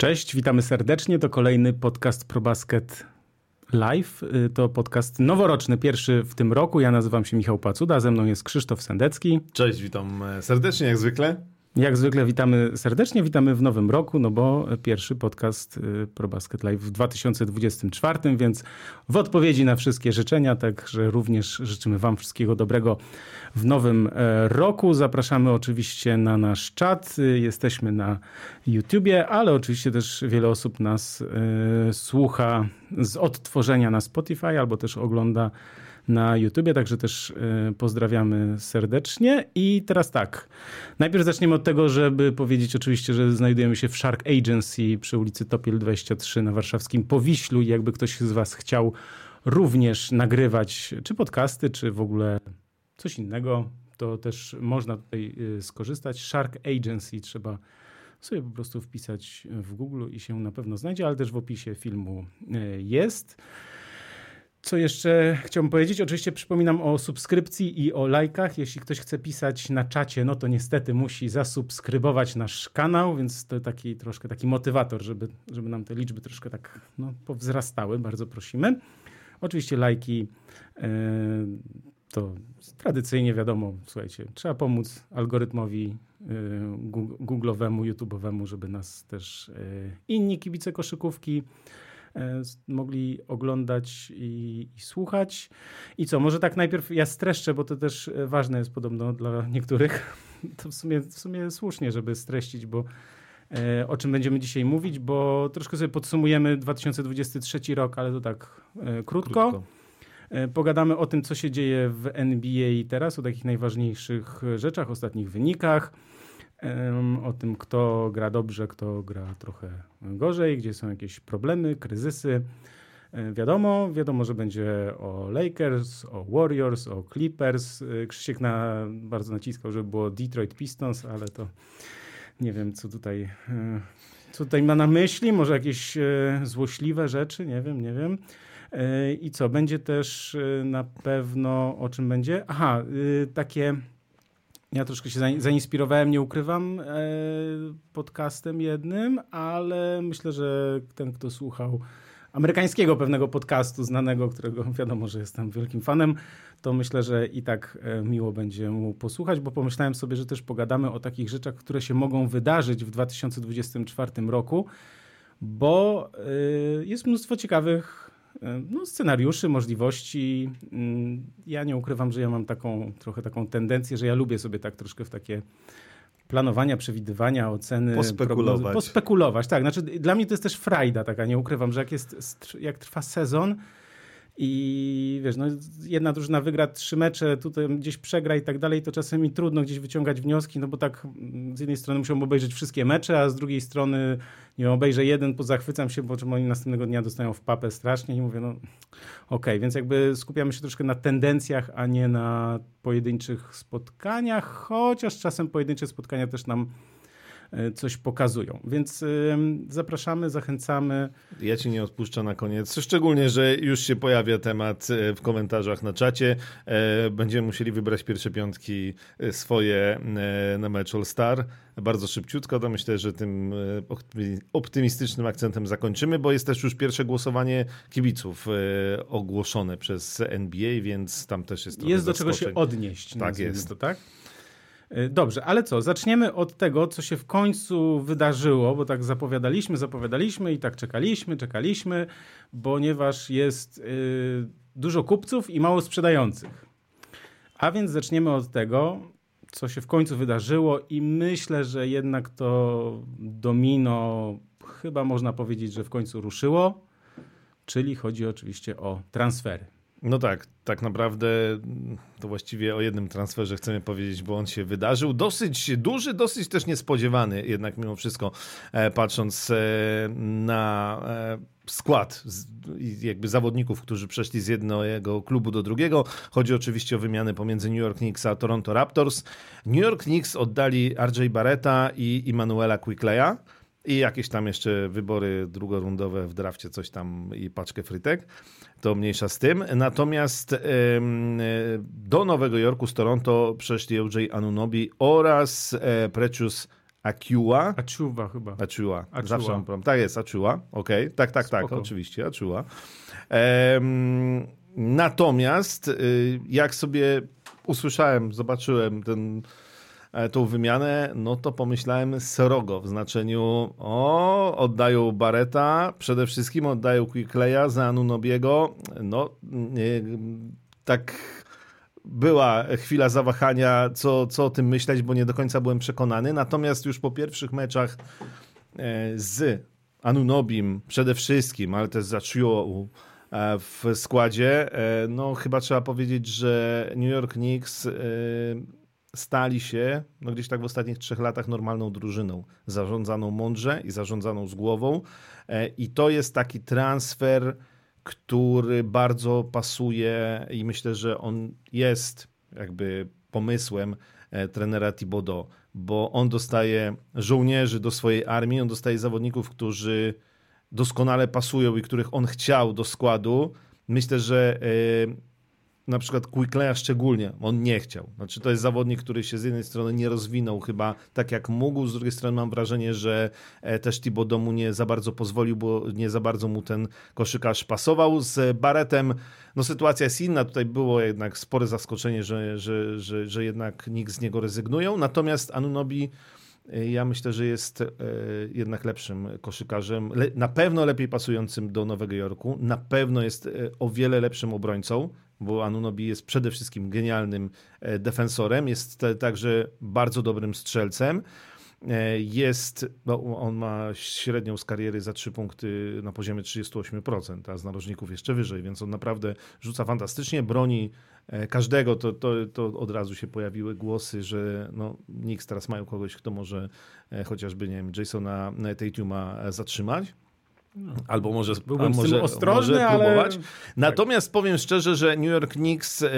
Cześć, witamy serdecznie. To kolejny podcast ProBasket Live. Y, to podcast noworoczny, pierwszy w tym roku. Ja nazywam się Michał Pacuda, ze mną jest Krzysztof Sendecki. Cześć, witam e, serdecznie jak zwykle. Jak zwykle witamy serdecznie, witamy w nowym roku, no bo pierwszy podcast y, ProBasket Live w 2024, więc w odpowiedzi na wszystkie życzenia, także również życzymy Wam wszystkiego dobrego w nowym e, roku. Zapraszamy oczywiście na nasz czat, y, jesteśmy na YouTubie, ale oczywiście też wiele osób nas y, słucha z odtworzenia na Spotify albo też ogląda na YouTubie, także też e, pozdrawiamy serdecznie. I teraz tak, najpierw zaczniemy od tego, żeby powiedzieć oczywiście, że znajdujemy się w Shark Agency przy ulicy Topiel 23 na warszawskim Powiślu i jakby ktoś z was chciał również nagrywać czy podcasty, czy w ogóle coś innego, to też można tutaj e, skorzystać. Shark Agency trzeba sobie po prostu wpisać w Google i się na pewno znajdzie, ale też w opisie filmu e, jest. Co jeszcze chciałbym powiedzieć? Oczywiście przypominam o subskrypcji i o lajkach. Jeśli ktoś chce pisać na czacie, no to niestety musi zasubskrybować nasz kanał, więc to taki troszkę taki motywator, żeby, żeby nam te liczby troszkę tak no, powzrastały. Bardzo prosimy. Oczywiście lajki yy, to tradycyjnie wiadomo, słuchajcie, trzeba pomóc algorytmowi yy, Google'owemu, YouTube'owemu, żeby nas też yy, inni kibice koszykówki E, mogli oglądać i, i, słuchać. I co, może tak najpierw ja streszczę, bo to też e, ważne jest podobno dla niektórych. To w sumie, w sumie słusznie, żeby streścić, bo e, o czym będziemy dzisiaj mówić, bo troszkę sobie podsumujemy 2023 rok, ale to tak krótko. krótko. Pogadamy o tym, co się dzieje w NBA teraz, o takich najważniejszych rzeczach, ostatnich wynikach o tym, kto gra dobrze, kto gra trochę gorzej, gdzie są jakieś problemy, kryzysy. E, wiadomo, wiadomo, że będzie o Lakers, o Warriors, o Clippers. E, Krzysiek na, bardzo naciskał, żeby było Detroit Pistons, ale to nie wiem, co tutaj, e, co tutaj ma na myśli. Może jakieś złośliwe rzeczy, nie wiem, nie wiem. I co, będzie też na pewno, o czym będzie? Aha, takie ja troszkę się zainspirowałem, nie ukrywam, e, podcastem jednym, ale myślę, że ten, kto słuchał amerykańskiego pewnego podcastu znanego, którego wiadomo, że jestem wielkim fanem, to myślę, że i tak e, miło będzie mu posłuchać, bo pomyślałem sobie, że też pogadamy o takich rzeczach, które się mogą wydarzyć w 2024 roku, bo e, jest mnóstwo ciekawych no, scenariuszy, możliwości. Mm, ja nie ukrywam, że ja mam taką trochę taką tendencję, że ja lubię sobie tak troszkę w takie planowania, przewidywania, oceny. Pospekulować. Prognozy, pospekulować, tak. Znaczy, dla mnie to jest też frajda taka, nie ukrywam, że jak, jest, jak trwa sezon, i wiesz, no, jedna drużyna wygra trzy mecze, tutaj gdzieś przegra i tak dalej, to czasami trudno gdzieś wyciągać wnioski, no bo tak mm, z jednej strony muszę obejrzeć wszystkie mecze, a z drugiej strony nie wiem, obejrzę jeden, pozachwycam się, bo czym oni następnego dnia dostają w papę strasznie i mówię, no okej, okay. więc jakby skupiamy się troszkę na tendencjach, a nie na pojedynczych spotkaniach, chociaż czasem pojedyncze spotkania też nam coś pokazują. Więc zapraszamy, zachęcamy. Ja ci nie odpuszczę na koniec, szczególnie, że już się pojawia temat e, w komentarzach na czacie. E, będziemy musieli wybrać pierwsze piątki swoje na mecz All Star. Bardzo szybciutko, to myślę, że tym optymistycznym akcentem zakończymy, bo jest też już pierwsze głosowanie kibiców ogłoszone przez NBA, więc tam też jest Jest do czego się odnieść. Tak jest. To, tak? E, dobrze, ale co? Zaczniemy od tego, co się w końcu wydarzyło, bo tak zapowiadaliśmy, zapowiadaliśmy i tak czekaliśmy, czekaliśmy, ponieważ jest yy, dużo kupców i mało sprzedających. A więc zaczniemy od tego, co się w końcu wydarzyło i myślę, że jednak to domino chyba można powiedzieć, że w końcu ruszyło, czyli chodzi oczywiście o transfery. No tak, tak naprawdę to właściwie o jednym transferze chcemy powiedzieć, bo on się wydarzył. Dosyć duży, dosyć też niespodziewany, jednak mimo wszystko, e, patrząc e, na e, skład jakby zawodników, którzy przeszli z jednego klubu do drugiego. Chodzi oczywiście o wymiany pomiędzy New York Knicks a Toronto Raptors. New York Knicks oddali RJ Barretta i Immanuela Quickleya. I jakieś tam jeszcze wybory drugorundowe w drafcie, coś tam i paczkę frytek. To mniejsza z tym. Natomiast do Nowego Jorku z Toronto przeszli OJ Anunobi oraz e, Precious Acua. Achuwa chyba. Achua. Zawsze mam problem. Tak jest, Achua. Okej, okay. tak, tak, tak, Spoko. oczywiście. Ehm, natomiast y, jak sobie usłyszałem, zobaczyłem ten, tą wymianę, no to pomyślałem srogo w znaczeniu o, oddają Bareta, przede wszystkim oddają Quickleya za Anunobiego. No, nie, tak była chwila zawahania, co, co o tym myśleć, bo nie do końca byłem przekonany. Natomiast już po pierwszych meczach e, z Anunobim przede wszystkim, ale też z Achio e, w składzie, e, no chyba trzeba powiedzieć, że New York Knicks e, stali się no gdzieś tak w ostatnich trzech latach normalną drużyną, zarządzaną mądrze i zarządzaną z głową. E, I to jest taki transfer, który bardzo pasuje i myślę, że on jest jakby pomysłem e, trenera Thibodeau, bo on dostaje żołnierzy do swojej armii, on dostaje zawodników, którzy doskonale pasują i których on chciał do składu. Myślę, że e, na przykład Quickleya szczególnie, on nie chciał. Znaczy to jest zawodnik, który się z jednej strony nie rozwinął chyba tak jak mógł, z drugiej strony mam wrażenie, że e, też Thibodeau mu nie za bardzo pozwolił, bo nie za bardzo mu ten koszykarz pasował. Z Baretem no sytuacja jest inna, tutaj było jednak spore zaskoczenie, że, że, że, że jednak nikt z niego rezygnują, natomiast Anunobi e, ja myślę, że jest e, jednak lepszym koszykarzem, na pewno lepiej pasującym do Nowego Jorku, na pewno jest o wiele lepszym obrońcą, bo Anunobi jest przede wszystkim genialnym e, defensorem, jest także bardzo dobrym strzelcem. E, Jest, no, on ma średnią z kariery za 3 punkty na poziomie 38%, a z narożników jeszcze wyżej, więc on naprawdę rzuca fantastycznie, broni e, każdego. To, to, to od razu się pojawiły głosy, że no, Knicks teraz mają kogoś, kto może chociażby, nie wiem, Jasona Tatuma zatrzymać. Albo może, Byłbym a z tym może, ostrożny, może ale- próbować. Natomiast powiem szczerze, że New York Knicks, e,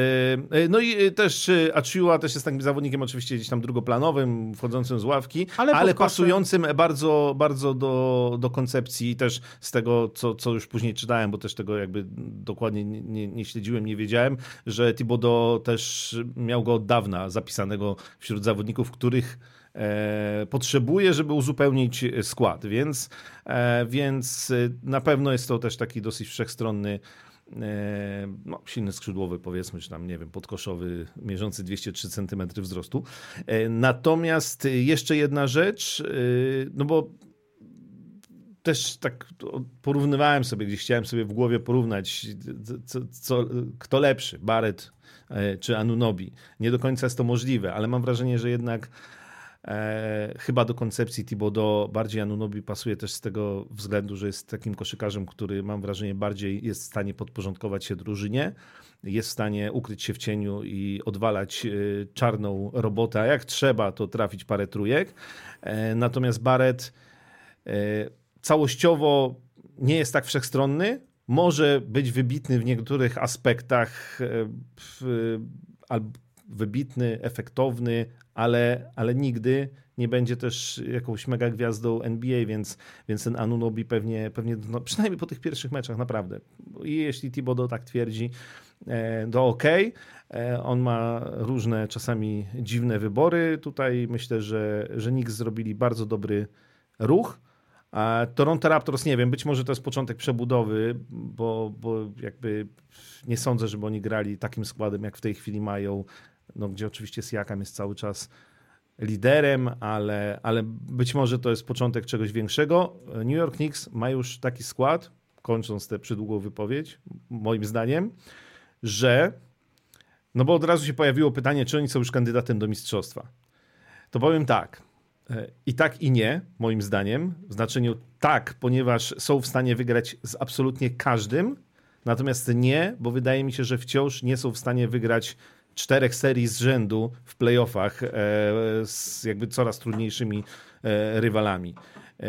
e, no i e, też Achiuwa też jest takim zawodnikiem oczywiście gdzieś tam drugoplanowym, wchodzącym z ławki, Ale ale, pasującym bardzo, bardzo do, do koncepcji też z tego, co, co już później czytałem, bo też tego jakby dokładnie nie, nie, nie śledziłem, nie wiedziałem, że Thibodeau też miał go od dawna zapisanego wśród zawodników, których potrzebuje, żeby uzupełnić skład, więc, e, więc e, na pewno jest to też taki dosyć wszechstronny e, no, silny skrzydłowy powiedzmy, czy tam, nie wiem, podkoszowy, mierzący 203 cm wzrostu. E, Natomiast jeszcze jedna rzecz, e, no bo też tak porównywałem sobie, gdzieś chciałem sobie w głowie porównać, co, co, kto lepszy, Barrett e, czy Anunobi. Nie do końca jest to możliwe, ale mam wrażenie, że jednak e, chyba do koncepcji Thibodeau bardziej Anunobi pasuje też z tego względu, że jest takim koszykarzem, który mam wrażenie bardziej jest w stanie podporządkować się drużynie, jest w stanie ukryć się w cieniu i odwalać e, czarną robotę, a jak trzeba, to trafić parę trójek. E, natomiast Barrett e, całościowo nie jest tak wszechstronny, może być wybitny w niektórych aspektach, e, w- albo wybitny, efektowny, ale, ale nigdy nie będzie też jakąś mega gwiazdą NBA, więc, więc ten Anunobi pewnie, pewnie no, przynajmniej po tych pierwszych meczach naprawdę. I jeśli Thibodeau tak twierdzi, e, to ok. E, On ma różne, czasami dziwne wybory. Tutaj myślę, że, że Knicks zrobili bardzo dobry ruch. A Toronto Raptors, nie wiem, być może to jest początek przebudowy, bo, bo jakby nie sądzę, żeby oni grali takim składem, jak w tej chwili mają, no, gdzie oczywiście Siakam jest cały czas liderem, ale, ale być może to jest początek czegoś większego. New York Knicks ma już taki skład, kończąc tę przydługą wypowiedź, moim zdaniem, że no bo od razu się pojawiło pytanie, czy oni są już kandydatem do mistrzostwa. To powiem tak. E, I tak, i nie, moim zdaniem. W znaczeniu tak, ponieważ są w stanie wygrać z absolutnie każdym, natomiast nie, bo wydaje mi się, że wciąż nie są w stanie wygrać czterech serii z rzędu w playoffach e, z jakby coraz trudniejszymi e, rywalami. E,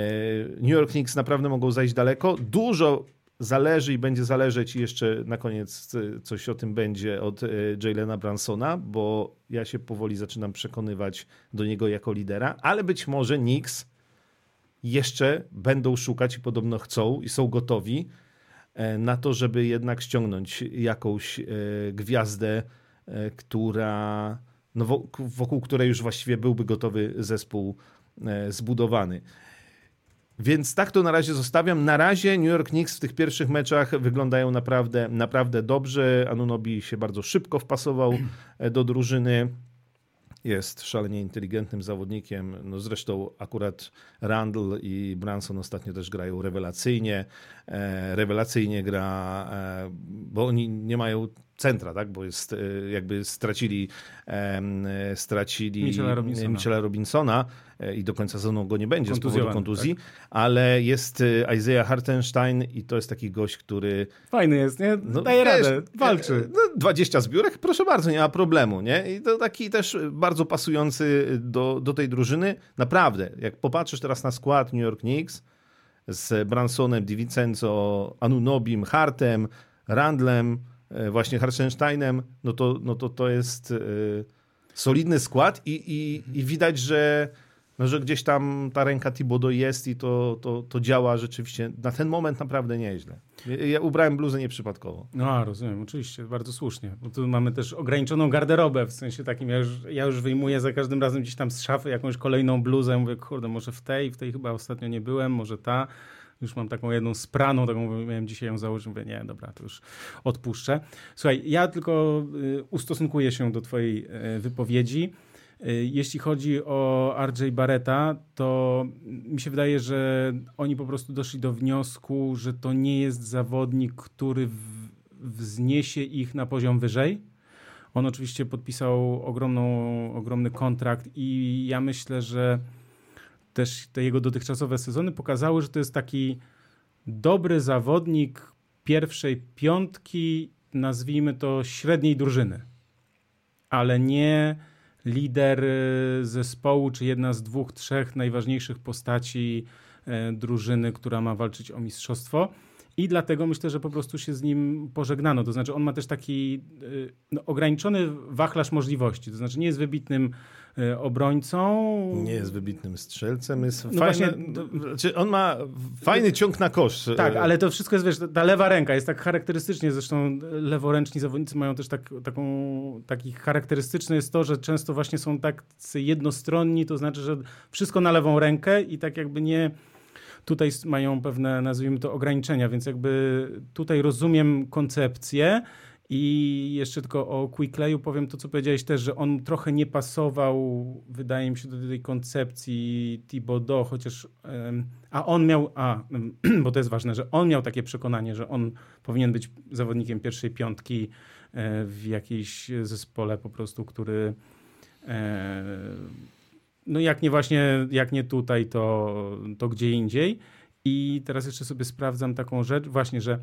New York Knicks naprawdę mogą zajść daleko. Dużo zależy i będzie zależeć i jeszcze na koniec coś o tym będzie od Jalena Bransona, bo ja się powoli zaczynam przekonywać do niego jako lidera, ale być może Knicks jeszcze będą szukać i podobno chcą i są gotowi na to, żeby jednak ściągnąć jakąś gwiazdę, która no, wo- wokół której już właściwie byłby gotowy zespół zbudowany. Więc tak to na razie zostawiam. Na razie New York Knicks w tych pierwszych meczach wyglądają naprawdę, naprawdę dobrze. Anunobi się bardzo szybko wpasował do drużyny jest szalenie inteligentnym zawodnikiem. No zresztą akurat Randall i Branson ostatnio też grają rewelacyjnie. E, rewelacyjnie gra, e, bo oni nie mają centra, tak? bo jest, e, jakby stracili, stracili Michela Robinsona. Michela Robinsona e, i do końca sezonu go nie będzie z powodu kontuzji, tak? ale jest e, Isaiah Hartenstein i to jest taki gość, który... Fajny jest, nie? No, Daje wiesz, radę, walczy. No, 20 zbiórek, proszę bardzo, nie ma problemu, nie? I to taki też bardzo pasujący do, do tej drużyny. Naprawdę, jak popatrzysz teraz na skład New York Knicks z Bransonem, DiVincenzo, Anunobim, Hartem, Randlem, E, właśnie Hartensteinem, no to, no to to jest e, solidny skład i, i, i widać, że, no, że gdzieś tam ta ręka Tibodo jest i to, to, to działa rzeczywiście na ten moment naprawdę nieźle. Ja ubrałem bluzę nieprzypadkowo. No, rozumiem, oczywiście, bardzo słusznie. Bo tu mamy też ograniczoną garderobę, w sensie takim, ja już, ja już wyjmuję za każdym razem gdzieś tam z szafy jakąś kolejną bluzę, mówię, kurde, może w tej, w tej chyba ostatnio nie byłem, może ta już mam taką jedną spraną, taką miałem dzisiaj ją założyć, mówię, nie, dobra, to już odpuszczę. Słuchaj, ja tylko y, ustosunkuję się do twojej y, wypowiedzi. Y, jeśli chodzi o RJ Barreta, to mi się wydaje, że oni po prostu doszli do wniosku, że to nie jest zawodnik, który wzniesie ich na poziom wyżej. On oczywiście podpisał ogromną, ogromny kontrakt i ja myślę, że też te jego dotychczasowe sezony pokazały, że to jest taki dobry zawodnik pierwszej piątki, nazwijmy to średniej drużyny, ale nie lider y, zespołu, czy jedna z dwóch, trzech najważniejszych postaci e, drużyny, która ma walczyć o mistrzostwo. I dlatego myślę, że po prostu się z nim pożegnano. To znaczy, on ma też taki y, no, ograniczony wachlarz możliwości. To znaczy, nie jest wybitnym y, obrońcą. Nie jest wybitnym strzelcem. Jest no fajny, właśnie, znaczy on ma fajny ciąg na kosz. Tak, ale to wszystko jest, wiesz, ta lewa ręka jest tak charakterystycznie. Zresztą leworęczni zawodnicy mają też tak, taką, taki charakterystyczny jest to, że często właśnie są tak jednostronni, to znaczy, że wszystko na lewą rękę i tak jakby nie tutaj mają pewne, nazwijmy to, ograniczenia, więc jakby tutaj rozumiem koncepcję. I jeszcze tylko o Quickleyu powiem to, co powiedziałeś też, że on trochę nie pasował, wydaje mi się, do tej koncepcji Thibodeau, chociaż, a on miał, a, bo to jest ważne, że on miał takie przekonanie, że on powinien być zawodnikiem pierwszej piątki e, w jakiejś zespole po prostu, który e, no jak nie właśnie, jak nie tutaj, to, to gdzie indziej. I teraz jeszcze sobie sprawdzam taką rzecz, właśnie, że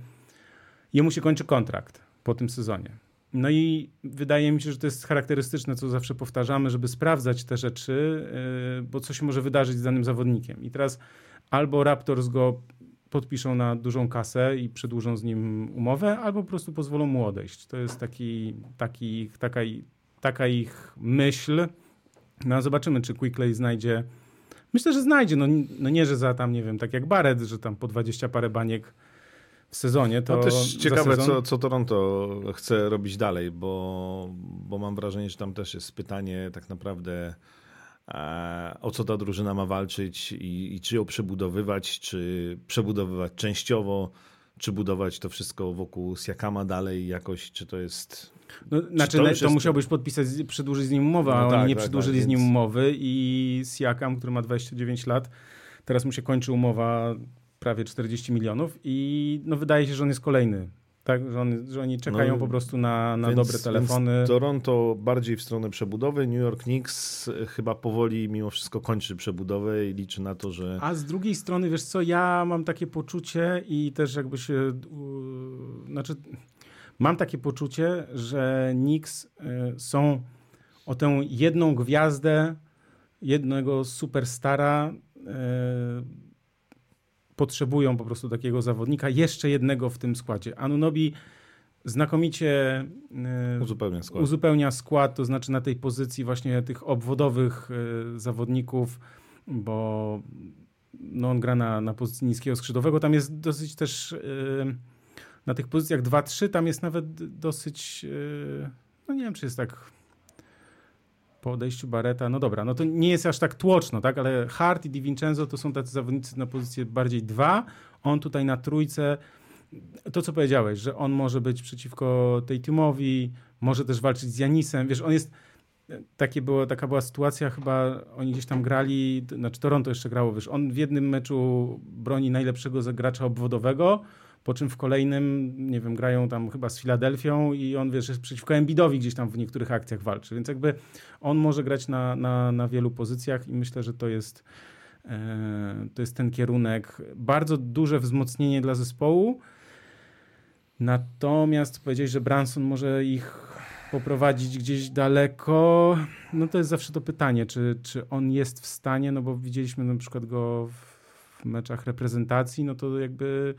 jemu się kończy kontrakt po tym sezonie. No i wydaje mi się, że to jest charakterystyczne, co zawsze powtarzamy, żeby sprawdzać te rzeczy, yy, bo co się może wydarzyć z danym zawodnikiem. I teraz albo Raptors go podpiszą na dużą kasę i przedłużą z nim umowę, albo po prostu pozwolą mu odejść. To jest taki, taki, taka, taka ich myśl, no zobaczymy, czy Quickley znajdzie. Myślę, że znajdzie. No, no nie, że za tam, nie wiem, tak jak Barrett, że tam po 20 parę baniek w sezonie. To no też ciekawe, co, co Toronto chce robić dalej, bo, bo mam wrażenie, że tam też jest pytanie tak naprawdę e, o co ta drużyna ma walczyć i, i czy ją przebudowywać, czy przebudowywać częściowo, czy budować to wszystko wokół Siakama dalej jakoś, czy to jest no, znaczy, to, to musiałbyś podpisać, przedłużyć z nim umowę, no a oni tak, nie tak, przedłużyli tak, z nim umowy i Siakam, który ma 29 lat, teraz mu się kończy umowa prawie 40 milionów i no, wydaje się, że on jest kolejny. Tak, że, on, że oni czekają no, po prostu na, na więc, dobre telefony. Więc Toronto bardziej w stronę przebudowy, New York Knicks chyba powoli mimo wszystko kończy przebudowę i liczy na to, że... A z drugiej strony, wiesz co, ja mam takie poczucie i też jakby się... Znaczy mam takie poczucie, że Knicks y, są o tę jedną gwiazdę, jednego superstara y, potrzebują po prostu takiego zawodnika, jeszcze jednego w tym składzie. Anunobi znakomicie y, uzupełnia skład. uzupełnia skład, to znaczy na tej pozycji właśnie tych obwodowych zawodników, bo no on gra na, na pozycji niskiego skrzydłowego. Tam jest dosyć też na tych pozycjach 2-3 tam jest nawet dosyć, e, no nie wiem, czy jest tak po odejściu Barreta, no dobra, no to nie jest aż tak tłoczno, tak, ale Hart i Di Vincenzo to są tacy zawodnicy na pozycję bardziej dwa, on tutaj na trójce, to co powiedziałeś, że on może być przeciwko tej teamowi, może też walczyć z Janisem, wiesz, on jest, takie było, taka była sytuacja, chyba oni gdzieś tam grali, znaczy Toronto jeszcze grało, wiesz, on w jednym meczu broni najlepszego zagracza obwodowego, po czym w kolejnym, nie wiem, grają tam chyba z Filadelfią i on, wiesz, jest przeciwko Embiidowi gdzieś tam w niektórych akcjach walczy, więc jakby on może grać na, na, na wielu pozycjach i myślę, że to jest, e, to jest ten kierunek. Bardzo duże wzmocnienie dla zespołu, natomiast powiedzieć, że Branson może ich poprowadzić gdzieś daleko, no to jest zawsze to pytanie, czy, czy on jest w stanie, no bo widzieliśmy na przykład go w meczach reprezentacji, no to jakby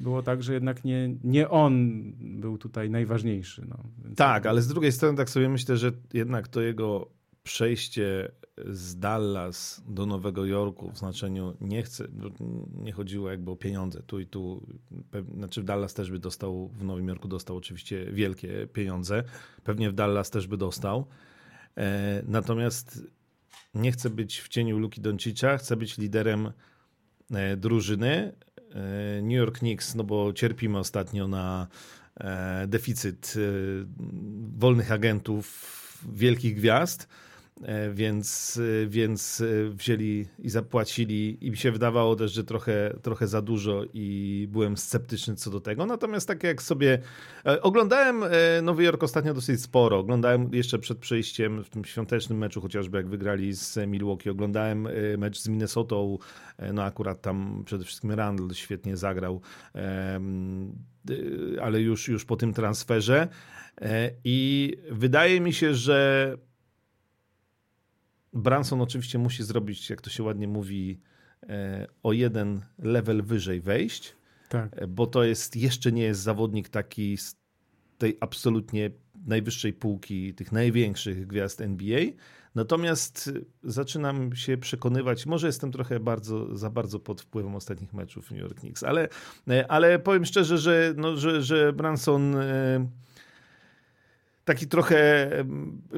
było tak, że jednak nie, nie on był tutaj najważniejszy. No. Więc tak, ale z drugiej strony tak sobie myślę, że jednak to jego przejście z Dallas do Nowego Jorku w znaczeniu nie chcę, nie chodziło jakby o pieniądze tu i tu, znaczy w Dallas też by dostał, w Nowym Jorku dostał oczywiście wielkie pieniądze, pewnie w Dallas też by dostał, e, natomiast nie chcę być w cieniu Luki Doncicza, chcę być liderem e, drużyny, New York Knicks, no bo cierpimy ostatnio na deficyt wolnych agentów, wielkich gwiazd, E, więc, e, więc e, wzięli i zapłacili i mi się wydawało też, że trochę, trochę za dużo i byłem sceptyczny co do tego. Natomiast tak jak sobie oglądałem Nowy Jork ostatnio dosyć sporo. Oglądałem jeszcze przed przejściem w tym świątecznym meczu, chociażby jak wygrali z Milwaukee. Oglądałem mecz z Minnesotą. No akurat tam przede wszystkim Randall świetnie zagrał, ale już, już po tym transferze. I wydaje mi się, że Branson oczywiście musi zrobić, jak to się ładnie mówi, e, o jeden level wyżej wejść, tak. E, bo to jest jeszcze nie jest zawodnik taki z tej absolutnie najwyższej półki tych największych gwiazd NBA. Natomiast zaczynam się przekonywać, może jestem trochę bardzo, za bardzo pod wpływem ostatnich meczów New York Knicks, ale, e, ale powiem szczerze, że, no, że, że Branson taki trochę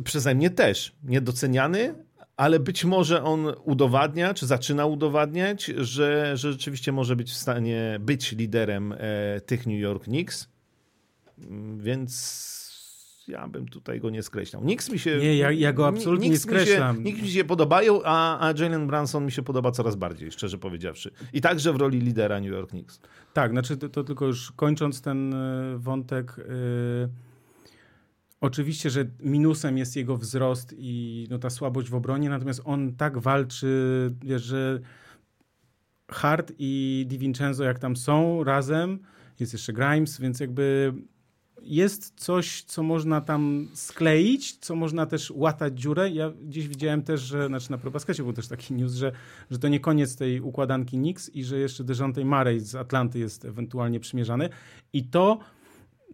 przeze mnie też niedoceniany, ale być może on udowadnia, czy zaczyna udowadniać, że, że rzeczywiście może być w stanie być liderem e, tych New York Knicks. Mm, więc ja bym tutaj go nie skreślał. Knicks mi się. Nie, ja, ja go absolutnie nie skreślam. Mi się, mi się podobają, a, a Jalen Branson mi się podoba coraz bardziej, szczerze powiedziawszy. I także w roli lidera New York Knicks. Tak, znaczy to, to tylko już kończąc ten e, wątek. Yy Oczywiście, że minusem jest jego wzrost i no, ta słabość w obronie, natomiast on tak walczy, wiesz, że Hart i Di Vincenzo jak tam są razem, jest jeszcze Grimes, więc jakby jest coś, co można tam skleić, co można też łatać dziurę. Ja gdzieś widziałem też, że, znaczy na ProBaskecie był też taki news, że, że to nie koniec tej układanki Knicks i że jeszcze Dejounte Murray z Atlanty jest ewentualnie przymierzany i to,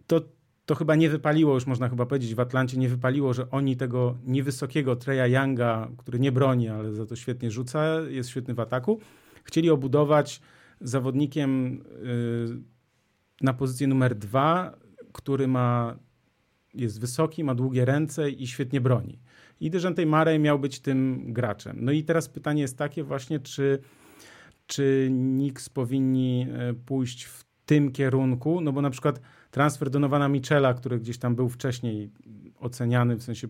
to to chyba nie wypaliło, już można chyba powiedzieć, w Atlancie nie wypaliło, że oni tego niewysokiego Treya Younga, który nie broni, ale za to świetnie rzuca, jest świetny w ataku, chcieli obudować zawodnikiem y, na pozycję numer dwa, który ma, jest wysoki, ma długie ręce i świetnie broni. I Dejante Murray miał być tym graczem. No i teraz pytanie jest takie właśnie, czy, czy Knicks powinni y, pójść w tym kierunku, no bo na przykład transfer Donowana Michela, który gdzieś tam był wcześniej oceniany, w sensie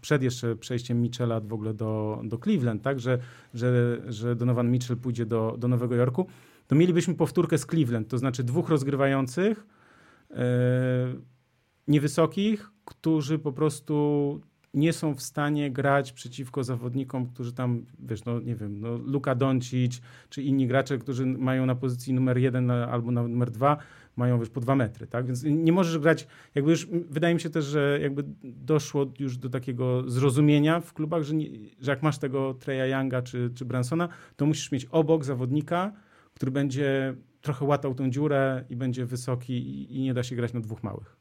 przed jeszcze przejściem Michela w ogóle do, do Cleveland, tak, że, że, że Donovan Mitchell pójdzie do, do Nowego Jorku, to mielibyśmy powtórkę z Cleveland, to znaczy dwóch rozgrywających, yy, niewysokich, którzy po prostu nie są w stanie grać przeciwko zawodnikom, którzy tam, wiesz, no nie wiem, no Luka Doncic, czy inni gracze, którzy mają na pozycji numer jeden albo na numer dwa, mają wiesz, po dwa metry, tak? Więc nie możesz grać, jakby już, wydaje mi się też, że jakby doszło już do takiego zrozumienia w klubach, że, nie, że jak masz tego Treya Younga czy, czy Bransona, to musisz mieć obok zawodnika, który będzie trochę łatał tą dziurę i będzie wysoki i, i nie da się grać na dwóch małych.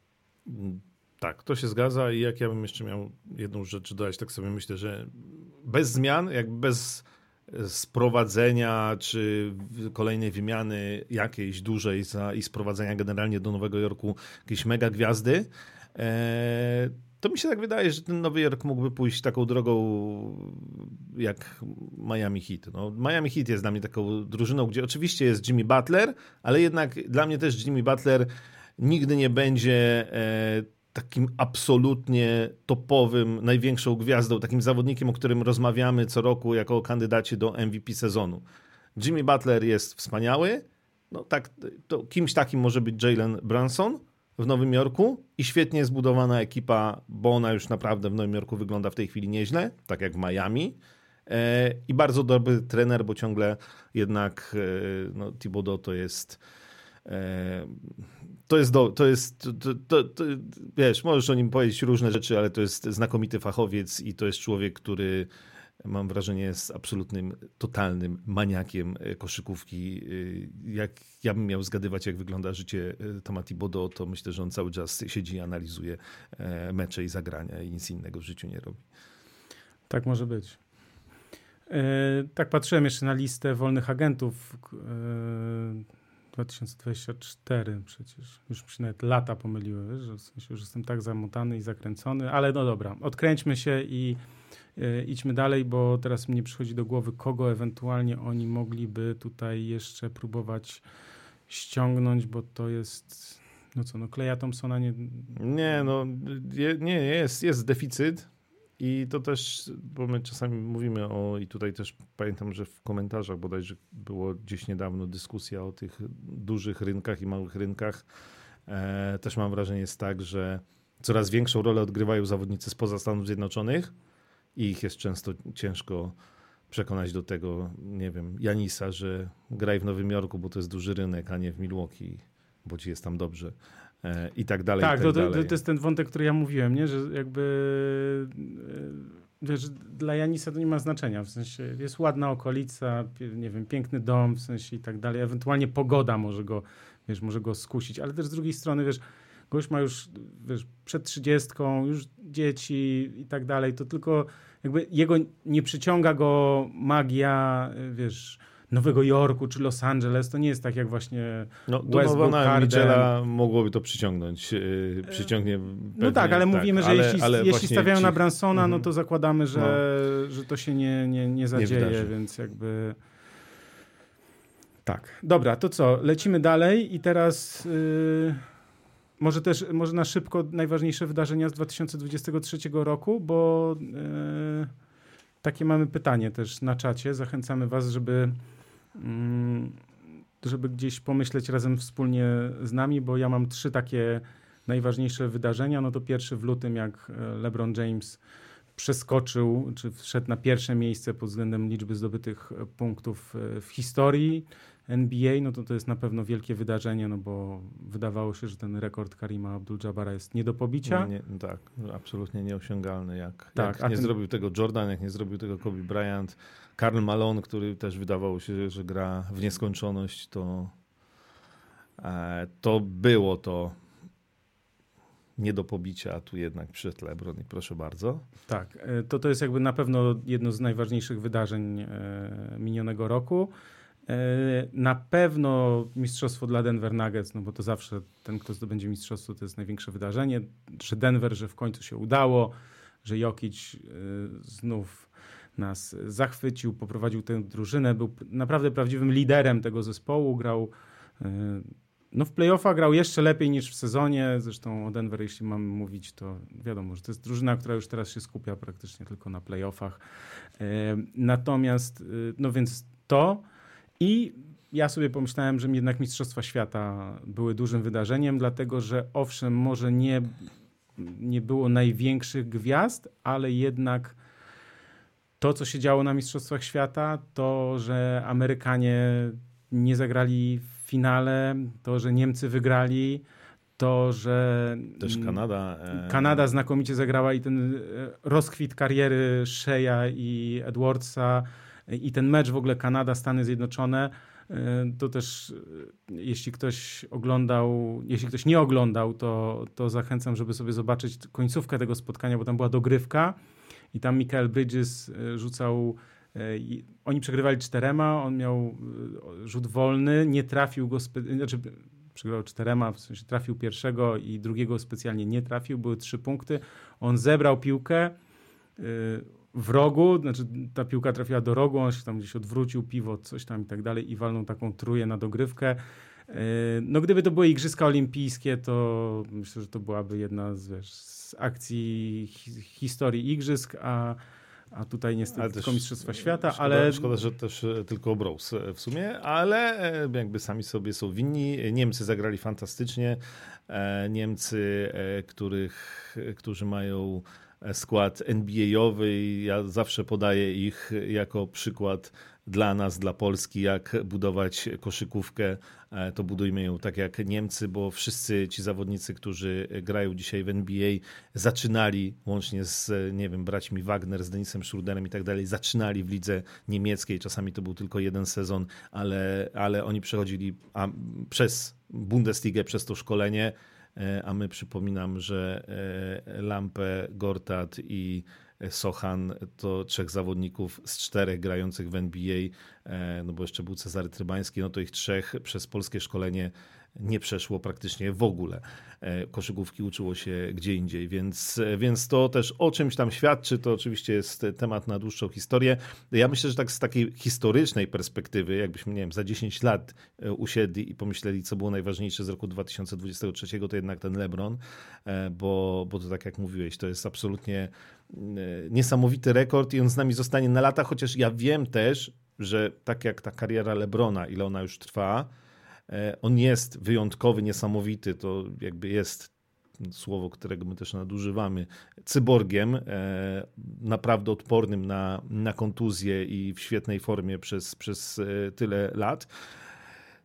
Tak, to się zgadza i jak ja bym jeszcze miał jedną rzecz dodać, tak sobie myślę, że bez zmian, jakby bez sprowadzenia czy kolejnej wymiany jakiejś dużej i sprowadzenia generalnie do Nowego Jorku jakiejś mega gwiazdy, e, to mi się tak wydaje, że ten Nowy Jork mógłby pójść taką drogą jak Miami Heat. No, Miami Heat jest dla mnie taką drużyną, gdzie oczywiście jest Jimmy Butler, ale jednak dla mnie też Jimmy Butler nigdy nie będzie e, takim absolutnie topowym, największą gwiazdą, takim zawodnikiem, o którym rozmawiamy co roku jako o kandydacie do MVP sezonu. Jimmy Butler jest wspaniały, no tak, to kimś takim może być Jalen Brunson w Nowym Jorku i świetnie zbudowana ekipa, bo ona już naprawdę w Nowym Jorku wygląda w tej chwili nieźle, tak jak w Miami. E, I bardzo dobry trener, bo ciągle jednak e, no, Thibodeau to jest e, to jest, do, to jest to, to, to, wiesz, możesz o nim powiedzieć różne rzeczy, ale to jest znakomity fachowiec i to jest człowiek, który mam wrażenie jest absolutnym, totalnym maniakiem koszykówki. Jak ja bym miał zgadywać, jak wygląda życie Tomati Bodo, to myślę, że on cały czas siedzi i analizuje mecze i zagrania i nic innego w życiu nie robi. Tak może być. Tak patrzyłem jeszcze na listę wolnych agentów 2024 przecież. Już mi się nawet lata pomyliły, że w sensie już jestem tak zamotany i zakręcony, ale no dobra, odkręćmy się i e, idźmy dalej, bo teraz mnie przychodzi do głowy, kogo ewentualnie oni mogliby tutaj jeszcze próbować ściągnąć, bo to jest, no co, no Kleja Thompsona nie... Nie, no nie, nie jest, jest deficyt, i to też, bo my czasami mówimy o, i tutaj też pamiętam, że w komentarzach bodajże było gdzieś niedawno dyskusja o tych dużych rynkach i małych rynkach. E, też mam wrażenie jest tak, że coraz większą rolę odgrywają zawodnicy spoza Stanów Zjednoczonych i ich jest często ciężko przekonać do tego, nie wiem, Janisa, że graj w Nowym Jorku, bo to jest duży rynek, a nie w Milwaukee, bo ci jest tam dobrze. E, i tak dalej. Tak, tak to, dalej. To, to, jest ten wątek, który ja mówiłem, nie? że jakby e, wiesz, dla Janisa to nie ma znaczenia, w sensie jest ładna okolica, nie wiem, piękny dom, w sensie i tak dalej, ewentualnie pogoda może go, wiesz, może go skusić, ale też z drugiej strony, wiesz, gość ma już, wiesz, przed trzydziestką, już dzieci i tak dalej, to tylko jakby jego nie przyciąga go magia, wiesz, Nowego Jorku czy Los Angeles, to nie jest tak jak właśnie no, Westbrook, Mitchella mogłoby to przyciągnąć. Yy, przyciągnie no tak, ale tak, mówimy, że ale, jeśli, ale jeśli stawiają ci... na Bransona, no to zakładamy, że, no. że to się nie, nie, nie zadzieje, nie więc jakby... Tak. Dobra, to co? Lecimy dalej i teraz... Yy... Może też, może na szybko najważniejsze wydarzenia z 2023 roku, bo yy, takie mamy pytanie też na czacie. Zachęcamy Was, żeby żeby gdzieś pomyśleć razem wspólnie z nami, bo ja mam trzy takie najważniejsze wydarzenia. No to pierwszy w lutym, jak e, LeBron James przeskoczył, czy wszedł na pierwsze miejsce pod względem liczby zdobytych e, punktów e, w historii NBA, no to to jest na pewno wielkie wydarzenie, no bo wydawało się, że ten rekord Karima Abdul-Jabara jest nie do pobicia. Nie, nie, tak, absolutnie nieosiągalny. Jak, tak, jak nie ten... zrobił tego Jordan, jak nie zrobił tego Kobe Bryant, Karl Malone, który też wydawało się, że gra w nieskończoność, to, e, to było to nie do pobicia, a tu jednak przyszedł LeBron i proszę bardzo. Tak, e, to, to jest jakby na pewno jedno z najważniejszych wydarzeń e, minionego roku. Na pewno mistrzostwo dla Denver Nuggets, no bo to zawsze ten, kto zdobędzie mistrzostwo, to jest największe wydarzenie, że Denver, że w końcu się udało, że Jokic znów nas zachwycił, poprowadził tę drużynę, był naprawdę prawdziwym liderem tego zespołu, grał e, no w playoffach grał jeszcze lepiej niż w sezonie. Zresztą o Denver, jeśli mamy mówić, to wiadomo, że to jest drużyna, która już teraz się skupia praktycznie tylko na playoffach. E, natomiast, e, no więc to i ja sobie pomyślałem, że jednak Mistrzostwa Świata były dużym wydarzeniem, dlatego że owszem, może nie, nie było największych gwiazd, ale jednak to, co się działo na Mistrzostwach Świata, to, że Amerykanie nie zagrali w finale, to, że Niemcy wygrali, to, że. Też Kanada. E... Kanada znakomicie zagrała i ten e, rozkwit kariery Shea'a i Edwardsa i ten mecz w ogóle Kanada-Stany Zjednoczone. E, to też, e, jeśli ktoś oglądał, jeśli ktoś nie oglądał, to, to zachęcam, żeby sobie zobaczyć końcówkę tego spotkania, bo tam była dogrywka i tam Michael Bridges e, rzucał e, oni przegrywali czterema, on miał e, rzut wolny, nie trafił go, znaczy przegrał czterema, w sensie trafił pierwszego i drugiego specjalnie nie trafił, były trzy punkty. On zebrał piłkę w rogu, znaczy ta piłka trafiła do rogu, on się tam gdzieś odwrócił, piwo, coś tam i tak dalej i walnął taką truje na dogrywkę. No gdyby to były Igrzyska Olimpijskie, to myślę, że to byłaby jedna z, wiesz, z akcji hi historii Igrzysk, a a tutaj niestety ale tylko Mistrzostwa Świata, szkoda, ale... Szkoda, że też e, tylko Brose w sumie, ale e, jakby sami sobie są winni. Niemcy zagrali fantastycznie. E, Niemcy, których, którzy mają skład NBA-owy ja zawsze podaję ich jako przykład dla nas, dla Polski, jak budować koszykówkę, e, to budujmy ją tak jak Niemcy, bo wszyscy ci zawodnicy, którzy grają dzisiaj w NBA, zaczynali łącznie z, nie wiem, braćmi Wagner, z Denisem Schruderem i tak dalej, zaczynali w lidze niemieckiej. Czasami to był tylko jeden sezon, ale, ale oni przechodzili a, przez Bundesligę, przez to szkolenie e, a my przypominam, że e, Lampę, Gortat i Sochan to trzech zawodników z czterech grających w NBA, e, no bo jeszcze był Cezary Trybański, no to ich trzech przez polskie szkolenie nie przeszło praktycznie w ogóle. E, koszykówki uczyło się gdzie indziej, więc, więc to też o czymś tam świadczy. To oczywiście jest temat na dłuższą historię. Ja myślę, że tak z takiej historycznej perspektywy, jakbyśmy, nie wiem, za 10 lat e, usiedli i pomyśleli, co było najważniejsze z roku 2023, to jednak ten LeBron, bo, bo to tak jak mówiłeś, to jest absolutnie niesamowity rekord i on z nami zostanie na lata, chociaż ja wiem też, że tak jak ta kariera Lebrona, ile ona już trwa, e, on jest wyjątkowy, niesamowity, to jakby jest słowo, którego my też nadużywamy, cyborgiem, e, naprawdę odpornym na, na kontuzję i w świetnej formie przez, przez e, tyle lat.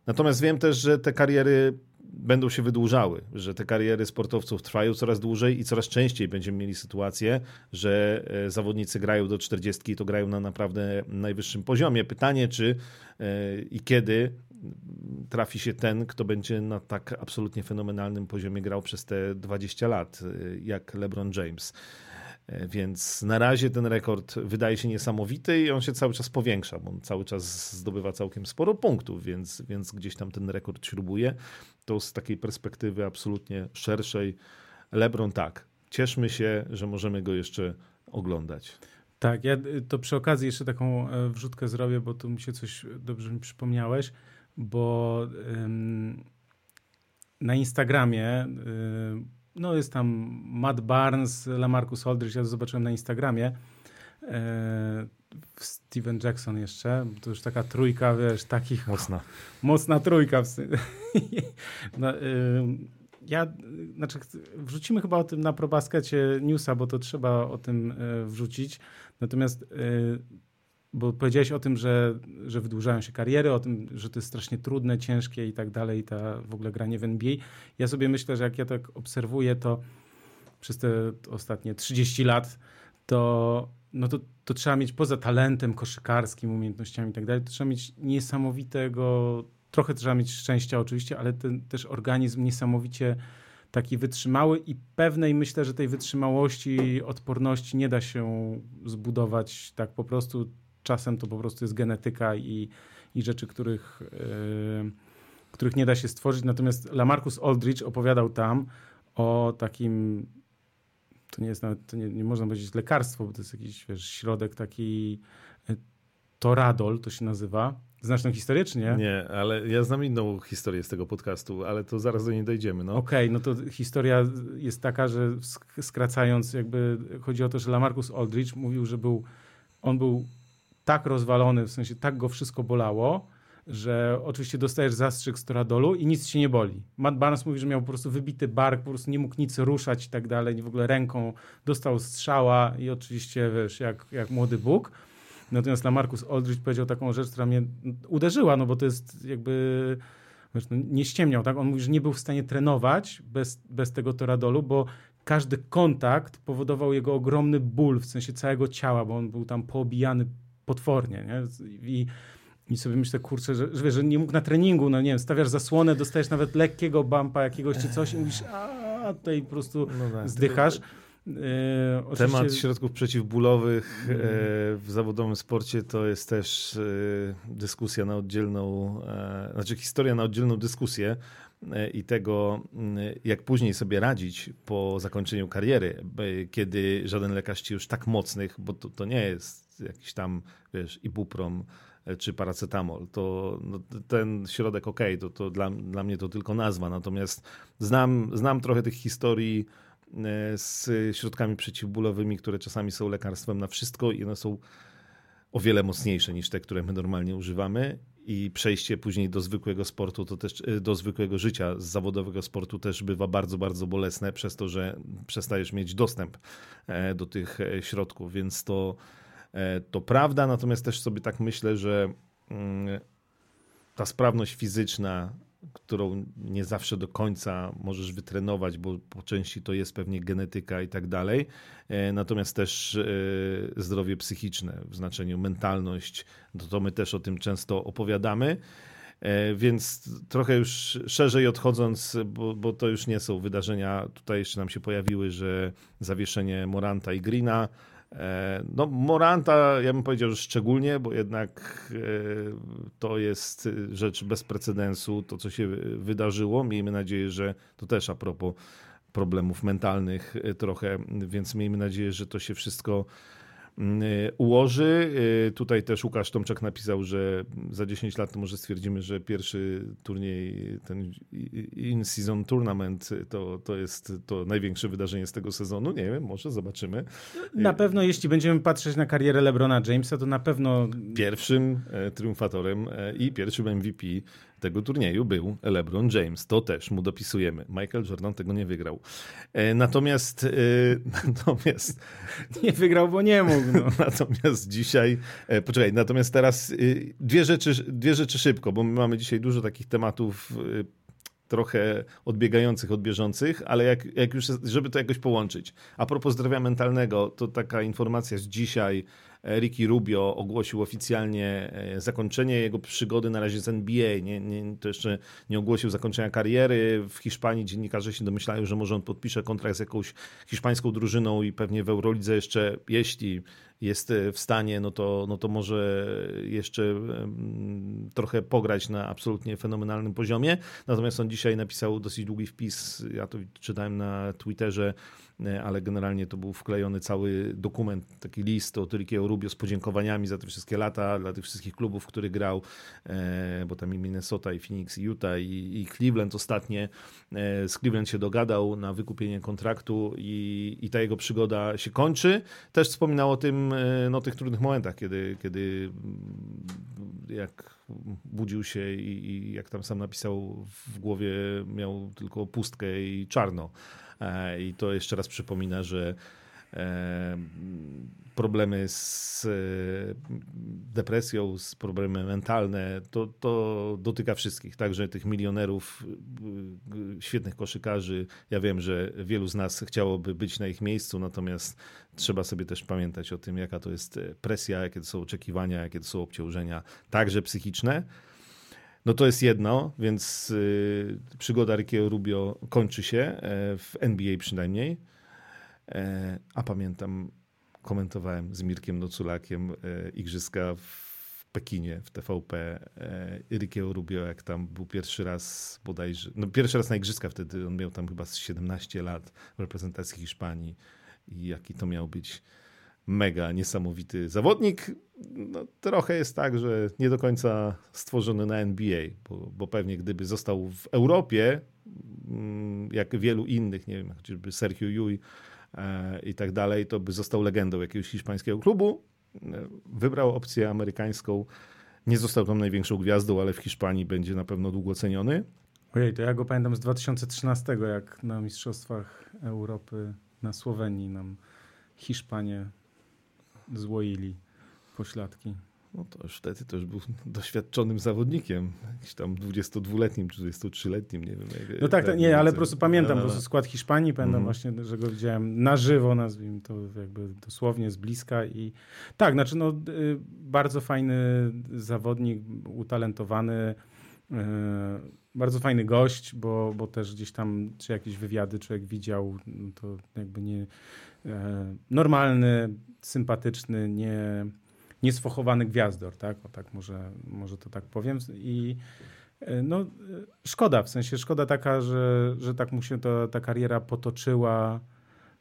Natomiast wiem też, że te kariery będą się wydłużały, że te kariery sportowców trwają coraz dłużej i coraz częściej będziemy mieli sytuację, że e, zawodnicy grają do 40 i to grają na naprawdę najwyższym poziomie. Pytanie, czy e, i kiedy trafi się ten, kto będzie na tak absolutnie fenomenalnym poziomie grał przez te 20 lat, e, jak LeBron James. E, więc na razie ten rekord wydaje się niesamowity i on się cały czas powiększa, bo on cały czas zdobywa całkiem sporo punktów, więc, więc gdzieś tam ten rekord śrubuje. To z takiej perspektywy absolutnie szerszej. LeBron tak, cieszmy się, że możemy go jeszcze oglądać. Tak, ja y, to przy okazji jeszcze taką e, wrzutkę zrobię, bo tu mi się coś dobrze mi przypomniałeś, bo ym, na Instagramie y, no jest tam Matt Barnes, Lamarcus Aldridge, ja to zobaczyłem na Instagramie. E, Steven Jackson jeszcze, to już taka trójka, wiesz, takich... Mocna. Mocna trójka. no, y, ja, znaczy, wrzucimy chyba o tym na probaskecie newsa, bo to trzeba o tym y, wrzucić. Natomiast y, bo powiedziałeś o tym, że, że wydłużają się kariery, o tym, że to jest strasznie trudne, ciężkie i tak dalej, ta w ogóle granie w NBA. Ja sobie myślę, że jak ja tak obserwuję to przez te ostatnie 30 lat, to, no to, to trzeba mieć poza talentem koszykarskim, umiejętnościami i tak dalej, to trzeba mieć niesamowitego, trochę trzeba mieć szczęścia oczywiście, ale ten też organizm niesamowicie taki wytrzymały i pewnej myślę, że tej wytrzymałości, odporności nie da się zbudować tak po prostu czasem to po prostu jest genetyka i, i rzeczy, których, yy, których nie da się stworzyć. Natomiast Lamarcus Aldridge opowiadał tam o takim, to nie jest nawet, to nie, nie można powiedzieć lekarstwo, bo to jest jakiś wiesz, środek taki e, Toradol to się nazywa. Znasz tę historię, czy nie? Nie, ale ja znam inną historię z tego podcastu, ale to zaraz do niej dojdziemy. No. Okej, okay, no to historia jest taka, że skracając, jakby chodzi o to, że Lamarcus Aldridge mówił, że był, on był tak rozwalony, w sensie tak go wszystko bolało, że oczywiście dostajesz zastrzyk z toradolu i nic ci nie boli. Matt Barnes mówi, że miał po prostu wybity bark, po prostu nie mógł nic ruszać i tak dalej, w ogóle ręką dostał strzała i oczywiście, wiesz, jak, jak młody Bóg. Natomiast Lamarcus Aldridge powiedział taką rzecz, która mnie uderzyła, no bo to jest jakby wiesz, no, nie ściemniał, tak? On mówi, że nie był w stanie trenować bez, bez tego toradolu, bo każdy kontakt powodował jego ogromny ból w sensie całego ciała, bo on był tam poobijany potwornie, nie? I, i sobie myślę, kurczę, że, że, że nie mógł na treningu, no nie wiem, stawiasz zasłonę, dostajesz nawet lekkiego bumpa jakiegoś czy coś i mówisz, a tutaj po prostu no tak, zdychasz. E, Temat środków przeciwbólowych e, w zawodowym sporcie to jest też dyskusja na oddzielną, znaczy historia na oddzielną dyskusję, i tego, jak później sobie radzić po zakończeniu kariery, kiedy żaden lekarz ci już tak mocnych, bo to, to nie jest jakiś tam, wiesz, ibuprom czy paracetamol, to no, ten środek ok, to, to dla, dla mnie to tylko nazwa, natomiast znam, znam trochę tych historii z środkami przeciwbólowymi, które czasami są lekarstwem na wszystko i one są o wiele mocniejsze niż te, które my normalnie używamy. I przejście później do zwykłego sportu, to też e, do zwykłego życia z zawodowego sportu też bywa bardzo, bardzo bolesne przez to, że przestajesz mieć dostęp e, do tych e, środków, więc to, to prawda, natomiast też sobie tak myślę, że mm, ta sprawność fizyczna którą nie zawsze do końca możesz wytrenować, bo po części to jest pewnie genetyka i tak dalej. E, natomiast też e, zdrowie psychiczne w znaczeniu mentalność, to, to my też o tym często opowiadamy. E, więc trochę już szerzej odchodząc, bo, bo, to już nie są wydarzenia, tutaj jeszcze nam się pojawiły, że zawieszenie Moranta i Greena, E, no, Moranta, ja bym powiedział, że szczególnie, bo jednak e, to jest rzecz bez precedensu, to co się wydarzyło. Miejmy nadzieję, że to też a propos problemów mentalnych e, trochę, więc miejmy nadzieję, że to się wszystko ułoży. Y, tutaj też Łukasz Tomczak napisał, że za 10 lat może stwierdzimy, że pierwszy turniej, ten in-season tournament to, to jest to największe wydarzenie z tego sezonu. Nie wiem, może zobaczymy. Na pewno, jeśli będziemy patrzeć na karierę LeBrona Jamesa, to na pewno... Pierwszym e, triumfatorem e, i pierwszym MVP tego turnieju był LeBron James. To też mu dopisujemy. Michael Jordan tego nie wygrał. E, natomiast, e, natomiast nie wygrał, bo nie mógł. No. natomiast dzisiaj, e, poczekaj, natomiast teraz dwie rzeczy, dwie rzeczy szybko, bo my mamy dzisiaj dużo takich tematów trochę odbiegających od bieżących, ale jak, jak już, żeby to jakoś połączyć. A propos zdrowia mentalnego, to taka informacja z dzisiaj. Ricky Rubio ogłosił oficjalnie e, zakończenie jego przygody na razie z NBA. Nie, nie, to jeszcze nie ogłosił zakończenia kariery. W Hiszpanii dziennikarze się domyślają, że może on podpisze kontrakt z jakąś hiszpańską drużyną i pewnie w Eurolidze jeszcze, jeśli jest e, w stanie, no to, no to może jeszcze trochę pograć na absolutnie fenomenalnym poziomie. Natomiast on dzisiaj napisał dosyć długi wpis, ja to czytałem na Twitterze, ale generalnie to był wklejony cały dokument, taki list od Rickiego Rubio z podziękowaniami za te wszystkie lata, dla tych wszystkich klubów, w których grał, e, bo tam i Minnesota, i Phoenix, i Utah, i, i Cleveland ostatnie. Z Cleveland się dogadał na wykupienie kontraktu i, i ta jego przygoda się kończy. Też wspominał o tym E, no, tych trudnych momentach, kiedy, kiedy mm, jak budził się i, i jak tam sam napisał, w głowie miał tylko pustkę i czarno. E, I to jeszcze raz przypomina, że e, problemy z depresją, z problemy mentalne, to, to dotyka wszystkich, także tych milionerów, świetnych koszykarzy. Ja wiem, że wielu z nas chciałoby być na ich miejscu, natomiast trzeba sobie też pamiętać o tym, jaka to jest presja, jakie to są oczekiwania, jakie to są obciążenia, także psychiczne. No to jest jedno, więc y, przygoda Rickiego Rubio kończy się, e, w NBA przynajmniej. E, a pamiętam, komentowałem z Mirkiem Noculakiem e, igrzyska w Pekinie, w TVP. Rickiego Rubio, jak tam był pierwszy raz bodajże, no pierwszy raz na igrzyska wtedy, on miał tam chyba 17 lat w reprezentacji Hiszpanii i jaki to miał być mega niesamowity zawodnik. No, trochę jest tak, że nie do końca stworzony na NBA, bo, bo pewnie gdyby został w Europie, mm, jak wielu innych, nie wiem, chociażby Sergio Llull e, i tak dalej, to by został legendą jakiegoś hiszpańskiego klubu. Wybrał opcję amerykańską. Nie został tam największą gwiazdą, ale w Hiszpanii będzie na pewno długo ceniony. Ojej, to ja go pamiętam z 2013, jak na Mistrzostwach Europy na Słowenii nam Hiszpanie złoili pośladki. No to już wtedy to już był doświadczonym zawodnikiem, jakiś tam 22-letnim czy 23-letnim, nie wiem. Jak, no tak, tak nie, ale po prostu pamiętam po prostu skład Hiszpanii, pamiętam mm. właśnie, że go widziałem na żywo, nazwijmy to jakby dosłownie z bliska i tak, znaczy no y, bardzo fajny zawodnik, utalentowany, y, bardzo fajny gość, bo, bo też gdzieś tam, czy jakieś wywiady człowiek widział, no to jakby nie normalny, sympatyczny, nie, niesfochowany gwiazdor, tak? O tak może, może to tak powiem. I no, szkoda, w sensie szkoda taka, że, że tak mu się to, ta kariera potoczyła,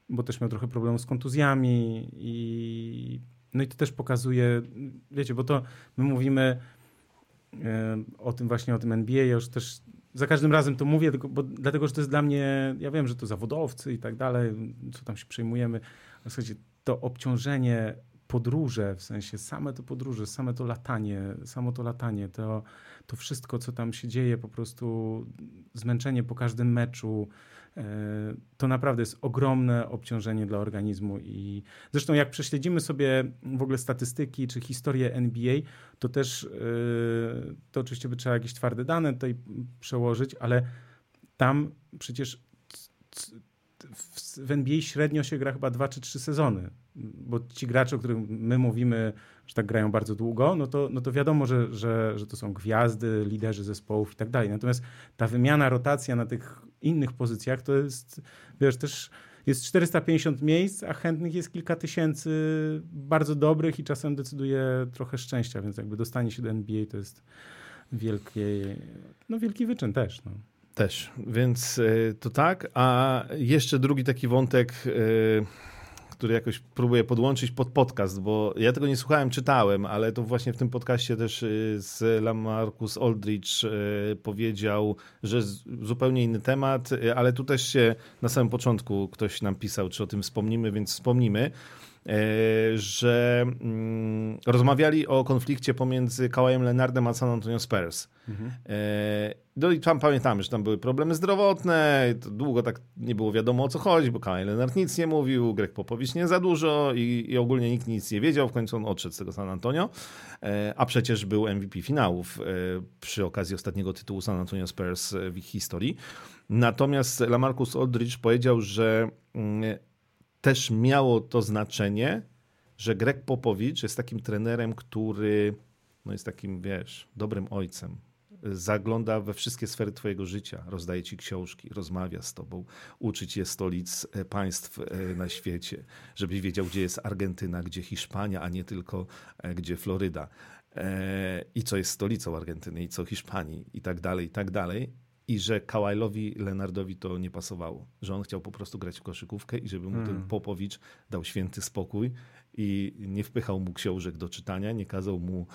bo też miał trochę problemu z kontuzjami i no i to też pokazuje, wiecie, bo to my mówimy o tym właśnie, o tym NBA, ja już też za każdym razem to mówię, tylko, bo, dlatego, że to jest dla mnie, ja wiem, że to zawodowcy i tak dalej, co tam się przejmujemy, ale słuchajcie, to obciążenie podróże, w sensie same to podróże, same to latanie, samo to latanie, to, to wszystko, co tam się dzieje, po prostu zmęczenie po każdym meczu, to naprawdę jest ogromne obciążenie dla organizmu i zresztą jak prześledzimy sobie w ogóle statystyki czy historię NBA, to też e, to oczywiście by trzeba jakieś twarde dane tutaj przełożyć, ale tam przecież w NBA średnio się gra chyba dwa czy trzy sezony, bo ci gracze, o których my mówimy, że tak grają bardzo długo, no to, no to wiadomo, że, że, że to są gwiazdy, liderzy zespołów i tak dalej. Natomiast ta wymiana, rotacja na tych innych pozycjach to jest, wiesz, też jest 450 miejsc, a chętnych jest kilka tysięcy bardzo dobrych i czasem decyduje trochę szczęścia, więc jakby dostanie się do NBA to jest wielkie, no wielki wyczyn też. No. Też, więc e, to tak. A jeszcze drugi taki wątek, e, który jakoś próbuję podłączyć pod podcast, bo ja tego nie słuchałem, czytałem, ale to właśnie w tym podcaście też e, z Lamarcus Aldridge powiedział, że zupełnie inny temat, ale tu też się na samym początku ktoś nam pisał, czy o tym wspomnimy, więc wspomnimy. E, że mm, rozmawiali o konflikcie pomiędzy Kawajem Leonardem a San Antonio Spurs. Mhm. E, no i tam pamiętamy, że tam były problemy zdrowotne, długo tak nie było wiadomo o co chodzi, bo Kawaj Leonard nic nie mówił, Greg Popowicz nie za dużo i, i, ogólnie nikt nic nie wiedział. W końcu on odszedł z tego San Antonio, e, a przecież był MVP finałów przy okazji ostatniego tytułu San Antonio Spurs w ich historii. Natomiast Lamarcus Aldridge powiedział, że mm, też miało to znaczenie, że Greg Popowicz jest takim trenerem, który no jest takim, wiesz, dobrym ojcem. Zagląda we wszystkie sfery Twojego życia, rozdaje Ci książki, rozmawia z Tobą, uczy Cię stolic e, państw e, na świecie, żebyś wiedział, gdzie jest Argentyna, gdzie Hiszpania, a nie tylko e, gdzie Floryda. I co jest stolicą Argentyny, i co Hiszpanii, i tak dalej, i tak dalej i że Kałajlowi Lenardowi to nie pasowało, że on chciał po prostu grać w koszykówkę i żeby mu hmm. ten Popowicz dał święty spokój i nie wpychał mu książek do czytania, nie kazał mu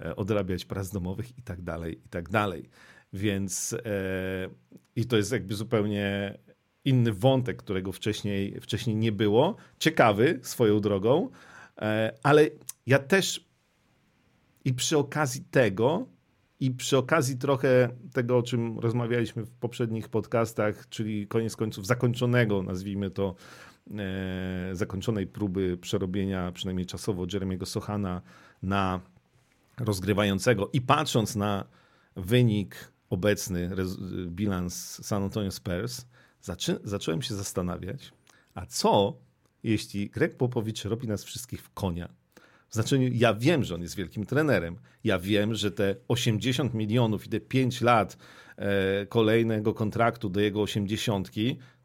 e, odrabiać prac domowych i tak dalej, i tak dalej. Więc e, i to jest jakby zupełnie inny wątek, którego wcześniej, wcześniej nie było. Ciekawy swoją drogą, e, ale ja też i przy okazji tego i przy okazji trochę tego, o czym rozmawialiśmy w poprzednich podcastach, czyli koniec końców zakończonego, nazwijmy to, e, zakończonej próby przerobienia, przynajmniej czasowo, Jeremiego Sochana na rozgrywającego i patrząc na wynik obecny, bilans San Antonio Spurs, zacząłem się zastanawiać, a co jeśli Greg Popowicz robi nas wszystkich w konia? W znaczeniu, ja wiem, że on jest wielkim trenerem. Ja wiem, że te 80 milionów i te 5 lat e, kolejnego kontraktu do jego 80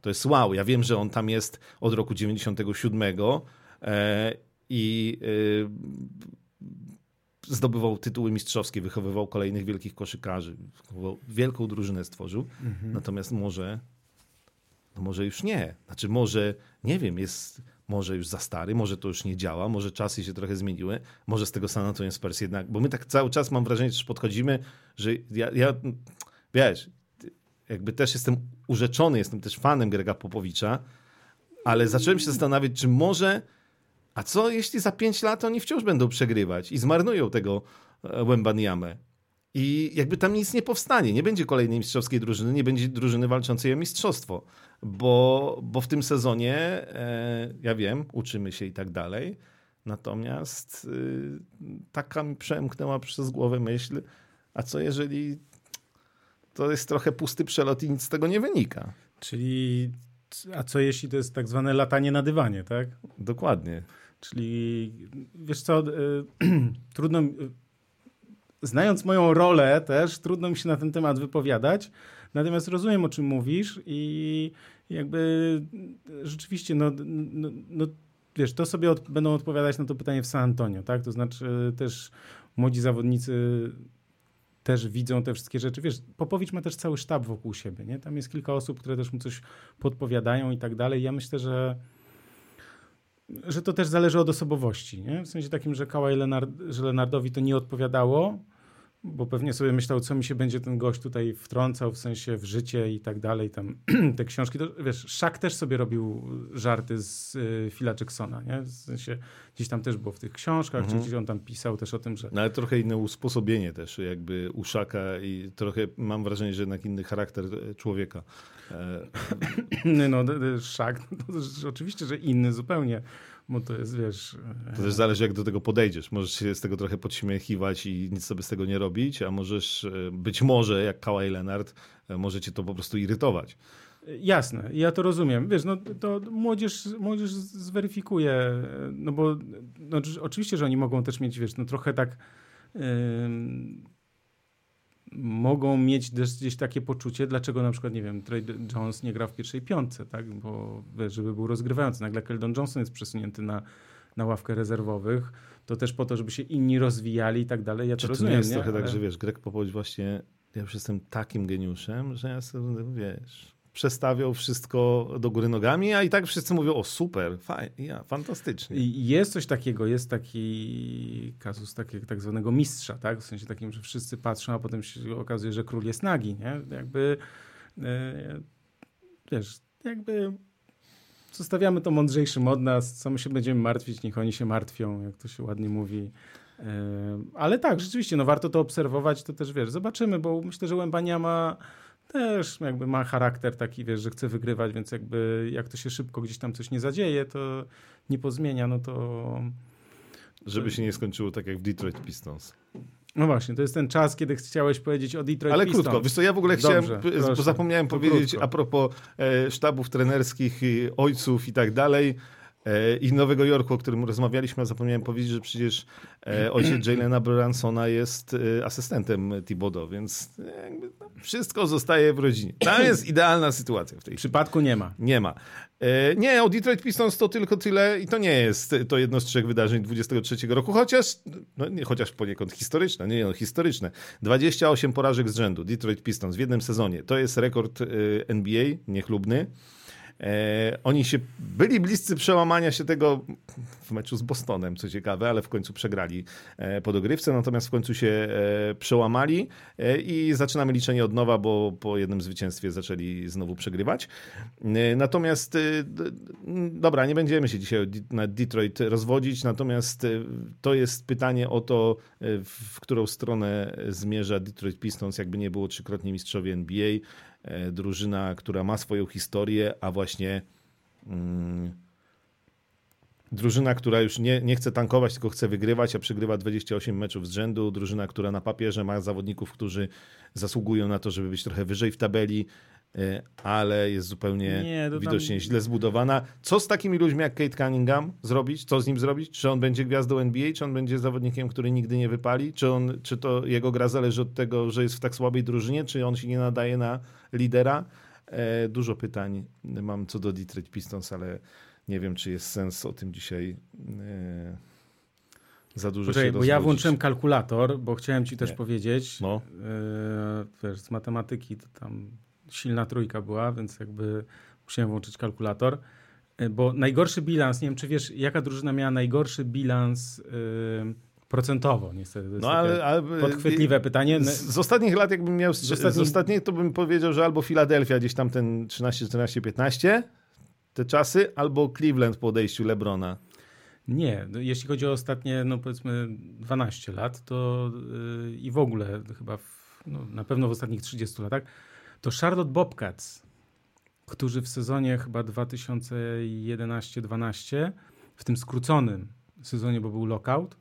to jest wow. Ja wiem, że on tam jest od roku 97 e, i e, zdobywał tytuły mistrzowskie, wychowywał kolejnych wielkich koszykarzy, wielką drużynę stworzył. Mhm. Natomiast może, no może już nie. Znaczy może, nie wiem, jest może już za stary, może to już nie działa, może czasy się trochę zmieniły, może z tego San Antonio Spurs jednak, bo my tak cały czas mam wrażenie, że podchodzimy, że ja, ja wiesz, jakby też jestem urzeczony, jestem też fanem Grega Popowicza, ale zacząłem się zastanawiać, czy może, a co jeśli za pięć lat oni wciąż będą przegrywać i zmarnują tego Wembaniamę? I jakby tam nic nie powstanie, nie będzie kolejnej mistrzowskiej drużyny, nie będzie drużyny walczącej o mistrzostwo, bo, bo w tym sezonie, e, ja wiem, uczymy się i tak dalej, natomiast y, taka mi przemknęła przez głowę myśl, a co jeżeli to jest trochę pusty przelot i nic z tego nie wynika? Czyli, a co jeśli to jest tak zwane latanie na dywanie, tak? Dokładnie. Czyli, wiesz co, y, trudno znając moją rolę też, trudno mi się na ten temat wypowiadać. Natomiast rozumiem, o czym mówisz i jakby rzeczywiście, no, no, no wiesz, to sobie od, będą odpowiadać na to pytanie w San Antonio, tak? To znaczy też młodzi zawodnicy też widzą te wszystkie rzeczy. Wiesz, Popowicz ma też cały sztab wokół siebie, nie? Tam jest kilka osób, które też mu coś podpowiadają i tak dalej. Ja myślę, że że to też zależy od osobowości, nie? W sensie takim, że Kałaj Lenard, że Lenardowi to nie odpowiadało, bo pewnie sobie myślał, co mi się będzie ten gość tutaj wtrącał, w sensie w życie i tak dalej, tam te książki, to, wiesz, Szak też sobie robił żarty z y, Phila Jacksona, nie? W sensie gdzieś tam też było w tych książkach, mhm. czy gdzieś on tam pisał też o tym, że... No ale trochę inne usposobienie też jakby u Szaka i trochę mam wrażenie, że jednak inny charakter e, człowieka. E, no, Szak, no, oczywiście, że inny zupełnie bo to jest, wiesz... To też zależy, jak do tego podejdziesz. Możesz się z tego trochę podśmiechiwać i nic sobie z tego nie robić, a możesz, e, być może, jak Kawhi Leonard, e, może cię to po prostu irytować. Jasne, ja to rozumiem. Wiesz, no to młodzież, młodzież zweryfikuje, no bo no, oczywiście, że oni mogą też mieć, wiesz, no trochę tak... Yy mogą mieć też gdzieś takie poczucie, dlaczego na przykład, nie wiem, Trey Jones nie gra w pierwszej piątce, tak? Bo żeby był rozgrywający. Nagle Keldon Johnson jest przesunięty na, na ławkę rezerwowych, to też po to, żeby się inni rozwijali i tak dalej. Ja to Czy rozumiem, to nie jest nie? trochę tak, Ale... tak, że wiesz, Greg Popovic właśnie, ja już jestem takim geniuszem, że ja sobie, wiesz, przestawiał wszystko do góry nogami, a i tak wszyscy mówią, o super, fajnie, ja, fantastycznie. Jest coś takiego, jest taki kazus takiego tak zwanego mistrza, tak? W sensie takim, że wszyscy patrzą, a potem się okazuje, że król jest nagi, nie? Jakby, e, wiesz, jakby zostawiamy to mądrzejszym od nas, co my się będziemy martwić, niech oni się martwią, jak to się ładnie mówi. E, ale tak, rzeczywiście, no warto to obserwować, to też, wiesz, zobaczymy, bo myślę, że Łębania ma też jakby ma charakter taki, wiesz, że chce wygrywać, więc jakby jak to się szybko gdzieś tam coś nie zadzieje, to nie pozmienia, no to... Żeby się nie skończyło tak jak w Detroit Pistons. No właśnie, to jest ten czas, kiedy chciałeś powiedzieć o Detroit Ale Pistons. krótko, wiesz co, ja w ogóle Dobrze, chciałem, bo zapomniałem powiedzieć krótko. a propos e, sztabów trenerskich, ojców i tak dalej, E, i Nowego Jorku, o którym rozmawialiśmy, a zapomniałem powiedzieć, że przecież e, ojciec Jalena Bransona jest e, asystentem Thibodeau, więc no, wszystko zostaje w rodzinie. Tam jest idealna sytuacja w tej W przypadku nie ma. Nie ma. Nie, o Detroit Pistons to tylko tyle i to nie jest to jedno z trzech wydarzeń 23 roku, chociaż, no nie, chociaż poniekąd historyczne, nie no, historyczne. 28 porażek z rzędu Detroit Pistons w jednym sezonie. To jest rekord NBA, niechlubny. E, oni się byli bliscy przełamania się tego w meczu z Bostonem, co ciekawe, ale w końcu przegrali e, po dogrywce, natomiast w końcu się e, przełamali e, i zaczynamy liczenie od nowa, bo po jednym zwycięstwie zaczęli znowu przegrywać. E, natomiast e, dobra, nie będziemy się dzisiaj na Detroit rozwodzić, natomiast to jest pytanie o to, w którą stronę zmierza Detroit Pistons, jakby nie było trzykrotnie mistrzowie NBA. E, drużyna, która ma swoją historię, a właśnie mm, drużyna, która już nie, nie chce tankować, tylko chce wygrywać, a przegrywa 28 meczów z rzędu. Drużyna, która na papierze ma zawodników, którzy zasługują na to, żeby być trochę wyżej w tabeli. Y, ale jest zupełnie nie, widocznie tam... źle zbudowana. Co z takimi ludźmi jak Kate Cunningham zrobić? Co z nim zrobić? Czy on będzie gwiazdą NBA? Czy on będzie zawodnikiem, który nigdy nie wypali? Czy, on, czy to jego gra zależy od tego, że jest w tak słabej drużynie? Czy on się nie nadaje na lidera? E, dużo pytań mam co do Detroit Pistons, ale nie wiem, czy jest sens o tym dzisiaj e, za dużo Poczekaj, bo ja włączyłem kalkulator, bo chciałem ci też nie. powiedzieć, no. e, wiesz, z matematyki to tam silna trójka była, więc jakby musiałem włączyć kalkulator. E, bo najgorszy bilans, nie wiem czy wiesz, jaka drużyna miała najgorszy bilans yy, procentowo, niestety. To jest no, ale, ale, podchwytliwe pytanie. Z, z, ostatnich lat, jakbym miał z, z ostatnich, to bym powiedział, że albo Filadelfia gdzieś tam ten 13, 14, 15 te czasy, albo Cleveland po odejściu Lebrona. Nie, no, jeśli chodzi o ostatnie, no powiedzmy 12 lat, to yy, i w ogóle chyba w, no, na pewno w ostatnich 30 latach, to Charlotte Bobcats, którzy w sezonie chyba 2011-12, w tym skróconym sezonie, bo był lockout,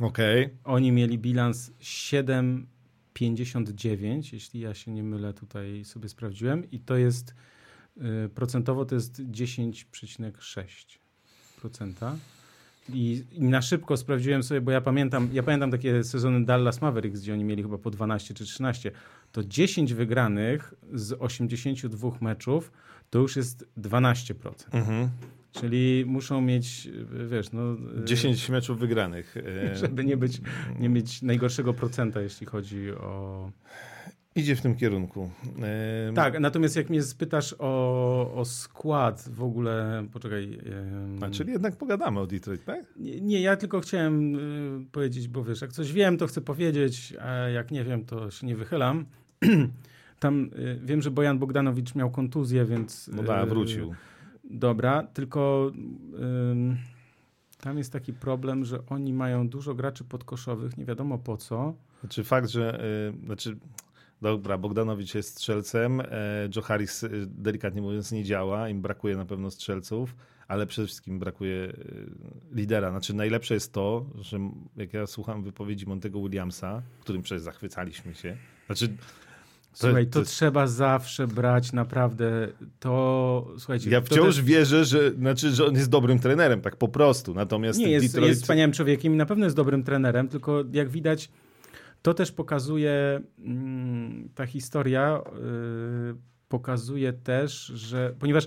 okay. oni mieli bilans 7,59, jeśli ja się nie mylę, tutaj sobie sprawdziłem, i to jest y, procentowo to jest 10,6%. I, I, na szybko sprawdziłem sobie, bo ja pamiętam, ja pamiętam takie sezony Dallas Mavericks, gdzie oni mieli chyba po 12 czy 13 to 10 wygranych z 82 meczów to już jest 12%. Mhm. Czyli muszą mieć, wiesz, no... 10 meczów wygranych. Żeby nie, być, nie mieć najgorszego procenta, jeśli chodzi o... Idzie w tym kierunku. Tak, natomiast jak mnie spytasz o, o skład w ogóle, poczekaj. A, czyli jednak pogadamy o Detroit, tak? Nie, nie, ja tylko chciałem y, powiedzieć, bo wiesz, jak coś wiem, to chcę powiedzieć, a jak nie wiem, to się nie wychylam. Tam y, wiem, że Bojan Bogdanowicz miał kontuzję, więc. No tak, wrócił. Dobra, tylko tam jest taki problem, że oni mają dużo graczy podkoszowych, nie wiadomo po co. Znaczy fakt, że. Y, znaczy Dobra, Bogdanowicz jest strzelcem, e, Joe Harris e, delikatnie mówiąc nie działa, im brakuje na pewno strzelców, ale przede wszystkim brakuje e, lidera. Znaczy najlepsze jest to, że jak ja słucham wypowiedzi Montego Williamsa, którym przecież zachwycaliśmy się, znaczy Słuchaj, to, to, trzeba zawsze brać naprawdę to. Słuchajcie, ja wciąż też... wierzę, że, znaczy, że on jest dobrym trenerem, tak po prostu. Natomiast nie jest, Detroit... jest wspaniałym człowiekiem i na pewno jest dobrym trenerem, tylko jak widać, to też pokazuje mm, ta historia, yy, pokazuje też, że ponieważ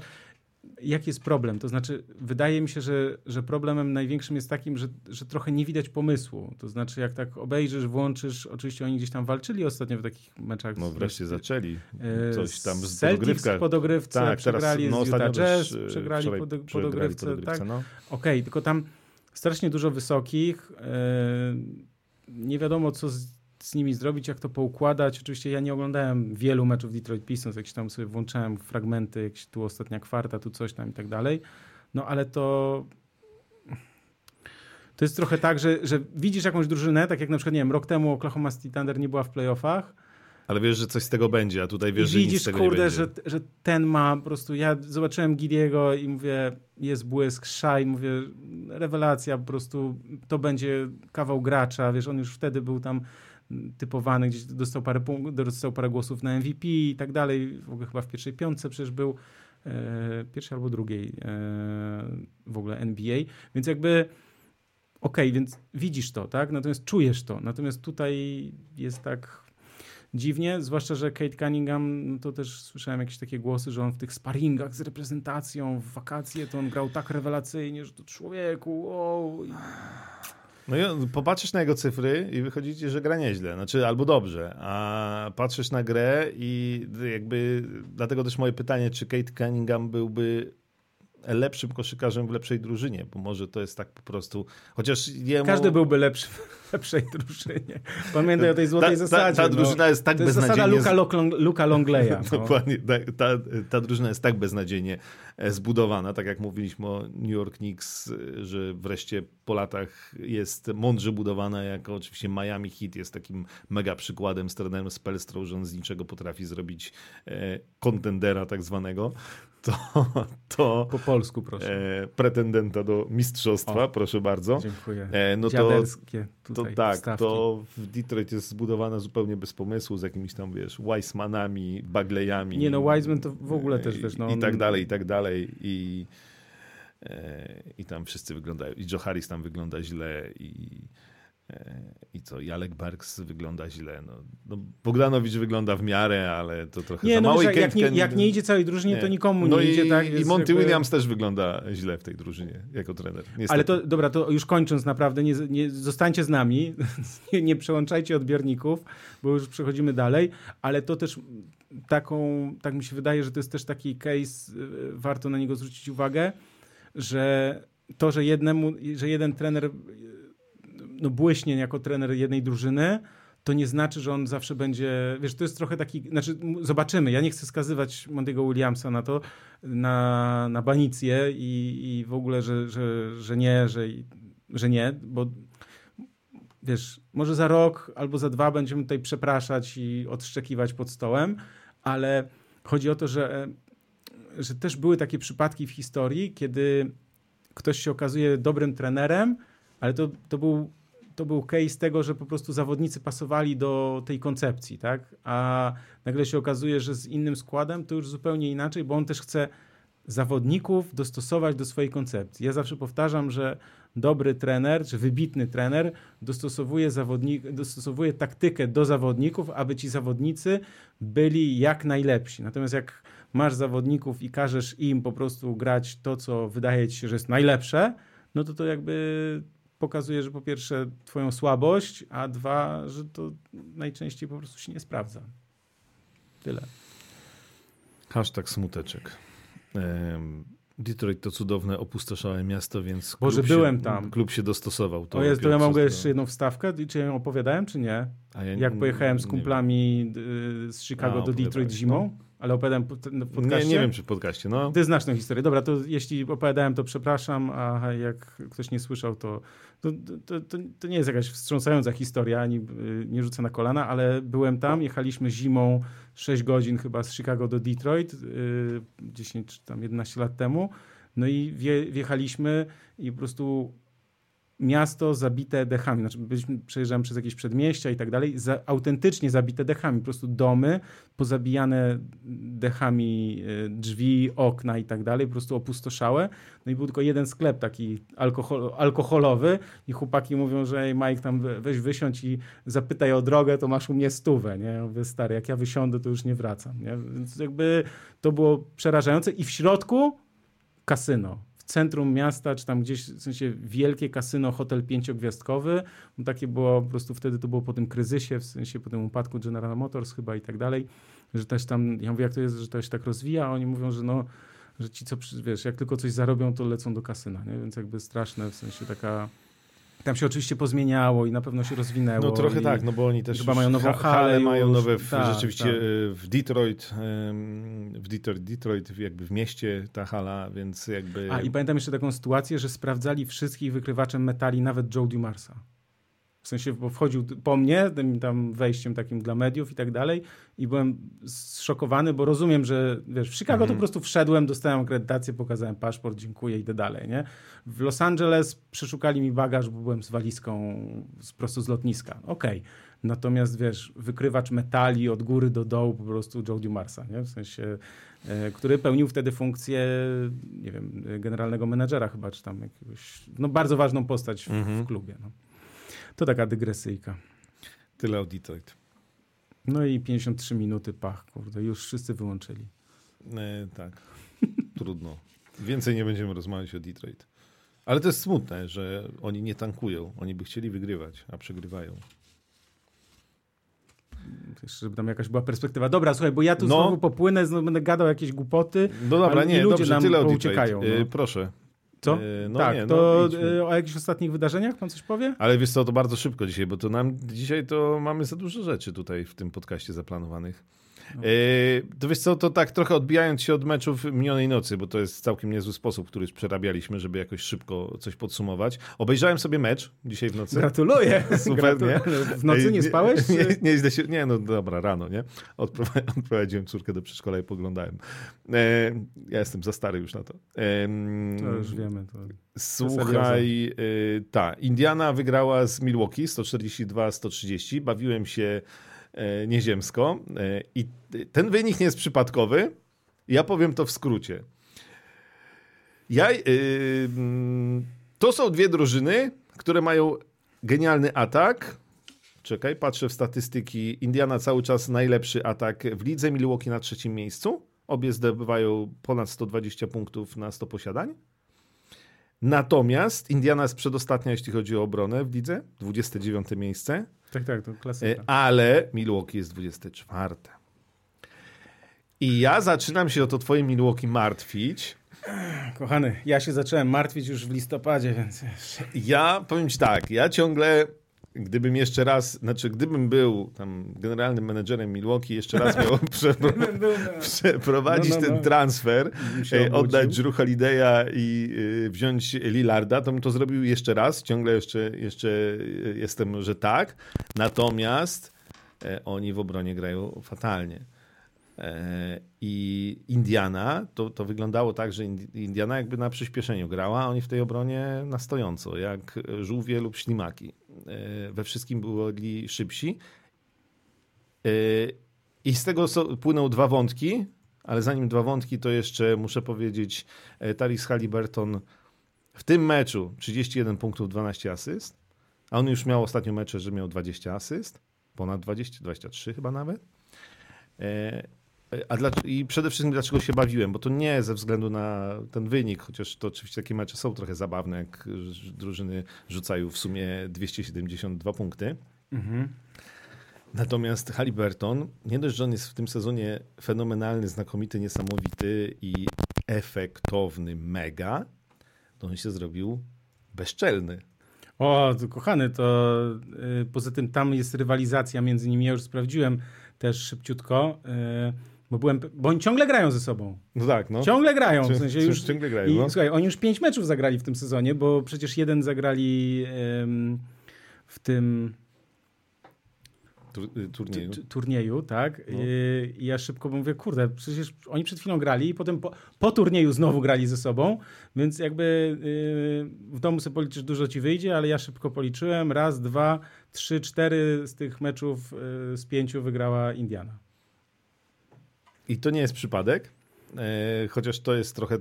jaki jest problem? To znaczy, wydaje mi się, że, że problemem największym jest takim, że, że trochę nie widać pomysłu. To znaczy, jak tak obejrzysz, włączysz, oczywiście oni gdzieś tam walczyli ostatnio w takich meczach. No wreszcie z, zaczęli. Yy, coś tam z w podogrywce, tak, przegrali teraz, no, z Utah Jazz, też, przegrali pod, podogrywce. podogrywce tak? no. Okej, okay, tylko tam strasznie dużo wysokich. Yy, nie wiadomo, co z z nimi zrobić, jak to poukładać. Oczywiście ja nie oglądałem wielu meczów Detroit Pistons, jakieś tam sobie włączałem fragmenty, jakieś tu ostatnia kwarta, tu coś tam i tak dalej. No ale to to jest trochę tak, że, że widzisz jakąś drużynę, tak jak na przykład, nie wiem, rok temu Oklahoma City Thunder nie była w playoffach, ale wiesz, że coś z tego będzie, a tutaj wiesz, I że widzisz, nic z tego kurde, nie będzie. Że, że ten ma po prostu, ja zobaczyłem Gidiego i mówię, jest błysk, szaj, mówię, rewelacja, po prostu to będzie kawał gracza, wiesz, on już wtedy był tam typowany, gdzieś dostał parę, dostał parę głosów na MVP i tak dalej. W ogóle chyba w pierwszej piątce przecież był, e, pierwszej albo drugiej e, w ogóle NBA. Więc jakby okej, okay, więc widzisz to, tak? Natomiast czujesz to. Natomiast tutaj jest tak dziwnie, zwłaszcza, że Kate Cunningham, no to też słyszałem jakieś takie głosy, że on w tych sparingach z reprezentacją w wakacje to on grał tak rewelacyjnie, że to człowieku, wow. No i popatrzysz na jego cyfry i wychodzi ci, że gra nieźle, znaczy albo dobrze, a patrzysz na grę i jakby, dlatego też moje pytanie, czy Kate Cunningham byłby lepszym koszykarzem w lepszej drużynie, bo może to jest tak po prostu, chociaż jemu... Każdy byłby lepszy w lepszej drużynie. Pamiętaj o tej złotej ta, zasadzie. Ta, ta drużyna no. jest tak to jest beznadziejnie... zasada Luka, Luka Longleya. No. Dokładnie. Ta, ta, drużyna jest tak beznadziejnie e, zbudowana, tak jak mówiliśmy o New York Knicks, e, że wreszcie po latach jest mądrze budowana, jak oczywiście Miami Heat jest takim mega przykładem z trenerem Spelstrą, że on z niczego potrafi zrobić e, kontendera tak zwanego to, to po polsku proszę. E, pretendenta do mistrzostwa, o, proszę bardzo. Dziękuję. E, no to, to tak, wstawki. to w Detroit jest zbudowana zupełnie bez pomysłu, z jakimiś tam, wiesz, Weissmanami, Bagleyami. Nie no, Wiseman to w ogóle też, wiesz, no. I tak dalej, i tak dalej. I, e, I tam wszyscy wyglądają, i Joe Harris tam wygląda źle, i i co, Jalek Barks wygląda źle. No, no, Bogdanowicz wygląda w miarę, ale to trochę nie, za no, mało. Jak, jak, nie, jak nie idzie całej drużynie, nie. to nikomu no nie i, idzie. Tak, I Monty jakby... Williams też wygląda źle w tej drużynie jako trener. Niestety. Ale to, dobra, to już kończąc naprawdę, nie, nie zostańcie z nami, nie, nie przełączajcie odbiorników, bo już przechodzimy dalej, ale to też taką, tak mi się wydaje, że to jest też taki case, y, warto na niego zwrócić uwagę, że to, że jednemu, że jeden trener no, błyśnie jako trener jednej drużyny, to nie znaczy, że on zawsze będzie, wiesz, to jest trochę taki, znaczy zobaczymy, ja nie chcę skazywać Mondiego Williamsa na to, na, na banicję i, i w ogóle, że, że, że nie, że, że nie, bo wiesz, może za rok albo za dwa będziemy tutaj przepraszać i odszczekiwać pod stołem, ale chodzi o to, że, że też były takie przypadki w historii, kiedy ktoś się okazuje dobrym trenerem, ale to, to był to był case tego, że po prostu zawodnicy pasowali do tej koncepcji, tak? A nagle się okazuje, że z innym składem to już zupełnie inaczej, bo on też chce zawodników dostosować do swojej koncepcji. Ja zawsze powtarzam, że dobry trener, czy wybitny trener dostosowuje, zawodnik, dostosowuje taktykę do zawodników, aby ci zawodnicy byli jak najlepsi. Natomiast jak masz zawodników i każesz im po prostu grać to, co wydaje ci się, że jest najlepsze, no to to jakby pokazuje, że po pierwsze twoją słabość, a dwa, że to najczęściej po prostu się nie sprawdza. Tyle. Hashtag smuteczek. Detroit to cudowne, opustoszałe miasto, więc Boże, klub byłem się, tam. klub się dostosował. To, o jest, to ja mogę jeszcze jedną wstawkę? Czy ja ją opowiadałem, czy nie? Ja Jak pojechałem z kumplami y, z Chicago A, do Detroit zimą? No. Ale opowiadałem w podcaście? Nie, nie wiem, czy w podcaście. No. Ty znasz tę historię. Dobra, to jeśli opowiadałem, to przepraszam, a jak ktoś nie słyszał, to, to, to, to, to nie jest jakaś wstrząsająca historia, ani y, nie rzucę na kolana, ale byłem tam, jechaliśmy zimą 6 godzin chyba z Chicago do Detroit, 10 czy tam 11 lat temu. No i wje, wjechaliśmy i po prostu miasto zabite dechami. Znaczy, byliśmy, przejeżdżałem przez jakieś przedmieścia i tak dalej, za, autentycznie zabite dechami. Po prostu domy pozabijane dechami, y, drzwi, okna i tak dalej, po prostu opustoszałe. No i był tylko jeden sklep taki alkohol, alkoholowy i chłopaki mówią, że ej, Mike, tam weź wysiądź i zapytaj o drogę, to masz u mnie stówę, nie? Ja mówię, stary, jak ja wysiądę, to już nie wracam, nie? Więc jakby to było przerażające i w środku kasyno centrum miasta, czy tam gdzieś, w sensie wielkie kasyno, hotel pięciogwiazdkowy. Takie było, po prostu wtedy to było po tym kryzysie, w sensie po tym upadku General Motors chyba i tak dalej, że też tam, ja mówię, jak to jest, że to się tak rozwija, a oni mówią, że no, że ci co, wiesz, jak tylko coś zarobią, to lecą do kasyna, nie? Więc jakby straszne, w sensie taka tam się oczywiście pozmieniało i na pewno się rozwinęło. No trochę tak, no bo oni też chyba mają nową halę. mają nowe w, tak, rzeczywiście tak. w Detroit, w Detroit, Detroit jakby w mieście ta hala, więc jakby... A i pamiętam jeszcze taką sytuację, że sprawdzali wszystkich wykrywaczem metali, nawet Joe Dumarsa. W sensie, bo wchodził po mnie, tym tam wejściem takim dla mediów i tak dalej i byłem zszokowany, bo rozumiem, że wiesz, w Chicago to Mhm. po prostu wszedłem, dostałem akredytację, pokazałem paszport, dziękuję, idę dalej, nie? W Los Angeles przeszukali mi bagaż, bo byłem z walizką z, prosto z lotniska. Okej. Natomiast wiesz, wykrywacz metali od góry do dołu po prostu Joe Dumarsa, nie? W sensie, e, który pełnił wtedy funkcję, nie wiem, generalnego menedżera chyba, czy tam jakiegoś, no bardzo ważną postać w, Mhm. w klubie, no. To taka dygresyjka. Tyle o Detroit. No i 53 minuty, pach, kurde, już wszyscy wyłączyli. E, tak, trudno. Więcej nie będziemy rozmawiać o Detroit. Ale to jest smutne, że oni nie tankują. Oni by chcieli wygrywać, a przegrywają. Jeszcze, żeby tam jakaś była perspektywa. Dobra, słuchaj, bo ja tu No. znowu popłynę, znowu będę gadał jakieś głupoty. No dobra, nie, ludzie dobrze, nam tyle o pouciekają, Detroit. no. E, proszę. Co? E, no tak, nie, to no, idźmy. y, o jakichś ostatnich wydarzeniach pan coś powie? Ale wiesz co, to bardzo szybko dzisiaj, bo to nam dzisiaj to mamy za dużo rzeczy tutaj w tym podcaście zaplanowanych. E, to wiesz co, to tak trochę odbijając się od meczów minionej nocy, bo to jest całkiem niezły sposób, który przerabialiśmy, żeby jakoś szybko coś podsumować. Obejrzałem sobie mecz dzisiaj w nocy. Gratuluję. Super, nie? W nocy nie spałeś? Nie, nie, nie, się, nie, no dobra, rano, nie? Odprowa- odprowadziłem córkę do przedszkola i poglądałem. E, ja jestem za stary już na to. E, To już wiemy. To... Słuchaj, y, ta, Indiana wygrała z Milwaukee 142-130. Bawiłem się e, nieziemsko e, i ten wynik nie jest przypadkowy. Ja powiem to w skrócie. Ja, y, mm, to są dwie drużyny, które mają genialny atak. Czekaj, patrzę w statystyki. Indiana cały czas najlepszy atak w lidze, Milwaukee na trzecim miejscu. Obie zdobywają ponad 120 punktów na 100 posiadań. Natomiast Indiana jest przedostatnia, jeśli chodzi o obronę w lidze, 29 miejsce, Tak, tak, to e, klasyka. ale Milwaukee jest 24. I ja zaczynam się o to twoje Milwaukee martwić. Kochany, ja się zacząłem martwić już w listopadzie, więc. Ja powiem ci tak, ja ciągle, gdybym jeszcze raz, znaczy gdybym był tam generalnym menedżerem Milwaukee, jeszcze raz miał przepro- przeprowadzić No, no, ten no. transfer, Bym się e, oddać. Drew Holiday'a i y, wziąć Lillarda, to bym to zrobił jeszcze raz. Ciągle jeszcze, jeszcze y, jestem, że tak. Natomiast e, oni w obronie grają fatalnie. E, I Indiana, to, to wyglądało tak, że Indi- Indiana jakby na przyspieszeniu grała, a oni w tej obronie na stojąco, jak żółwie lub ślimaki. E, We wszystkim byli szybsi. E, I z tego płyną dwa wątki, ale zanim dwa wątki, to jeszcze muszę powiedzieć, e, Taris Halliburton w tym meczu 31 punktów, 12 asyst, a on już miał ostatnio mecze, że miał 20 asyst, ponad 20, 23 chyba nawet. A dla, I przede wszystkim dlaczego się bawiłem, bo to nie ze względu na ten wynik, chociaż to oczywiście takie mecze są trochę zabawne, jak drużyny rzucają w sumie 272 punkty. Mhm. Natomiast Halliburton, nie dość, że on jest w tym sezonie fenomenalny, znakomity, niesamowity i efektowny, mega, to on się zrobił bezczelny. O, kochany, to yy, poza tym tam jest rywalizacja między nimi. Ja już sprawdziłem też szybciutko. Yy, bo, byłem, bo oni ciągle grają ze sobą. No tak, no. Ciągle grają. W sensie już, ciągle grają. I, no. Słuchaj, oni już pięć meczów zagrali w tym sezonie, bo przecież jeden zagrali yy, w tym Y, turnieju. turnieju, tak. No. I, I ja szybko mówię, kurde, przecież oni przed chwilą grali i potem po, po turnieju znowu grali ze sobą, więc jakby yy, w domu sobie policzysz, dużo ci wyjdzie, ale ja szybko policzyłem. Raz, dwa, trzy, cztery z tych meczów yy, z pięciu wygrała Indiana. I to nie jest przypadek, e, chociaż to jest trochę, e,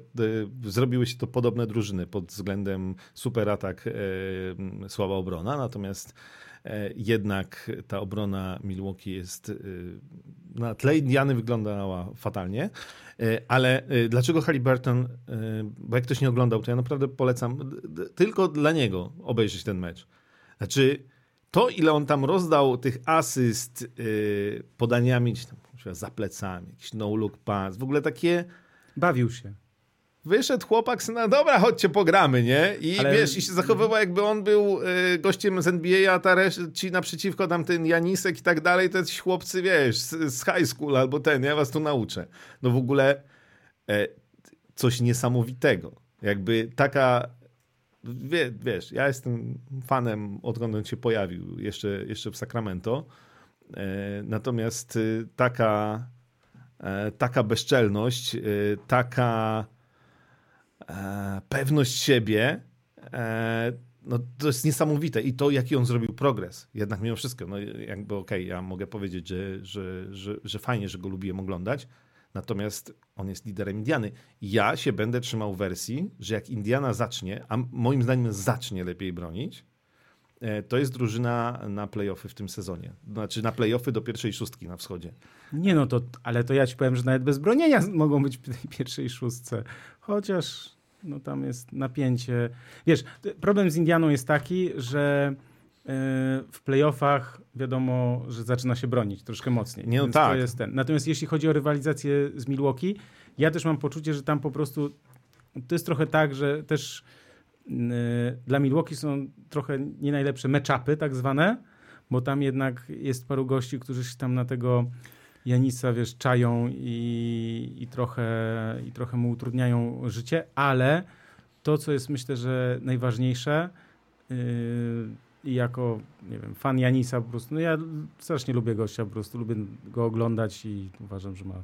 zrobiły się to podobne drużyny pod względem super atak, e, słaba obrona, natomiast jednak ta obrona Milwaukee jest na tle Indiany wyglądała fatalnie, ale dlaczego Halliburton, bo jak ktoś nie oglądał, to ja naprawdę polecam tylko dla niego obejrzeć ten mecz. Znaczy, to ile on tam rozdał tych asyst podaniami, za plecami, jakiś no-look pass, w ogóle takie... Bawił się. Wyszedł chłopak, no dobra, chodźcie pogramy, nie? I Ale... wiesz, i się zachowywał jakby on był y, gościem z NBA, a ta ci naprzeciwko tam ten Janisek i tak dalej, to ci chłopcy, wiesz, z, z high school albo ten, ja was tu nauczę. No w ogóle e, coś niesamowitego. Jakby taka, wie, wiesz, ja jestem fanem, odkąd on się pojawił, jeszcze, jeszcze w Sacramento. E, natomiast y, taka, e, taka bezczelność, y, taka e, pewność siebie, no to jest niesamowite. I to, jaki on zrobił progres. Jednak mimo wszystko, no jakby okej, okay, ja mogę powiedzieć, że, że, że, że fajnie, że go lubiłem oglądać, natomiast on jest liderem Indiany. Ja się będę trzymał wersji, że jak Indiana zacznie, a moim zdaniem zacznie lepiej bronić, to jest drużyna na playoffy w tym sezonie. Znaczy na playoffy do pierwszej szóstki na wschodzie. Nie no, to, ale to ja ci powiem, że nawet bez bronienia mogą być w tej pierwszej szóstce. Chociaż no tam jest napięcie. Wiesz, problem z Indianą jest taki, że e, w playoffach wiadomo, że zaczyna się bronić troszkę mocniej. Nie, no tak. jest ten. Natomiast jeśli chodzi o rywalizację z Milwaukee, ja też mam poczucie, że tam po prostu to jest trochę tak, że też dla Milwaukee są trochę nie najlepsze meczapy tak zwane, bo tam jednak jest paru gości, którzy się tam na tego Janisa, wiesz, czają i, i, trochę, i trochę mu utrudniają życie, ale to, co jest myślę, że najważniejsze yy, i jako, nie wiem, fan Janisa po prostu, no ja strasznie lubię gościa, po prostu lubię go oglądać i uważam, że ma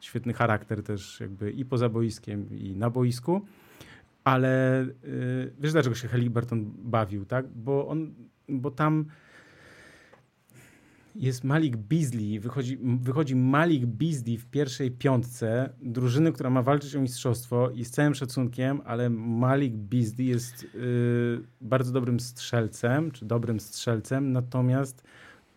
świetny charakter też jakby i poza boiskiem, i na boisku. Ale yy, wiesz, dlaczego się Halliburton bawił, tak? Bo on, bo tam jest Malik Beasley, wychodzi, wychodzi Malik Beasley w pierwszej piątce drużyny, która ma walczyć o mistrzostwo i z całym szacunkiem, ale Malik Beasley jest y, bardzo dobrym strzelcem, czy dobrym strzelcem, natomiast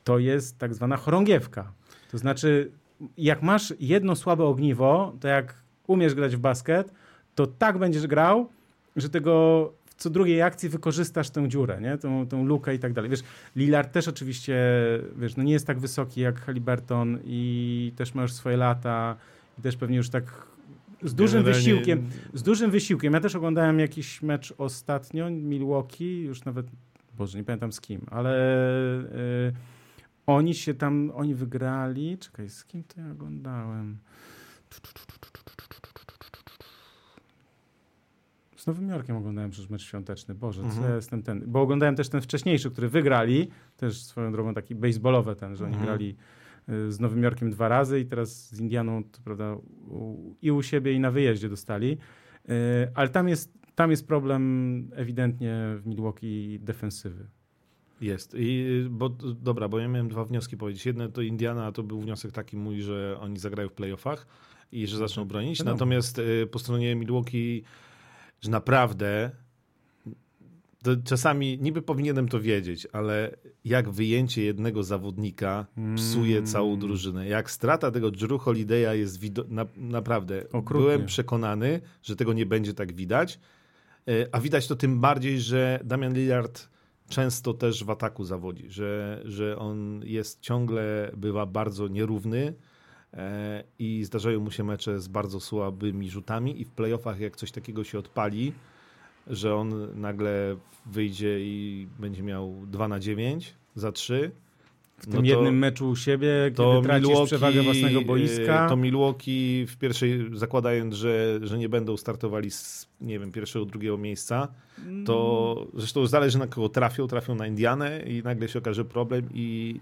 to jest tak zwana chorągiewka. To znaczy, jak masz jedno słabe ogniwo, to jak umiesz grać w basket, to tak będziesz grał, że tego co drugiej akcji wykorzystasz tę dziurę, nie? Tą, tą lukę i tak dalej. Wiesz, Lillard też oczywiście, wiesz, no nie jest tak wysoki jak Halliburton i też ma już swoje lata i też pewnie już tak z dużym Generalnie... wysiłkiem, z dużym wysiłkiem. Ja też oglądałem jakiś mecz ostatnio, Milwaukee, już nawet, Boże, nie pamiętam z kim, ale yy, oni się tam, oni wygrali, czekaj, z kim to ja oglądałem? Z Nowym Jorkiem oglądałem przecież mecz świąteczny. Boże, mhm. co ja jestem ten. Bo oglądałem też ten wcześniejszy, który wygrali. Też swoją drogą taki baseballowy ten, że oni mhm. grali y, z Nowym Jorkiem dwa razy i teraz z Indianą, to prawda, i u siebie, i na wyjeździe dostali. Y, ale tam jest, tam jest problem ewidentnie w Milwaukee defensywy. Jest. I, bo, dobra, bo ja miałem dwa wnioski powiedzieć. Jedno to Indiana, to był wniosek taki mój, że oni zagrają w playoffach i że zaczną bronić. Natomiast y, po stronie Milwaukee że naprawdę to czasami niby powinienem to wiedzieć, ale jak wyjęcie jednego zawodnika psuje Mm. całą drużynę. Jak strata tego Drew Holiday'a jest na, naprawdę. Okrutnie. Byłem przekonany, że tego nie będzie tak widać. E, A widać to tym bardziej, że Damian Lillard często też w ataku zawodzi, że, że on jest ciągle, bywa bardzo nierówny i zdarzają mu się mecze z bardzo słabymi rzutami i w playoffach jak coś takiego się odpali, że on nagle wyjdzie i będzie miał 2 na 9 za 3. W tym jednym meczu u siebie, No to kiedy tracisz Milwaukee, przewagę własnego boiska. e, To Milwaukee w pierwszej, zakładając, że, że nie będą startowali z, nie wiem, pierwszego, drugiego miejsca, to zresztą zależy na kogo trafią, trafią na Indianę i nagle się okaże problem i,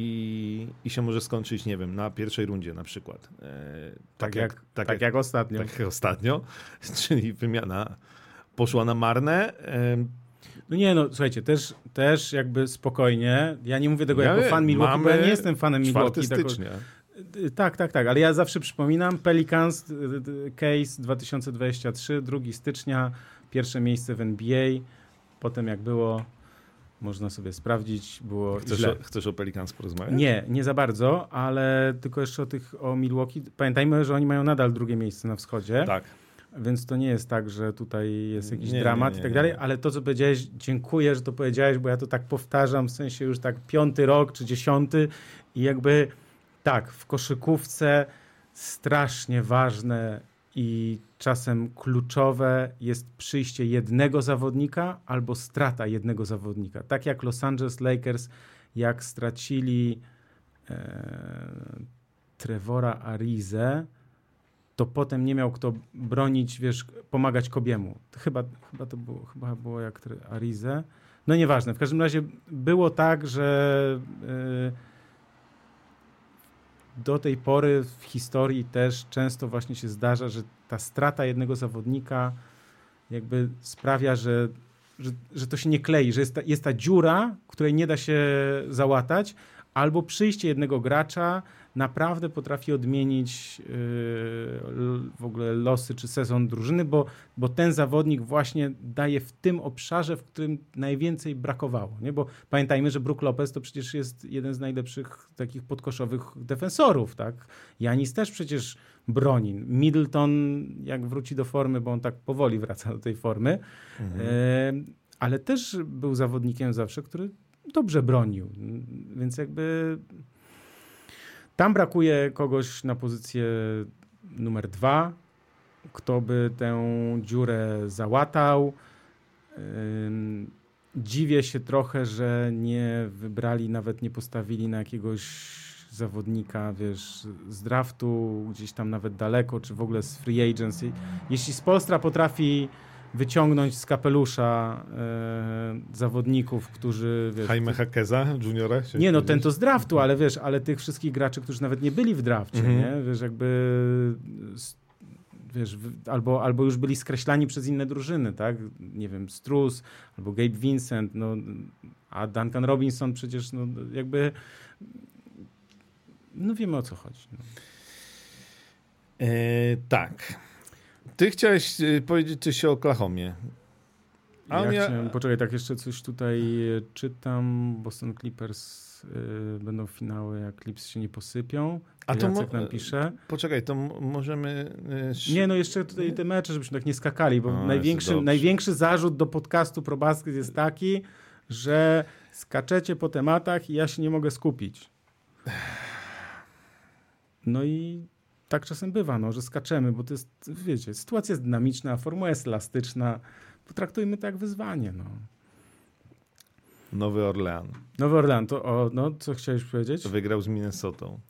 i, i się może skończyć, nie wiem, na pierwszej rundzie na przykład. E, tak, jak, tak, jak, ostatnio. tak jak ostatnio, czyli wymiana poszła na marne. E, No nie, no słuchajcie, też, też jakby spokojnie. Ja nie mówię tego Ja jako fan Milwaukee, bo ja nie jestem fanem 4 Milwaukee. tak- stycznia. Tak, tak, tak, ale ja zawsze przypominam Pelicans Case 2023, 2 stycznia, pierwsze miejsce w NBA. Potem jak było, można sobie sprawdzić, było Chcesz, źle. o, chcesz o Pelicans porozmawiać? Nie, nie za bardzo, ale tylko jeszcze o tych, o Milwaukee. Pamiętajmy, że oni mają nadal drugie miejsce na wschodzie, Tak. więc to nie jest tak, że tutaj jest jakiś Nie, nie, dramat nie, i tak nie. dalej, ale to, co powiedziałeś, dziękuję, że to powiedziałeś, bo ja to tak powtarzam, w sensie już tak piąty rok czy dziesiąty i jakby tak, w koszykówce strasznie ważne i czasem kluczowe jest przyjście jednego zawodnika albo strata jednego zawodnika. Tak jak Los Angeles Lakers, jak stracili e, Trevora Arizę, to potem nie miał kto bronić, wiesz, pomagać Kobiemu. Chyba, chyba to było, chyba było jak Arizę. No nieważne. W każdym razie było tak, że e, do tej pory w historii też często właśnie się zdarza, że ta strata jednego zawodnika jakby sprawia, że, że, że to się nie klei, że jest ta, jest ta dziura, której nie da się załatać, albo przyjście jednego gracza naprawdę potrafi odmienić yy, w ogóle losy czy sezon drużyny, bo, bo ten zawodnik właśnie daje w tym obszarze, w którym najwięcej brakowało. Nie? Bo pamiętajmy, że Brook Lopez to przecież jest jeden z najlepszych takich podkoszowych defensorów. Tak? Janis też przecież broni. Middleton jak wróci do formy, bo on tak powoli wraca do tej formy, Mhm. e, ale też był zawodnikiem zawsze, który dobrze bronił. Więc jakby tam brakuje kogoś na pozycję numer dwa, kto by tę dziurę załatał. Dziwię się trochę, że nie wybrali, nawet nie postawili na jakiegoś zawodnika, wiesz, z draftu, gdzieś tam nawet daleko, czy w ogóle z free agency. Jeśli Spolstra potrafi wyciągnąć z kapelusza e, zawodników, którzy... Wiesz, Jaime Hakeza, juniora? nie, no ten to z draftu, ale wiesz, ale tych wszystkich graczy, którzy nawet nie byli w drafcie, Mhm. nie? Wiesz, jakby wiesz, albo, albo już byli skreślani przez inne drużyny, tak? Nie wiem, Strus albo Gabe Vincent, no, a Duncan Robinson przecież, no, jakby no wiemy o co chodzi. No. E, tak. Ty chciałeś e, powiedzieć coś o Oklahomie. A Ja chciałem, poczekaj, tak jeszcze coś tutaj e, czytam. Boston Clippers y, będą finały, jak Clips się nie posypią. A to mo- nam pisze. Poczekaj, to możemy... Nie, no jeszcze tutaj te mecze, żebyśmy tak nie skakali, bo A, największy, największy zarzut do podcastu ProBasket jest taki, że skaczecie po tematach i ja się nie mogę skupić. No i tak czasem bywa, no, że skaczemy, bo to jest, wiecie, sytuacja jest dynamiczna, formuła jest elastyczna. Potraktujmy to jak wyzwanie, no. Nowy Orlean Nowy Orlean, to o, no, co chciałeś powiedzieć? wygrał z Minnesotą.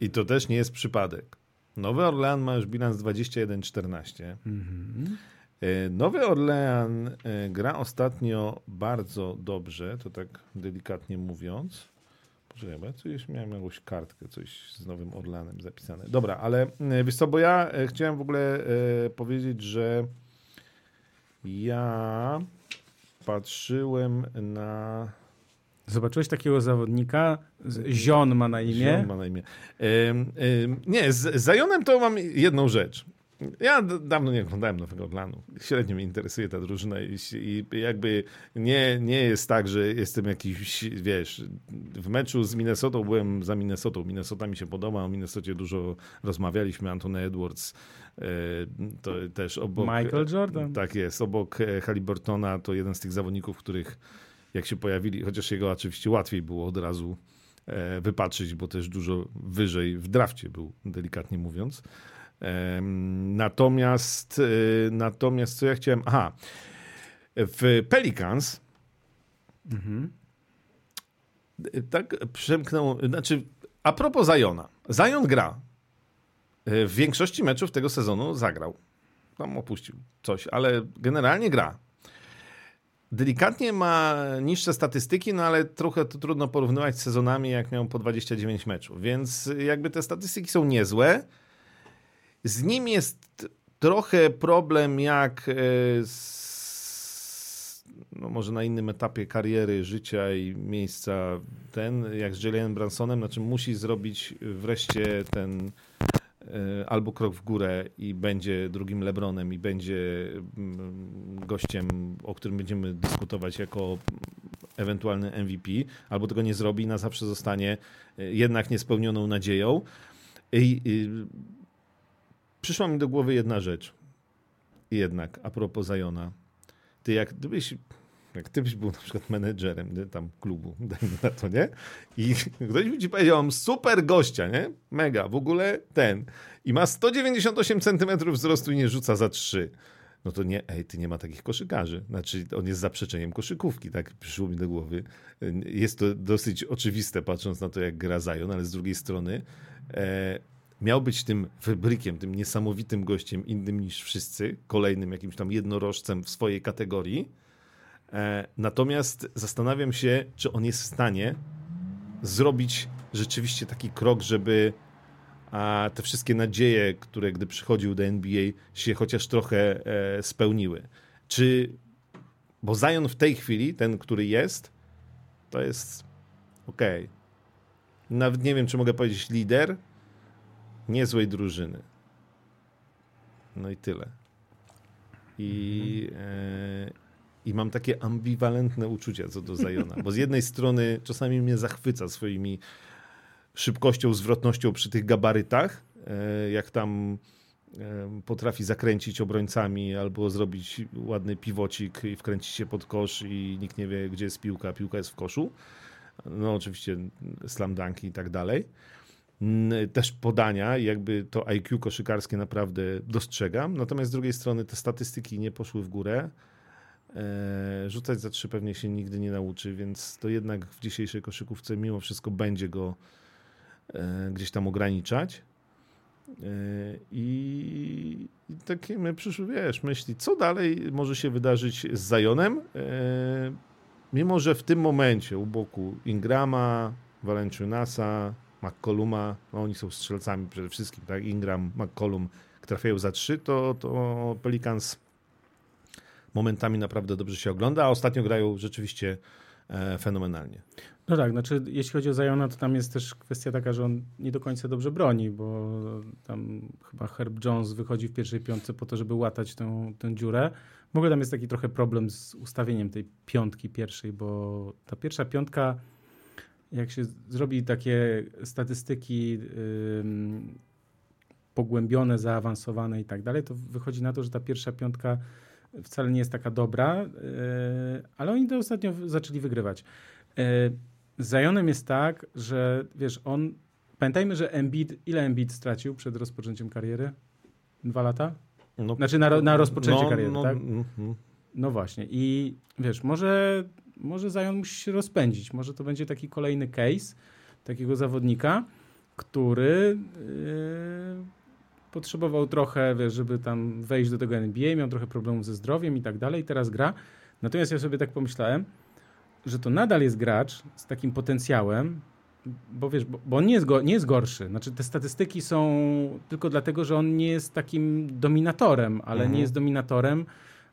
I to też nie jest przypadek. Nowy Orlean ma już bilans 21-14. Mhm. E, Nowy Orlean e, gra ostatnio bardzo dobrze, to tak delikatnie mówiąc. Poczekaj, bo ja coś miałem jakąś kartkę, coś z Nowym Orleanem zapisane. Dobra, ale e, wiesz co, bo ja e, chciałem w ogóle e, powiedzieć, że ja patrzyłem na... Zobaczyłeś takiego zawodnika, Zion ma na imię. Zion ma na imię. Nie, z z Zajonem to mam jedną rzecz. Ja dawno nie oglądałem Nowego Orlanu. Średnio mnie interesuje ta drużyna i, i, jakby nie, nie jest tak, że jestem jakiś, wiesz, w meczu z Minnesotą byłem za Minnesotą. Minnesota mi się podoba, o Minnesocie dużo rozmawialiśmy. Anthony Edwards e, to też obok... Michael Jordan. Tak jest, obok e, Halliburtona to jeden z tych zawodników, których jak się pojawili, chociaż jego oczywiście łatwiej było od razu e, wypatrzyć, bo też dużo wyżej w drafcie był, delikatnie mówiąc. Natomiast, e, natomiast co ja chciałem. Aha. W Pelicans. Mhm. Tak przemknął. Znaczy, a propos Zajona. Zajon gra. E, w większości meczów tego sezonu zagrał. Tam opuścił coś, ale generalnie gra. Delikatnie ma niższe statystyki, no ale trochę to trudno porównywać z sezonami, jak miał po 29 meczów. Więc jakby te statystyki są niezłe. Z nim jest trochę problem jak e, z, no może na innym etapie kariery, życia i miejsca ten, jak z Julianem Bransonem, znaczy musi zrobić wreszcie ten e, albo krok w górę i będzie drugim Lebronem i będzie mm, gościem, o którym będziemy dyskutować jako ewentualny MVP, albo tego nie zrobi i na zawsze zostanie e, jednak niespełnioną nadzieją. I, i przyszła mi do głowy jedna rzecz. Jednak, a propos Zajona. Ty jak gdybyś, jak ty byś był na przykład menedżerem nie, tam klubu, dajmy na to, nie? I ktoś by ci powiedział, super gościa, nie? Mega, w ogóle ten. I ma 198 cm wzrostu i nie rzuca za 3 no to nie, ej, ty nie ma takich koszykarzy. Znaczy, on jest zaprzeczeniem koszykówki, tak przyszło mi do głowy. Jest to dosyć oczywiste, patrząc na to, jak gra Zion, ale z drugiej strony e, miał być tym wybrykiem, tym niesamowitym gościem, innym niż wszyscy, kolejnym jakimś tam jednorożcem w swojej kategorii. E, natomiast zastanawiam się, czy on jest w stanie zrobić rzeczywiście taki krok, żeby te wszystkie nadzieje, które gdy przychodził do NBA, się chociaż trochę e, spełniły. Czy, bo Zion w tej chwili, ten, który jest, to jest. Okay. Nawet nie wiem, czy mogę powiedzieć lider, niezłej drużyny. No i tyle. I, e, I mam takie ambiwalentne uczucia co do Zajona, bo z jednej strony czasami mnie zachwyca swoimi szybkością, zwrotnością przy tych gabarytach, e, jak tam e, potrafi zakręcić obrońcami albo zrobić ładny piwocik i wkręcić się pod kosz i nikt nie wie, gdzie jest piłka, piłka jest w koszu. No oczywiście slam dunki i tak dalej też podania, jakby to IQ koszykarskie naprawdę dostrzegam. Natomiast z drugiej strony te statystyki nie poszły w górę. E, rzucać za trzy pewnie się nigdy nie nauczy, więc to jednak w dzisiejszej koszykówce mimo wszystko będzie go e, gdzieś tam ograniczać. E, I, takie my przyszły, wiesz, myśli, co dalej może się wydarzyć z Zajonem, mimo że w tym momencie u boku Ingrama, Valenciunasa, McColluma, no oni są strzelcami przede wszystkim, tak? Ingram, McCollum trafiają za trzy, to, to Pelicans momentami naprawdę dobrze się ogląda, a ostatnio grają rzeczywiście e, fenomenalnie. No tak, znaczy jeśli chodzi o Zajona, to tam jest też kwestia taka, że on nie do końca dobrze broni, bo tam chyba Herb Jones wychodzi w pierwszej piątce po to, żeby łatać tę, tę dziurę. W ogóle tam jest taki trochę problem z ustawieniem tej piątki pierwszej, bo ta pierwsza piątka jak się zrobi takie statystyki yy, pogłębione, zaawansowane i tak dalej, to wychodzi na to, że ta pierwsza piątka wcale nie jest taka dobra, yy, ale oni to ostatnio zaczęli wygrywać. Yy, z Zionem jest tak, że wiesz, on Pamiętajmy, że Embiid, ile Embiid stracił przed rozpoczęciem kariery? Dwa lata? No, znaczy na, na rozpoczęcie no, kariery, no, tak? Mm. No właśnie. I wiesz, może może Zion musi się rozpędzić. Może to będzie taki kolejny case takiego zawodnika, który yy, potrzebował trochę, wiesz, żeby tam wejść do tego NBA, miał trochę problemów ze zdrowiem i tak dalej, teraz gra. Natomiast ja sobie tak pomyślałem, że to nadal jest gracz z takim potencjałem, bo wiesz, bo, bo on nie jest, go, nie jest gorszy. Znaczy te statystyki są tylko dlatego, że on nie jest takim dominatorem, ale mhm. nie jest dominatorem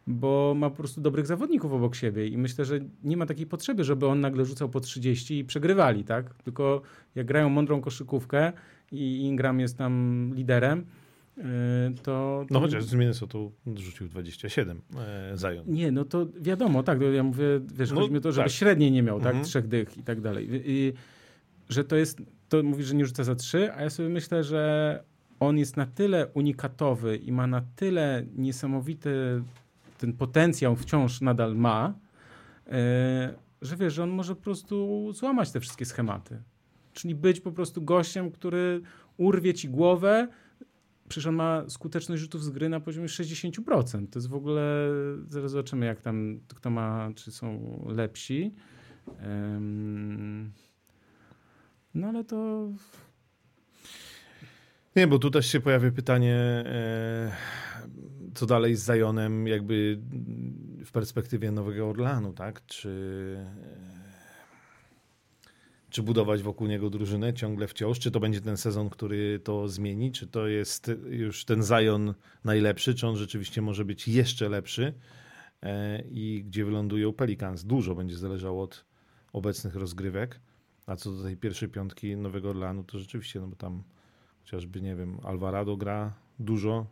bo ma po prostu dobrych zawodników obok siebie i myślę, że nie ma takiej potrzeby, żeby on nagle rzucał po 30 i przegrywali, tak? Tylko jak grają mądrą koszykówkę i Ingram jest tam liderem, to... No chociaż z Minnesota rzucił 27 e, Zion. Nie, no to wiadomo, tak, ja mówię, wiesz, no, chodzi mi o to, żeby tak. średniej nie miał, tak, mhm. trzech dych i tak dalej. I, że to jest, to mówi, że nie rzuca za trzy, a ja sobie myślę, że on jest na tyle unikatowy i ma na tyle niesamowity ten potencjał wciąż nadal ma, e, że wiesz, że on może po prostu złamać te wszystkie schematy. Czyli być po prostu gościem, który urwie ci głowę. Przecież on ma skuteczność rzutów z gry na poziomie 60%. To jest w ogóle, zaraz zobaczymy jak tam, kto ma, czy są lepsi. no ale to nie, bo tu też się pojawia pytanie, e, co dalej z Zajonem jakby w perspektywie Nowego Orlanu, tak? Czy, e, czy budować wokół niego drużynę ciągle wciąż? Czy to będzie ten sezon, który to zmieni? Czy to jest już ten Zajon najlepszy? Czy on rzeczywiście może być jeszcze lepszy? E, I gdzie wylądują Pelicans? Dużo będzie zależało od obecnych rozgrywek. A co do tej pierwszej piątki Nowego Orlanu, to rzeczywiście, no bo tam Chociażby, nie wiem, Alvarado gra dużo.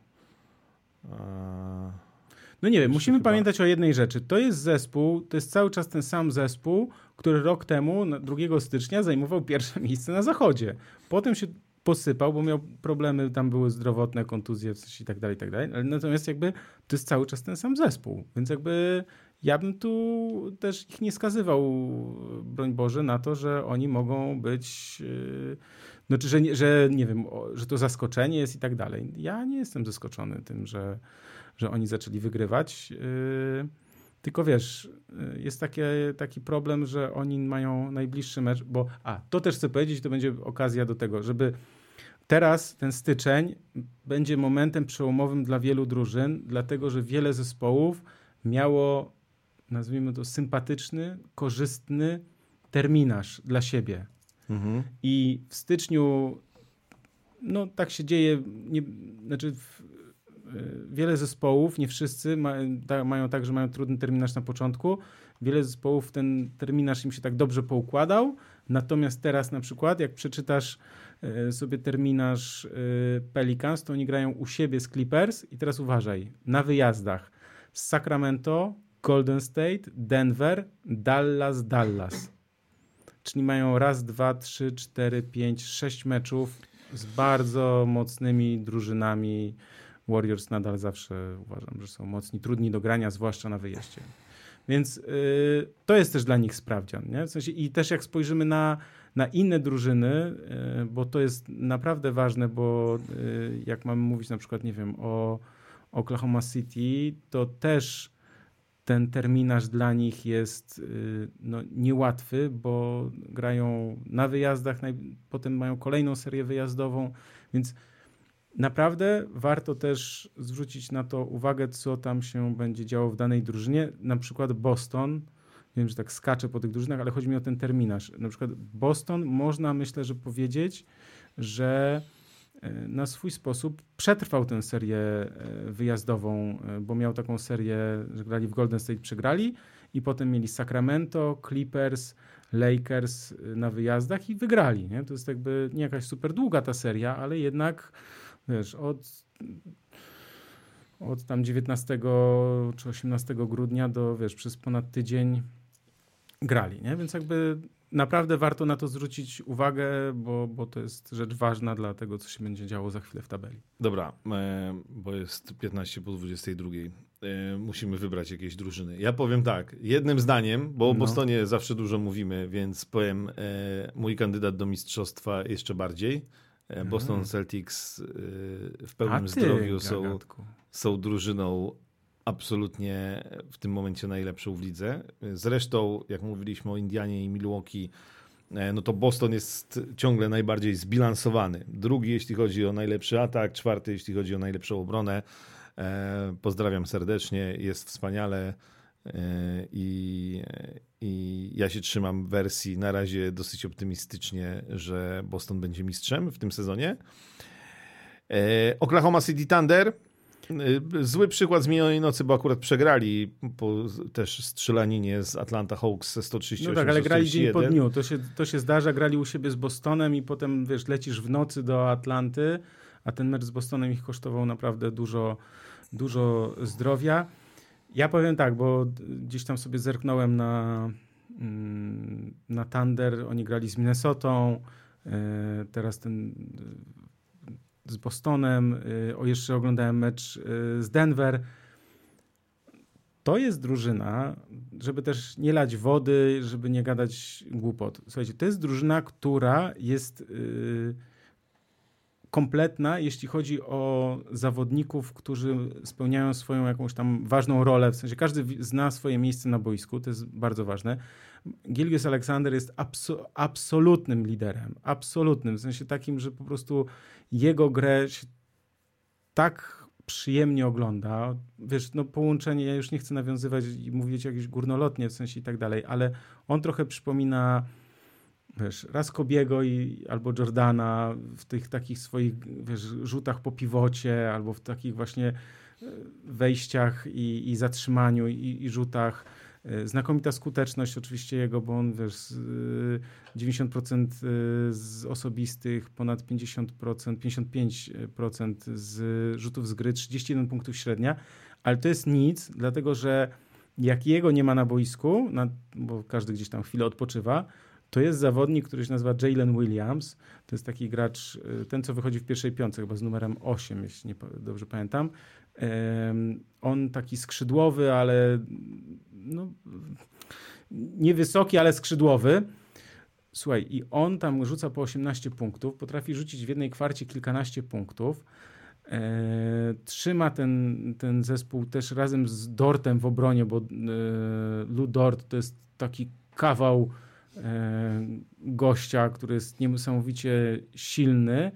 No nie wiem, musimy chyba... pamiętać o jednej rzeczy. To jest zespół, to jest cały czas ten sam zespół, który rok temu, 2 stycznia, zajmował pierwsze miejsce na zachodzie. Potem się posypał, bo miał problemy, tam były zdrowotne, kontuzje i tak dalej, i tak dalej. Natomiast jakby to jest cały czas ten sam zespół. Więc jakby ja bym tu też ich nie skazywał, broń Boże, na to, że oni mogą być... Yy znaczy, że, że nie wiem, że to zaskoczenie jest i tak dalej. Ja nie jestem zaskoczony tym, że, że oni zaczęli wygrywać. Yy, tylko wiesz, yy, jest takie, taki problem, że oni mają najbliższy mecz, bo a, to też chcę powiedzieć, to będzie okazja do tego, żeby teraz ten styczeń będzie momentem przełomowym dla wielu drużyn, dlatego że wiele zespołów miało, nazwijmy to, sympatyczny, korzystny terminarz dla siebie. Mhm. I w styczniu, no tak się dzieje, nie, znaczy w, e, wiele zespołów, nie wszyscy ma, da, mają tak, że mają trudny terminarz na początku. Wiele zespołów ten terminarz im się tak dobrze poukładał. Natomiast teraz na przykład, jak przeczytasz e, sobie terminarz e, Pelicans, to oni grają u siebie z Clippers i teraz uważaj, na wyjazdach z Sacramento, Golden State, Denver, Dallas, Dallas. Czyli mają raz, dwa, trzy, cztery, pięć, sześć meczów z bardzo mocnymi drużynami. Warriors nadal zawsze uważam, że są mocni, trudni do grania, zwłaszcza na wyjeździe. Więc yy, to jest też dla nich sprawdzian. Nie? W sensie, I też jak spojrzymy na, na inne drużyny, yy, bo to jest naprawdę ważne, bo yy, jak mamy mówić na przykład, nie wiem, o Oklahoma City, to też ten terminarz dla nich jest y, no, niełatwy, bo grają na wyjazdach, potem mają kolejną serię wyjazdową, więc naprawdę warto też zwrócić na to uwagę, co tam się będzie działo w danej drużynie. Na przykład Boston, wiem, że tak skaczę po tych drużynach, ale chodzi mi o ten terminarz. Na przykład Boston można myślę, że powiedzieć, że na swój sposób przetrwał tę serię e, wyjazdową, e, bo miał taką serię, że grali w Golden State, przegrali i potem mieli Sacramento, Clippers, Lakers na wyjazdach i wygrali. Nie? To jest jakby nie jakaś super długa ta seria, ale jednak wiesz, od, od tam 19 czy 18 grudnia do wiesz, przez ponad tydzień grali. Nie? Więc jakby naprawdę warto na to zwrócić uwagę, bo, bo to jest rzecz ważna dla tego, co się będzie działo za chwilę w tabeli. Dobra, e, bo jest 15 po 22. E, musimy wybrać jakieś drużyny. Ja powiem tak, jednym zdaniem, bo o no. Bostonie zawsze dużo mówimy, więc powiem e, mój kandydat do mistrzostwa jeszcze bardziej. Boston mhm. Celtics w pełnym ty, zdrowiu są, są drużyną absolutnie w tym momencie najlepszą w lidze. Zresztą, jak mówiliśmy o Indianie i Milwaukee, e, no to Boston jest ciągle najbardziej zbilansowany. Drugi, jeśli chodzi o najlepszy atak, czwarty, jeśli chodzi o najlepszą obronę. E, pozdrawiam serdecznie, jest wspaniale e, i, i ja się trzymam wersji na razie dosyć optymistycznie, że Boston będzie mistrzem w tym sezonie. Oklahoma City Thunder zły przykład z minionej nocy, bo akurat przegrali po też strzelaninie z Atlanta Hawks 138 No tak, ale grali dzień po dniu. To się, to się zdarza, grali u siebie z Bostonem i potem, wiesz, lecisz w nocy do Atlanty, a ten mecz z Bostonem ich kosztował naprawdę dużo, dużo zdrowia. Ja powiem tak, bo gdzieś tam sobie zerknąłem na, mm, na Thunder, oni grali z Minnesotą, e, teraz ten z Bostonem, e, o jeszcze oglądałem mecz e, z Denver. To jest drużyna, żeby też nie lać wody, żeby nie gadać głupot. Słuchajcie, to jest drużyna, która jest kompletna, jeśli chodzi o zawodników, którzy spełniają swoją jakąś tam ważną rolę. W sensie każdy zna swoje miejsce na boisku, to jest bardzo ważne. Gilgius Aleksander jest abso absolutnym liderem. Absolutnym. W sensie takim, że po prostu jego grę się tak przyjemnie ogląda. Wiesz, no połączenie, ja już nie chcę nawiązywać i mówić jakieś górnolotnie w sensie i tak dalej, ale on trochę przypomina wiesz, raz Kobiego i, albo Jordana w tych takich swoich wiesz, rzutach po piwocie, albo w takich właśnie e, wejściach i, i zatrzymaniu i, i rzutach. E, znakomita skuteczność oczywiście jego, bo on wiesz, 90% e, z osobistych, ponad 50%, 55% z rzutów z gry, 31 punktów średnia, ale to jest nic, dlatego że jak jego nie ma na boisku, na, bo każdy gdzieś tam chwilę odpoczywa, to jest zawodnik, który się nazywa Jalen Williams. To jest taki gracz, ten co wychodzi w pierwszej piątce, chyba z numerem 8, jeśli nie, dobrze pamiętam. On taki skrzydłowy, ale no, niewysoki, ale skrzydłowy. Słuchaj, i on tam rzuca po 18 punktów, potrafi rzucić w jednej kwarcie kilkanaście punktów. E, trzyma ten, ten zespół też razem z Dortem w obronie, bo e, Lou Dort to jest taki kawał E, gościa, który jest niesamowicie silny.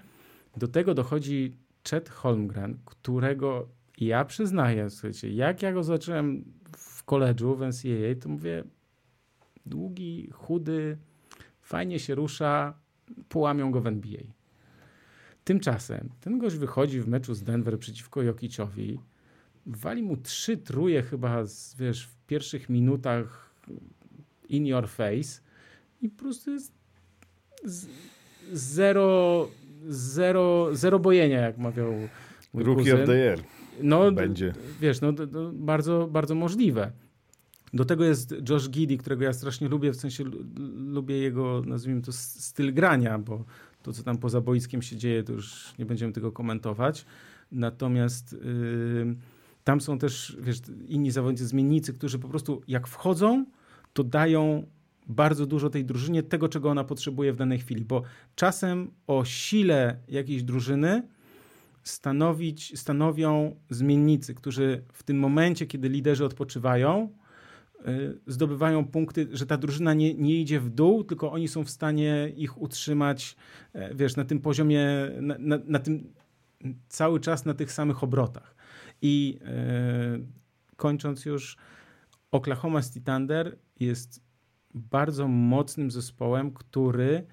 Do tego dochodzi Chet Holmgren, którego ja przyznaję, słuchajcie, jak ja go zacząłem koledżu w NCAA, to mówię, długi, chudy, fajnie się rusza, połamią go w NBA. Tymczasem ten gość wychodzi w meczu z Denver przeciwko Jokiciowi, wali mu trzy truje chyba, wiesz, w pierwszych minutach in your face i po prostu jest zero, zero, zero bojenia, jak mawiał mój Rookie kuzyn. of the year no, będzie. Wiesz, no, bardzo, bardzo możliwe. Do tego jest Josh Giddy, którego ja strasznie lubię, w sensie lubię jego, nazwijmy to, styl grania, bo to, co tam poza boiskiem się dzieje, to już nie będziemy tego komentować. Natomiast yy, tam są też, wiesz, inni zawodnicy, zmiennicy, którzy po prostu jak wchodzą, to dają bardzo dużo tej drużynie tego, czego ona potrzebuje w danej chwili, bo czasem o sile jakiejś drużyny stanowić, stanowią zmiennicy, którzy w tym momencie, kiedy liderzy odpoczywają, y, zdobywają punkty, że ta drużyna nie, nie idzie w dół, tylko oni są w stanie ich utrzymać, e, wiesz, na tym poziomie, na, na, na tym cały czas na tych samych obrotach. I yy, kończąc już, Oklahoma City Thunder jest bardzo mocnym zespołem, który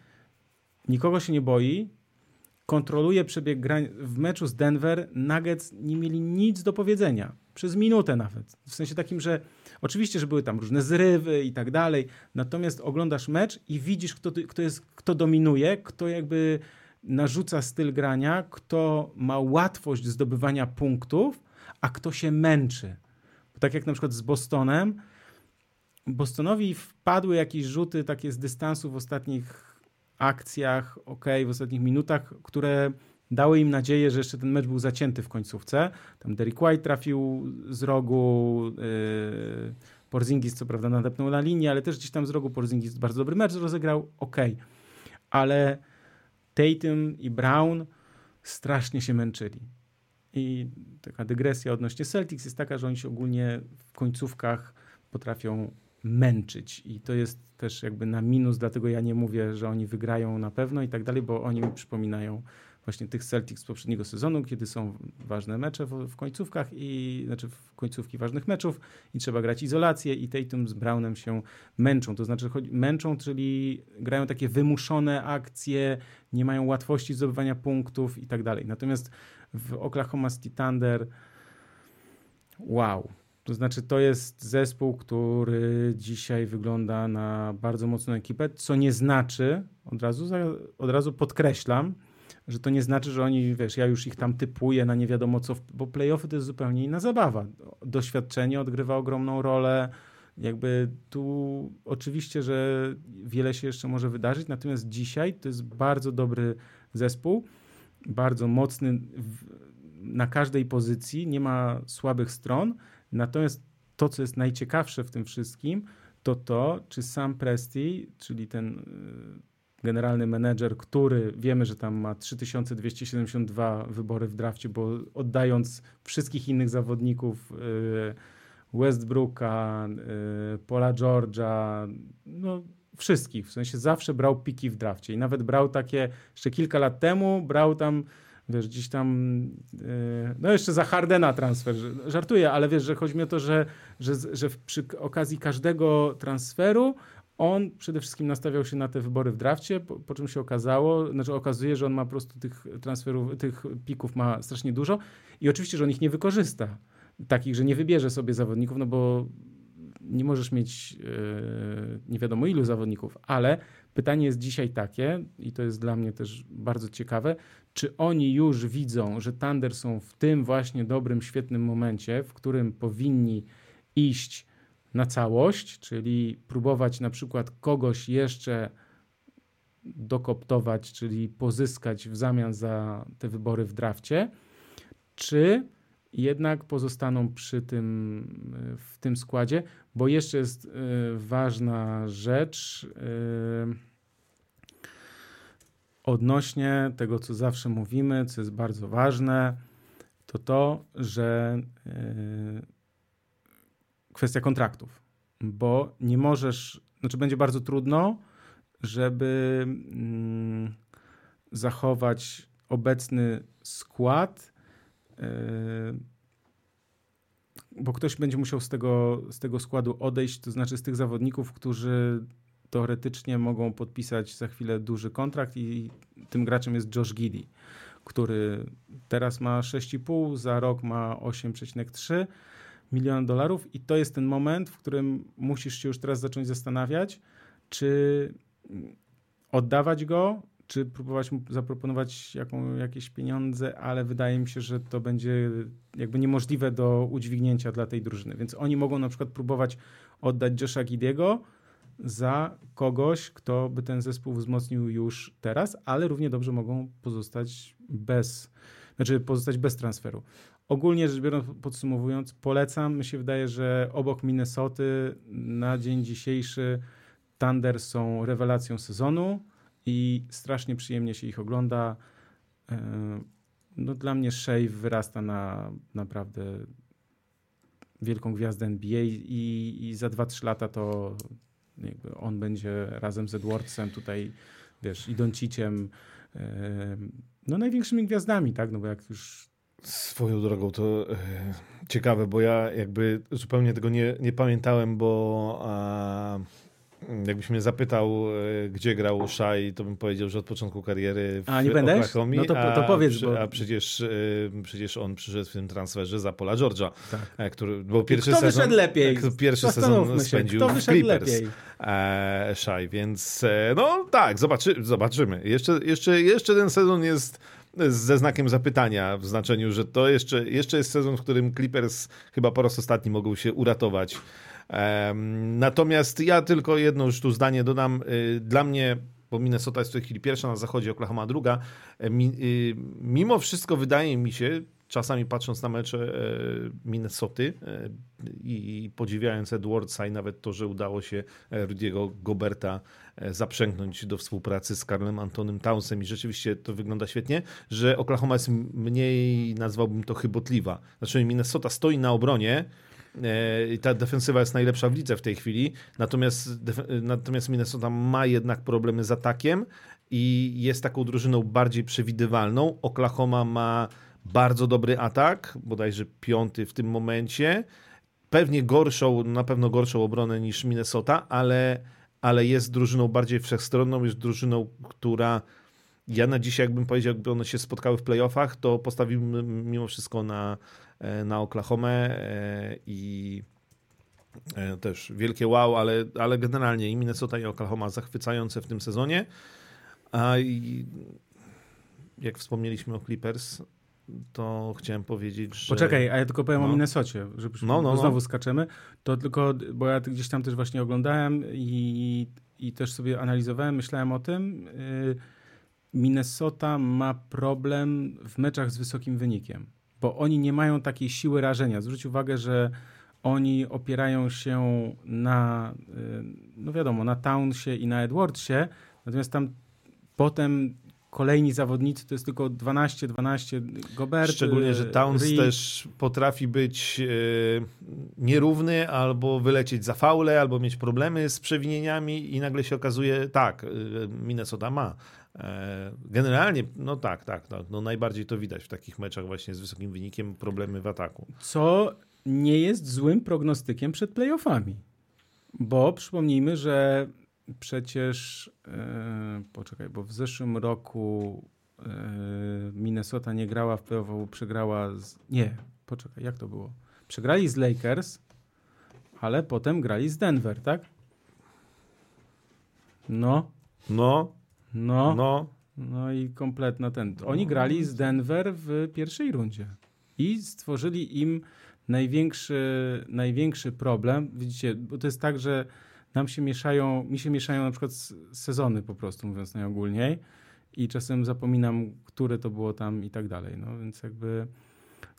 nikogo się nie boi, kontroluje przebieg grań. W meczu z Denver Nuggets nie mieli nic do powiedzenia. Przez minutę nawet. W sensie takim, że oczywiście, że były tam różne zrywy i tak dalej, natomiast oglądasz mecz i widzisz, kto, kto, jest, kto dominuje, kto jakby narzuca styl grania, kto ma łatwość zdobywania punktów, a kto się męczy. Bo tak jak na przykład z Bostonem, Bostonowi wpadły jakieś rzuty takie z dystansu w ostatnich akcjach, ok, w ostatnich minutach, które dały im nadzieję, że jeszcze ten mecz był zacięty w końcówce. Tam Derek White trafił z rogu, yy, Porzingis co prawda nadepnął na linię, ale też gdzieś tam z rogu Porzingis bardzo dobry mecz rozegrał, ok. Ale Tatum i Brown strasznie się męczyli. I taka dygresja odnośnie Celtics jest taka, że oni się ogólnie w końcówkach potrafią męczyć. I to jest też jakby na minus, dlatego ja nie mówię, że oni wygrają na pewno i tak dalej, bo oni mi przypominają właśnie tych Celtics z poprzedniego sezonu, kiedy są ważne mecze w, w, końcówkach i znaczy w końcówki ważnych meczów i trzeba grać izolację i Tatum z Brownem się męczą. To znaczy męczą, czyli grają takie wymuszone akcje, nie mają łatwości zdobywania punktów i tak dalej. Natomiast w Oklahoma City Thunder wow, to znaczy, to jest zespół, który dzisiaj wygląda na bardzo mocną ekipę, co nie znaczy, od razu, od razu podkreślam, że to nie znaczy, że oni, wiesz, ja już ich tam typuję na nie wiadomo co, bo playoffy to jest zupełnie inna zabawa. Doświadczenie odgrywa ogromną rolę. Jakby tu oczywiście, że wiele się jeszcze może wydarzyć, natomiast dzisiaj to jest bardzo dobry zespół, bardzo mocny w, na każdej pozycji, nie ma słabych stron. Natomiast to, co jest najciekawsze w tym wszystkim, to to, czy sam Presti, czyli ten y, generalny menedżer, który wiemy, że tam ma 3272 wybory w drafcie, bo oddając wszystkich innych zawodników y, Westbrooka, y, Paula Georgia, no wszystkich, w sensie zawsze brał piki w drafcie i nawet brał takie, jeszcze kilka lat temu brał tam wiesz, gdzieś tam, e, no jeszcze za Hardena transfer, żartuję, ale wiesz, że chodzi mi o to, że, że, że przy okazji każdego transferu on przede wszystkim nastawiał się na te wybory w drafcie, po, po, czym się okazało, znaczy okazuje, że on ma po prostu tych transferów, tych pików ma strasznie dużo i oczywiście, że on ich nie wykorzysta. Takich, że nie wybierze sobie zawodników, no bo nie możesz mieć yy, nie wiadomo ilu zawodników, ale pytanie jest dzisiaj takie, i to jest dla mnie też bardzo ciekawe, czy oni już widzą, że Thunder są w tym właśnie dobrym, świetnym momencie, w którym powinni iść na całość, czyli próbować na przykład kogoś jeszcze dokoptować, czyli pozyskać w zamian za te wybory w drafcie, czy jednak pozostaną przy tym, w tym składzie, bo jeszcze jest y, ważna rzecz y, odnośnie tego, co zawsze mówimy, co jest bardzo ważne, to to, że kwestia kontraktów, bo nie możesz, znaczy będzie bardzo trudno, żeby mm, zachować obecny skład bo ktoś będzie musiał z tego, z tego składu odejść, to znaczy z tych zawodników, którzy teoretycznie mogą podpisać za chwilę duży kontrakt i tym graczem jest Josh Giddy, który teraz ma 6,5, za rok ma 8,3 miliona dolarów i to jest ten moment, w którym musisz się już teraz zacząć zastanawiać, czy oddawać go, czy próbować mu zaproponować jaką, jakieś pieniądze, ale wydaje mi się, że to będzie jakby niemożliwe do udźwignięcia dla tej drużyny. Więc oni mogą na przykład próbować oddać Josha Gidiego za kogoś, kto by ten zespół wzmocnił już teraz, ale równie dobrze mogą pozostać bez, znaczy pozostać bez transferu. Ogólnie rzecz biorąc, podsumowując, polecam. Mi się wydaje, że obok Minnesoty na dzień dzisiejszy Thunder są rewelacją sezonu i strasznie przyjemnie się ich ogląda. E, no, dla mnie Shea wyrasta na naprawdę wielką gwiazdę NBA i, i za 2-3 lata to on będzie razem z Edwardsem tutaj, wiesz, i Donciciem, e, no największymi gwiazdami, tak, no bo jak już Swoją drogą to e, ciekawe, bo ja jakby zupełnie tego nie, nie pamiętałem, bo Jakbyś mnie zapytał, e, gdzie grał Szaj, to bym powiedział, że od początku kariery w A, nie będziesz? No to, to powiedz. A, bo... a przecież, e, przecież on przyszedł w tym transferze za Pola George'a, tak. E, który był pierwszy kto sezon... wyszedł lepiej? Pierwszy sezon spędził kto w Clippers. lepiej? Szaj, więc no tak, zobaczy, zobaczymy. Jeszcze, jeszcze, jeszcze ten sezon jest ze znakiem zapytania, w znaczeniu, że to jeszcze, jeszcze jest sezon, w którym Clippers chyba po raz ostatni mogą się uratować Natomiast ja tylko jedno już tu zdanie dodam. Y, dla mnie bo Minnesota jest w tej chwili pierwsza na zachodzie, Oklahoma druga. Y, mimo wszystko wydaje mi się, czasami patrząc na mecze e, Minnesoty e, i podziwiając Edwardsa i nawet to, że udało się e, Rudiego Goberta zaprzęgnąć do współpracy z Karlem Antonym Townsem i rzeczywiście to wygląda świetnie, że Oklahoma jest mniej, nazwałbym to chybotliwa. Znaczy Minnesota stoi na obronie, E, i ta defensywa jest najlepsza w lidze w tej chwili. Natomiast, natomiast Minnesota ma jednak problemy z atakiem i jest taką drużyną bardziej przewidywalną. Oklahoma ma bardzo dobry atak, bodajże piąty w tym momencie. Pewnie gorszą, na pewno gorszą obronę niż Minnesota, ale, ale jest drużyną bardziej wszechstronną, jest drużyną, która ja na dzisiaj, jakbym powiedział, jakby one się spotkały w playoffach, to postawiłbym mimo wszystko na, e, na Oklahomę e, i e, też wielkie wow, ale, ale generalnie i Minnesota i Oklahoma zachwycające w tym sezonie. A jak wspomnieliśmy o Clippers, to chciałem powiedzieć, że... Poczekaj, a ja tylko powiem no. o Minnesocie, żebyśmy no, no, no, znowu skaczemy. To tylko, bo ja gdzieś tam też właśnie oglądałem i, i też sobie analizowałem, myślałem o tym. Y, Minnesota ma problem w meczach z wysokim wynikiem, bo oni nie mają takiej siły rażenia. Zwróć uwagę, że oni opierają się na, y, no wiadomo, na Townsie i na Edwardsie, natomiast tam potem kolejni zawodnicy to jest tylko 12, 12 Gobert. Szczególnie, że Towns Reed. też potrafi być e, nierówny albo wylecieć za faule, albo mieć problemy z przewinieniami i nagle się okazuje, tak, Minnesota ma. E, generalnie, no tak, tak, no, no najbardziej to widać w takich meczach właśnie z wysokim wynikiem, problemy w ataku. Co nie jest złym prognostykiem przed playoffami. Bo przypomnijmy, że przecież, e, poczekaj, bo w zeszłym roku e, Minnesota nie grała w playoff, przegrała z, nie, poczekaj, jak to było? Przegrali z Lakers, ale potem grali z Denver, tak? No. No. No. No. No i kompletna ten. Oni grali z Denver w pierwszej rundzie i stworzyli im największy, największy problem. Widzicie, bo to jest tak, że nam się mieszają, mi się mieszają na przykład sezony po prostu, mówiąc najogólniej i czasem zapominam, które to było tam i tak dalej. No więc jakby,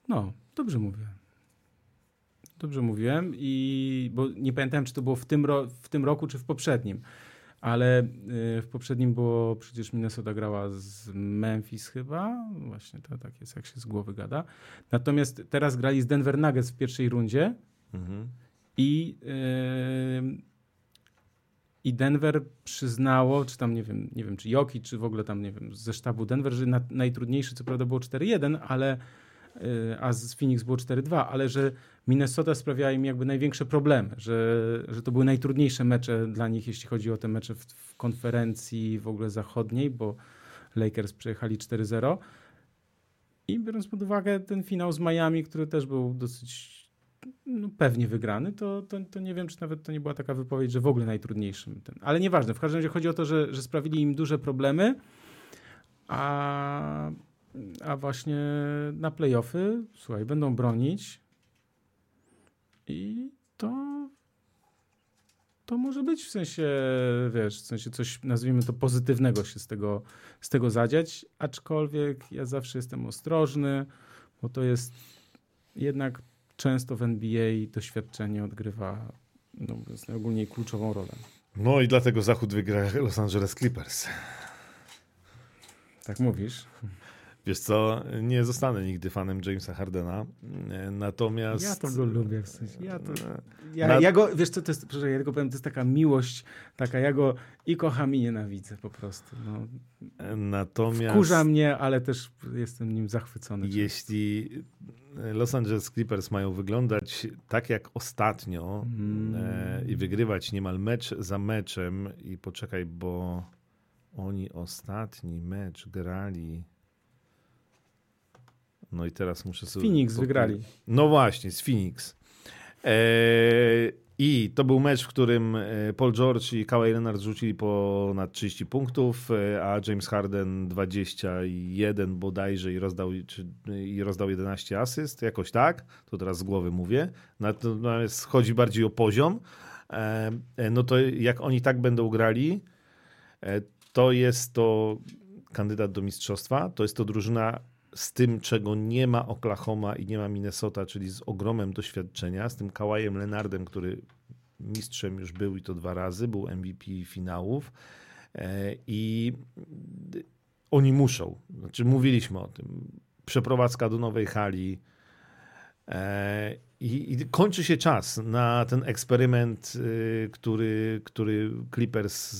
no, dobrze mówię. Dobrze mówiłem i, bo nie pamiętam, czy to było w tym, ro, w tym roku, czy w poprzednim, ale y, w poprzednim było przecież Minnesota grała z Memphis chyba, właśnie to tak jest, jak się z głowy gada. Natomiast teraz grali z Denver Nuggets w pierwszej rundzie mhm. i yy, i Denver przyznało, czy tam nie wiem, nie wiem czy Joki, czy w ogóle tam nie wiem, ze sztabu Denver, że na, najtrudniejszy co prawda było 4-1, ale a z Phoenix było 4-2, ale że Minnesota sprawiała im jakby największe problemy, że, że to były najtrudniejsze mecze dla nich, jeśli chodzi o te mecze w, w konferencji w ogóle zachodniej, bo Lakers przejechali 4-0. I biorąc pod uwagę ten finał z Miami, który też był dosyć no, pewnie wygrany, to, to, to, nie wiem, czy nawet to nie była taka wypowiedź, że w ogóle najtrudniejszym. Ten. Ale nieważne, w każdym razie chodzi o to, że, że sprawili im duże problemy, a, a właśnie na playoffy, słuchaj, będą bronić i to to może być w sensie, wiesz, w sensie coś, nazwijmy to pozytywnego się z tego, z tego zadziać, aczkolwiek ja zawsze jestem ostrożny, bo to jest jednak często w NBA doświadczenie odgrywa no, ogólnie kluczową rolę. No i dlatego Zachód wygra Los Angeles Clippers. Tak mówisz? Wiesz co, nie zostanę nigdy fanem Jamesa Hardena, natomiast... Ja to go lubię, w sensie, ja to... Ja, Na... ja go, wiesz co, to jest, proszę, ja tylko powiem, to jest taka miłość, taka, ja go i kocham i nienawidzę po prostu. No. Natomiast... Wkurza mnie, ale też jestem nim zachwycony. Jeśli Los Angeles Clippers mają wyglądać tak jak ostatnio mm. e, i wygrywać niemal mecz za meczem i poczekaj, bo oni ostatni mecz grali no i teraz muszę sobie... Phoenix wygrali. No właśnie, z Phoenix. E, I to był mecz, w którym e, Paul George i Kawhi Leonard rzucili ponad 30 punktów, e, a James Harden 21 bodajże i rozdał, czy, i rozdał 11 asyst, jakoś tak. To teraz z głowy mówię. Natomiast chodzi bardziej o poziom. E, no to jak oni tak będą grali, to jest to kandydat do mistrzostwa. To jest to drużyna z tym, czego nie ma Oklahoma i nie ma Minnesota, czyli z ogromem doświadczenia, z tym Kałajem Lenardem, który mistrzem już był i to dwa razy, był MVP finałów e, i oni muszą, znaczy mówiliśmy o tym, przeprowadzka do nowej hali e, i, i kończy się czas na ten eksperyment, y, który, który Clippers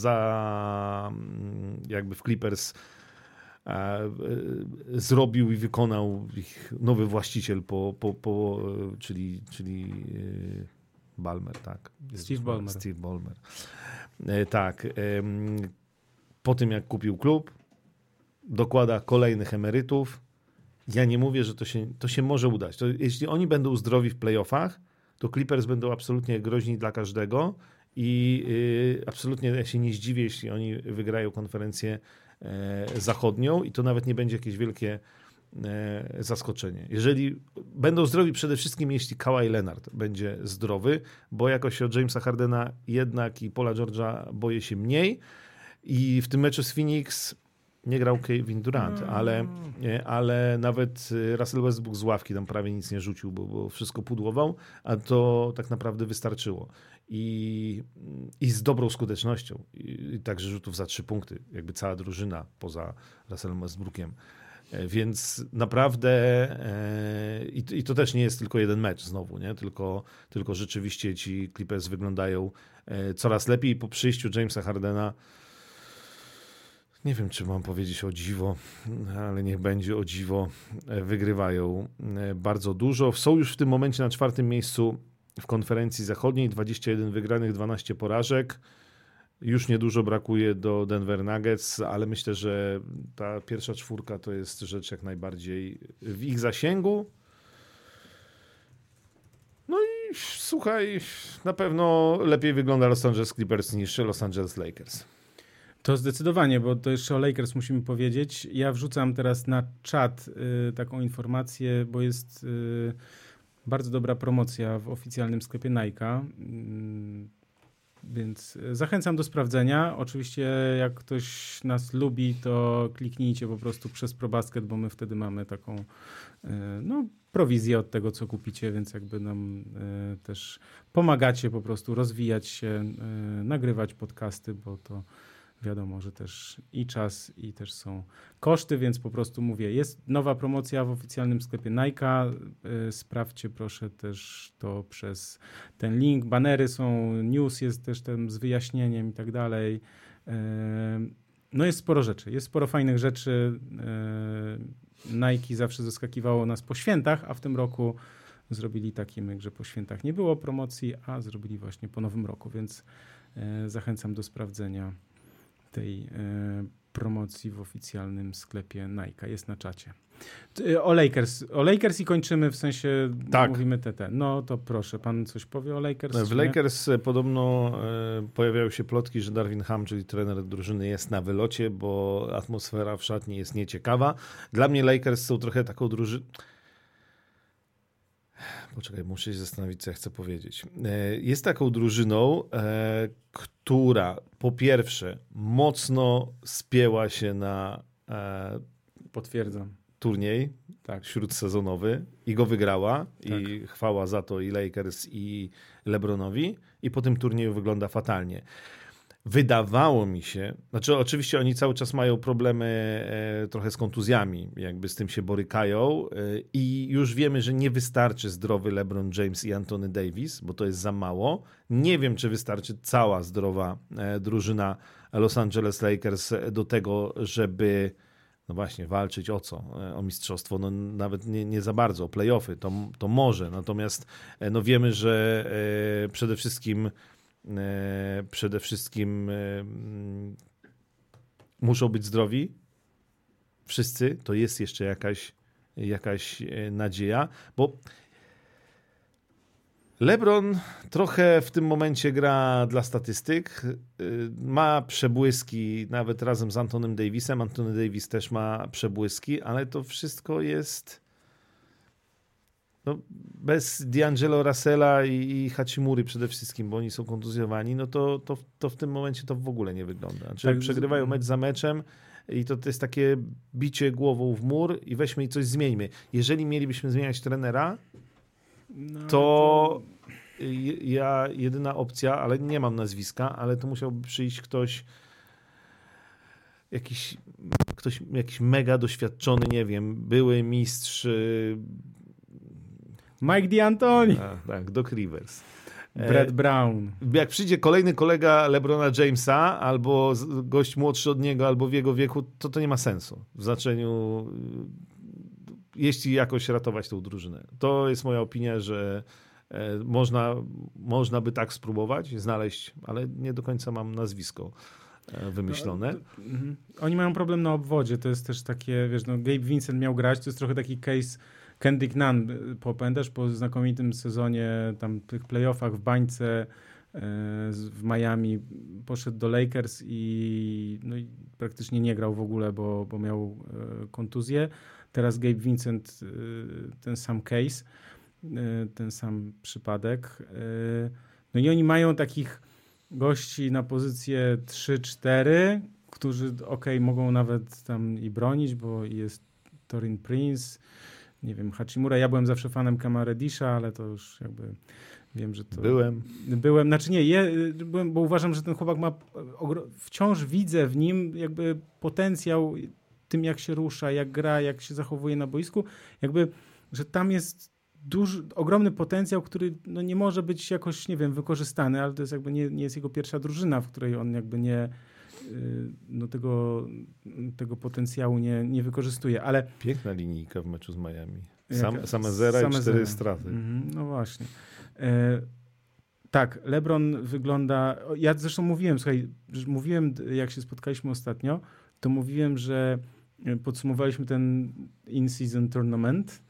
za jakby w Clippers E, zrobił i wykonał ich nowy właściciel, po, po, po, czyli, czyli e, Balmer, tak. Steve Ballmer. Steve Ballmer. E, tak. Po tym, jak kupił klub, dokłada kolejnych emerytów. Ja nie mówię, że to się, to się może udać. To jeśli oni będą zdrowi w playoffach, to Clippers będą absolutnie groźni dla każdego i absolutnie ja się nie zdziwię, jeśli oni wygrają konferencję zachodnią i to nawet nie będzie jakieś wielkie zaskoczenie. Jeżeli będą zdrowi przede wszystkim, jeśli Kawhi Leonard będzie zdrowy, bo jakoś od Jamesa Hardena jednak i Paula George'a boję się mniej i w tym meczu z Phoenix nie grał Kevin Durant, mm. ale, ale nawet y, Russell Westbrook z ławki tam prawie nic nie rzucił, bo, bo wszystko pudłował, a to tak naprawdę wystarczyło. I, i z dobrą skutecznością. I, I także rzutów za trzy punkty. Jakby cała drużyna poza Russellem Westbrookiem. E, więc naprawdę e, i, to też nie jest tylko jeden mecz znowu, nie? Tylko, tylko rzeczywiście ci Clippers wyglądają e, coraz lepiej po przyjściu Jamesa Hardena nie wiem, czy mam powiedzieć o dziwo, ale niech będzie o dziwo. E, wygrywają e, bardzo dużo. Są już w tym momencie na czwartym miejscu w konferencji zachodniej. 21 wygranych, 12 porażek. Już niedużo brakuje do Denver Nuggets, ale myślę, że ta pierwsza czwórka to jest rzecz jak najbardziej w ich zasięgu. No i słuchaj, na pewno lepiej wygląda Los Angeles Clippers niż Los Angeles Lakers. To zdecydowanie, bo to jeszcze o Lakers musimy powiedzieć. Ja wrzucam teraz na czat y, taką informację, bo jest y, bardzo dobra promocja w oficjalnym sklepie Nike. Y, więc zachęcam do sprawdzenia. Oczywiście, jak ktoś nas lubi, to kliknijcie po prostu przez ProBasket, bo my wtedy mamy taką y, no, prowizję od tego, co kupicie, więc jakby nam y, też pomagacie po prostu rozwijać się, y, nagrywać podcasty, bo to wiadomo, że też i czas, i też są koszty, więc po prostu mówię, jest nowa promocja w oficjalnym sklepie Nike. Y, sprawdźcie proszę też to przez ten link. Banery są, news jest też tam z wyjaśnieniem i tak dalej. Y, no jest sporo rzeczy, jest sporo fajnych rzeczy. Y, Nike zawsze zaskakiwało nas po świętach, a w tym roku zrobili taki myk, że po świętach nie było promocji, a zrobili właśnie po nowym roku, więc zachęcam do sprawdzenia tej e, promocji w oficjalnym sklepie Nike. Jest na czacie. E, o Lakers, o Lakers i kończymy, w sensie tak. mówimy TT. No to proszę, pan coś powie o Lakers? W Lakers nie? podobno e, pojawiają się plotki, że Darwin Ham, czyli trener drużyny jest na wylocie, bo atmosfera w szatni jest nieciekawa. Dla mnie Lakers są trochę taką drużyną Poczekaj, muszę się zastanowić, co ja chcę powiedzieć. E, jest taką drużyną, e, która po pierwsze mocno spięła się na e, Potwierdzam. turniej tak. śródsezonowy i go wygrała tak. i chwała za to i Lakers i LeBronowi i po tym turnieju wygląda fatalnie wydawało mi się, znaczy oczywiście oni cały czas mają problemy e, trochę z kontuzjami, jakby z tym się borykają e, i już wiemy, że nie wystarczy zdrowy LeBron James i Anthony Davis, bo to jest za mało. Nie wiem, czy wystarczy cała zdrowa e, drużyna Los Angeles Lakers do tego, żeby no właśnie, walczyć o co? O mistrzostwo? No nawet nie, nie za bardzo, o playoffy, to, to może. Natomiast no wiemy, że przede wszystkim przede wszystkim e, mm, muszą być zdrowi. Wszyscy, to jest jeszcze jakaś, jakaś e, nadzieja, bo LeBron trochę w tym momencie gra dla statystyk. Ma przebłyski nawet razem z Antonem Davisem. Antony Davis też ma przebłyski, ale to wszystko jest no, bez D'Angelo Russella i, i Hachimuri przede wszystkim, bo oni są kontuzjowani, no to, to, to w tym momencie to w ogóle nie wygląda. Czyli tak, przegrywają mecz za meczem i to, to jest takie bicie głową w mur i weźmy i coś zmieńmy. Jeżeli mielibyśmy zmieniać trenera, no, to, to ja jedyna opcja, ale nie mam nazwiska, ale to musiałby przyjść ktoś jakiś, ktoś jakiś mega doświadczony, nie wiem, były mistrz Mike D'Antoni. Tak, Doc Rivers. Brad Brown. Jak przyjdzie kolejny kolega LeBrona Jamesa, albo gość młodszy od niego, albo w jego wieku, to to nie ma sensu. W znaczeniu, y, jeśli jakoś ratować tą drużynę. To jest moja opinia, że e, można, można by tak spróbować, znaleźć, ale nie do końca mam nazwisko e, wymyślone. No, mhm. Oni mają problem na obwodzie, to jest też takie, wiesz, no Gabe Vincent miał grać, to jest trochę taki case Kendrick Nunn, pamiętasz po znakomitym sezonie, tam tych playoffach w bańce, w Miami, poszedł do Lakers i, no i praktycznie nie grał w ogóle, bo, bo miał kontuzję. Teraz Gabe Vincent, ten sam case, ten sam przypadek. No i oni mają takich gości na pozycję 3-4, którzy ok, mogą nawet tam i bronić, bo jest Torin Prince, nie wiem, Hachimura. Ja byłem zawsze fanem Kamaredisha, ale to już jakby wiem, że to... Byłem. Byłem, znaczy nie, je, byłem, bo uważam, że ten chłopak ma, wciąż widzę w nim jakby potencjał tym, jak się rusza, jak gra, jak się zachowuje na boisku, jakby, że tam jest duży, ogromny potencjał, który no, nie może być jakoś, nie wiem, wykorzystany, ale to jest jakby nie, nie jest jego pierwsza drużyna, w której on jakby nie y, no, tego, tego potencjału nie, nie wykorzystuje, ale... Piękna linijka w meczu z Miami. Sam, same zera same i cztery zera. straty. Mhm, no właśnie. E, tak, LeBron wygląda... Ja zresztą mówiłem, słuchaj, mówiłem, jak się spotkaliśmy ostatnio, to mówiłem, że podsumowaliśmy ten in-season tournament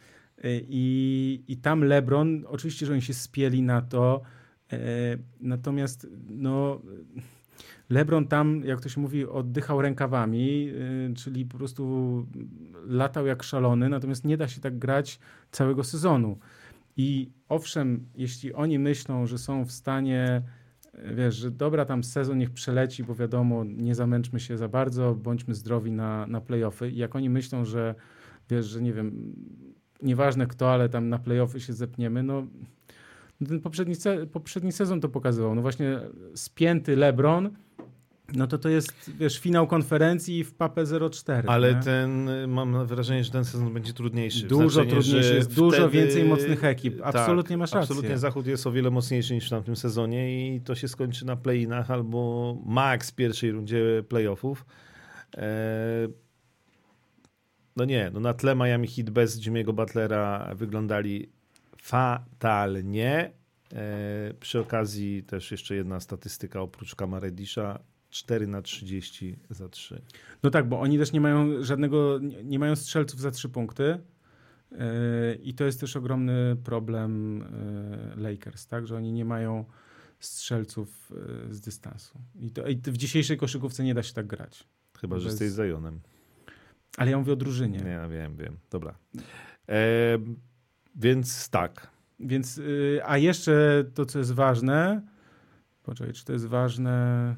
E, I, I tam LeBron, oczywiście, że oni się spieli na to, e, natomiast no, LeBron tam, jak to się mówi, oddychał rękawami, e, czyli po prostu latał jak szalony, natomiast nie da się tak grać całego sezonu. I owszem, jeśli oni myślą, że są w stanie, wiesz, że dobra, tam sezon niech przeleci, bo wiadomo, nie zamęczmy się za bardzo, bądźmy zdrowi na, na playoffy. I jak oni myślą, że wiesz, że nie wiem, nieważne kto, ale tam na playoffy się zepniemy, no ten poprzedni, poprzedni sezon to pokazywał. No właśnie spięty LeBron, no to to jest, wiesz, finał konferencji w PAPE 04. Ale nie? ten, mam wrażenie, że ten sezon będzie trudniejszy. Dużo trudniejszy, jest wtedy, dużo więcej mocnych ekip. Absolutnie tak, masz rację. Absolutnie Zachód jest o wiele mocniejszy niż w tamtym sezonie i to się skończy na play-inach albo max pierwszej rundzie playoffów. Eee, no nie, no na tle Miami Heat bez Jimmy'ego Butlera wyglądali fatalnie. E, przy okazji też jeszcze jedna statystyka oprócz Kamaredisha. 4 na 30 za 3. No tak, bo oni też nie mają żadnego, nie mają strzelców za 3 punkty. Yy, I to jest też ogromny problem yy, Lakers, tak? Że oni nie mają strzelców z dystansu. I, to, I w dzisiejszej koszykówce nie da się tak grać. Chyba, Bez... że jesteś Zajonem. Ale ja mówię o drużynie. Nie, ja wiem, wiem. Dobra. E, więc tak. Więc, y, a jeszcze to, co jest ważne, poczekaj, czy to jest ważne,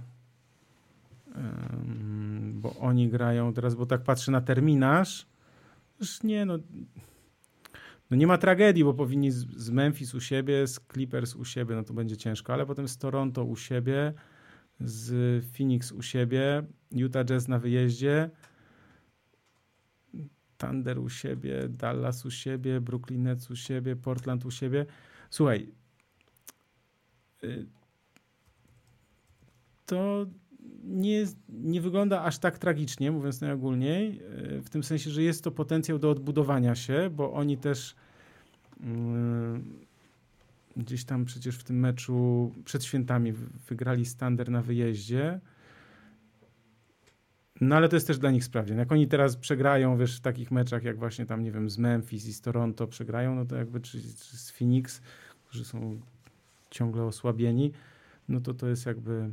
bo oni grają teraz, bo tak patrzę na terminarz, już nie, no, no nie ma tragedii, bo powinni z, z Memphis u siebie, z Clippers u siebie, no to będzie ciężko, ale potem z Toronto u siebie, z Phoenix u siebie, Utah Jazz na wyjeździe, Thunder u siebie, Dallas u siebie, Brooklyn Nets u siebie, Portland u siebie. Słuchaj, y, to nie, nie wygląda aż tak tragicznie, mówiąc najogólniej, y, w tym sensie, że jest to potencjał do odbudowania się, bo oni też yy, gdzieś tam przecież w tym meczu przed świętami wygrali standard na wyjeździe. No ale to jest też dla nich sprawdzian. Jak oni teraz przegrają, wiesz, w takich meczach jak właśnie tam, nie wiem, z Memphis i z Toronto przegrają, no to jakby, czy, czy z Phoenix, którzy są ciągle osłabieni, no to to jest jakby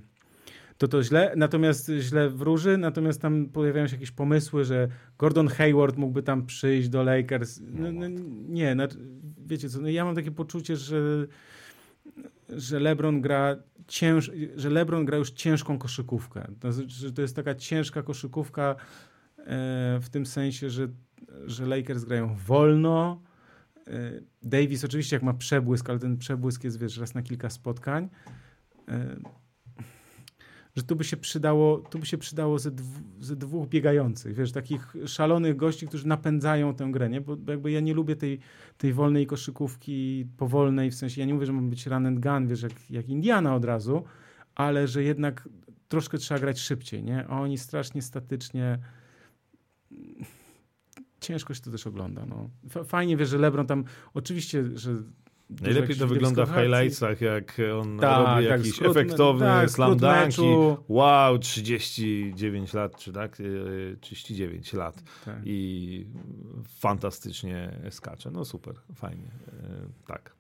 to to źle, natomiast źle wróży, natomiast tam pojawiają się jakieś pomysły, że Gordon Hayward mógłby tam przyjść do Lakers. No, no, nie, no, wiecie co, no ja mam takie poczucie, że że LeBron gra cięż, że LeBron gra już ciężką koszykówkę. To, że to jest taka ciężka koszykówka e, w tym sensie, że, że Lakers grają wolno. E, Davis oczywiście jak ma przebłysk, ale ten przebłysk jest wiesz, raz na kilka spotkań. Że tu by się przydało, tu by się przydało ze, ze dwóch biegających, wiesz, takich szalonych gości, którzy napędzają tę grę, nie? Bo, bo jakby ja nie lubię tej, tej wolnej koszykówki, powolnej, w sensie ja nie mówię, że ma być run and gun, wiesz, jak, jak Indiana od razu, ale że jednak troszkę trzeba grać szybciej, nie? A oni strasznie statycznie ciężko się to też ogląda. No. Fajnie wiesz, że LeBron tam, oczywiście, że Najlepiej to wygląda w highlightsach, jak on tak, robi tak, jakiś efektowny tak, slam dunki. Wow, 39 lat, czy tak? 39 e, lat. Tak. I fantastycznie skacze. No super, fajnie. E, tak.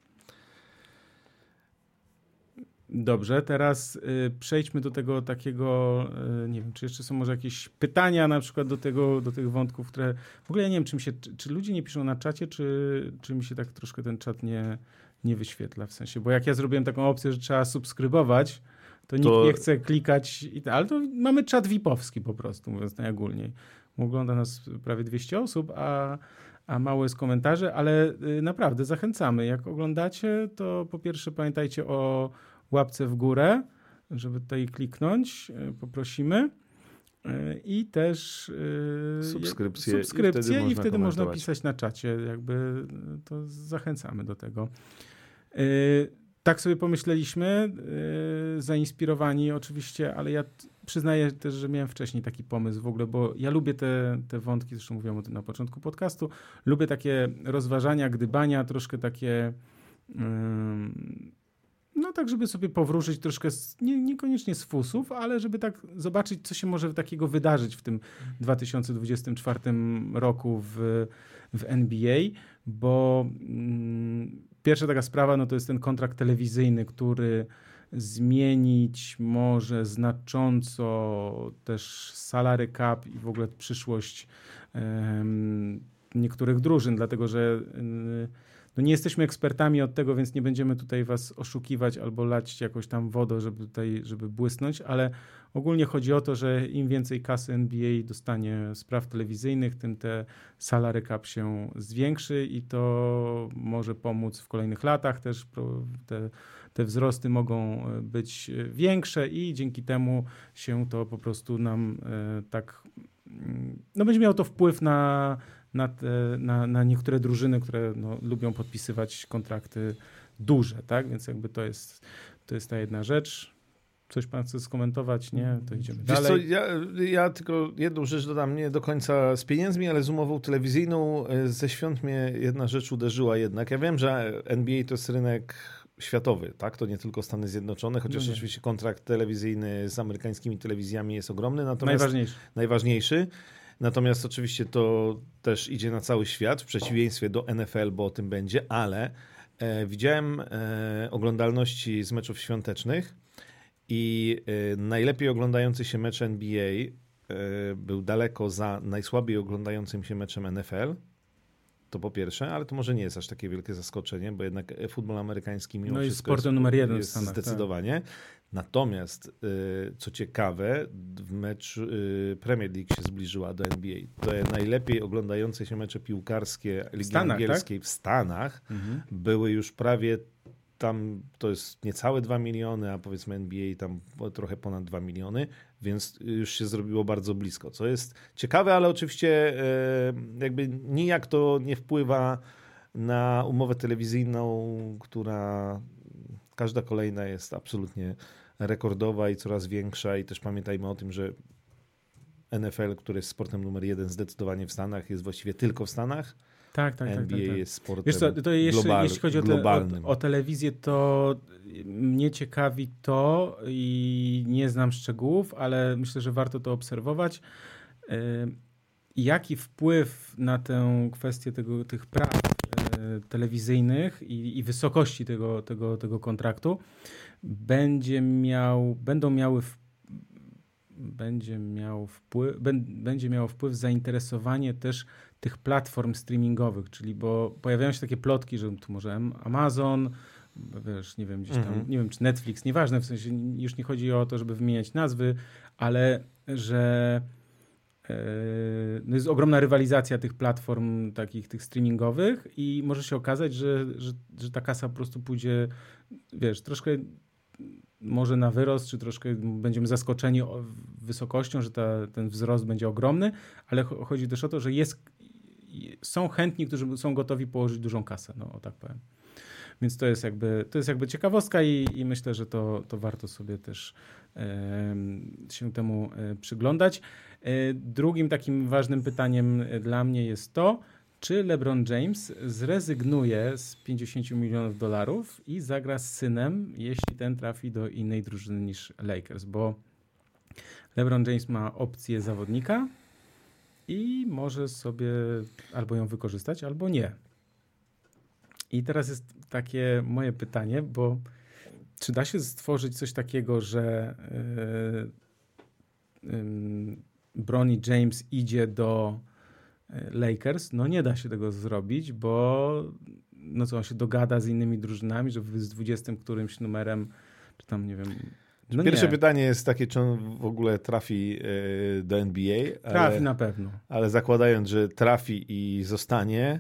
Dobrze, teraz y, przejdźmy do tego takiego, y, nie wiem, czy jeszcze są może jakieś pytania na przykład do, tego, do tych wątków, które w ogóle ja nie wiem, czym się, czy, czy ludzie nie piszą na czacie, czy, czy mi się tak troszkę ten czat nie, nie wyświetla w sensie, bo jak ja zrobiłem taką opcję, że trzeba subskrybować, to, to... nikt nie chce klikać, i, ale to mamy czat VIP-owski po prostu, mówiąc najogólniej. Ogląda nas prawie 200 osób, a, a mało jest komentarzy, ale y, naprawdę zachęcamy. Jak oglądacie, to po pierwsze pamiętajcie o łapce w górę, żeby tutaj kliknąć, y, poprosimy. Y, I też subskrypcje, subskrypcje i wtedy, i wtedy można pisać na czacie. Jakby to zachęcamy do tego. Tak sobie pomyśleliśmy, zainspirowani oczywiście, ale ja przyznaję też, że miałem wcześniej taki pomysł w ogóle, bo ja lubię te, te wątki, zresztą mówiłem o tym na początku podcastu, lubię takie rozważania, gdybania, troszkę takie no tak, żeby sobie powróżyć troszkę, z, nie, niekoniecznie z fusów, ale żeby tak zobaczyć, co się może takiego wydarzyć w tym 2024 roku w, w NBA, bo mm, pierwsza taka sprawa, no to jest ten kontrakt telewizyjny, który zmienić może znacząco też salary cap i w ogóle przyszłość niektórych drużyn, dlatego że um, no nie jesteśmy ekspertami od tego, więc nie będziemy tutaj was oszukiwać albo lać jakoś tam wodę, żeby tutaj, żeby błysnąć, ale ogólnie chodzi o to, że im więcej kasy NBA dostanie spraw telewizyjnych, tym te salary cap się zwiększy i to może pomóc w kolejnych latach też te, te wzrosty mogą e, być większe i dzięki temu się to po prostu nam e, tak mm, no będzie miało to wpływ na na, te, na, na niektóre drużyny, które no, lubią podpisywać kontrakty duże, tak? Więc jakby to jest, to jest ta jedna rzecz. Coś pan chce skomentować? Nie? To idziemy Wiesz dalej. Co, ja, ja tylko jedną rzecz dodam, nie do końca z pieniędzmi, ale z umową telewizyjną. E, ze świąt mnie jedna rzecz uderzyła jednak. Ja wiem, że NBA to jest rynek światowy, tak? To nie tylko Stany Zjednoczone, chociaż no oczywiście kontrakt telewizyjny z amerykańskimi telewizjami jest ogromny. Natomiast najważniejszy. Najważniejszy. Natomiast oczywiście to też idzie na cały świat, w przeciwieństwie do NFL, bo o tym będzie, ale e, widziałem e, oglądalności z meczów świątecznych i e, najlepiej oglądający się mecz NBA e, był daleko za najsłabiej oglądającym się meczem NFL. To po pierwsze, ale to może nie jest aż takie wielkie zaskoczenie, bo jednak futbol amerykański mimo no wszystko sportem jest, numer jeden jest Stanach, tak. zdecydowanie. Tak. Natomiast, y, co ciekawe, w mecz y, Premier League się zbliżyła do NBA. Te najlepiej oglądające się mecze piłkarskie Ligi Stanach, Angielskiej tak? w Stanach mhm. były już prawie tam, to jest niecałe 2 miliony, a powiedzmy NBA tam trochę ponad 2 miliony, więc już się zrobiło bardzo blisko, co jest ciekawe, ale oczywiście e, jakby nijak to nie wpływa na umowę telewizyjną, która każda kolejna jest absolutnie rekordowa i coraz większa i też pamiętajmy o tym, że NFL, który jest sportem numer jeden zdecydowanie w Stanach, jest właściwie tylko w Stanach. Tak, tak, NBA tak, tak, tak. jest sportem Wiesz co, to jeszcze, global, jeśli chodzi o, te, o, o, telewizję, to mnie ciekawi to i nie znam szczegółów, ale myślę, że warto to obserwować. Jaki wpływ na tę kwestię tego, tych praw e, telewizyjnych i, i wysokości tego, tego, tego kontraktu będzie miał, będą miały w, będzie miał wpływ, będzie miało wpływ zainteresowanie też tych platform streamingowych, czyli bo pojawiają się takie plotki, że tu może Amazon, wiesz, nie wiem, gdzieś tam, mhm. nie wiem, czy Netflix, nieważne, w sensie już nie chodzi o to, żeby wymieniać nazwy, ale że e, no jest ogromna rywalizacja tych platform takich, tych streamingowych i może się okazać, że, że, że ta kasa po prostu pójdzie, wiesz, troszkę może na wyrost, czy troszkę będziemy zaskoczeni wysokością, że ta, ten wzrost będzie ogromny, ale chodzi też o to, że jest, są chętni, którzy są gotowi położyć dużą kasę, no o tak powiem. Więc to jest jakby, to jest jakby ciekawostka i, i myślę, że to, to warto sobie też e, się temu e, przyglądać. E, drugim takim ważnym pytaniem dla mnie jest to, czy LeBron James zrezygnuje z 50 milionów dolarów i zagra z synem, jeśli ten trafi do innej drużyny niż Lakers, bo LeBron James ma opcję zawodnika i może sobie albo ją wykorzystać, albo nie. I teraz jest takie moje pytanie, bo czy da się stworzyć coś takiego, że yy, yy, Bronny James idzie do Lakers? No nie da się tego zrobić, bo no co, on się dogada z innymi drużynami, że z 20 którymś numerem, czy tam nie wiem, no Pierwsze nie. pytanie jest takie, czy on w ogóle trafi e, do NBA. Trafi ale, na pewno. Ale zakładając, że trafi i zostanie,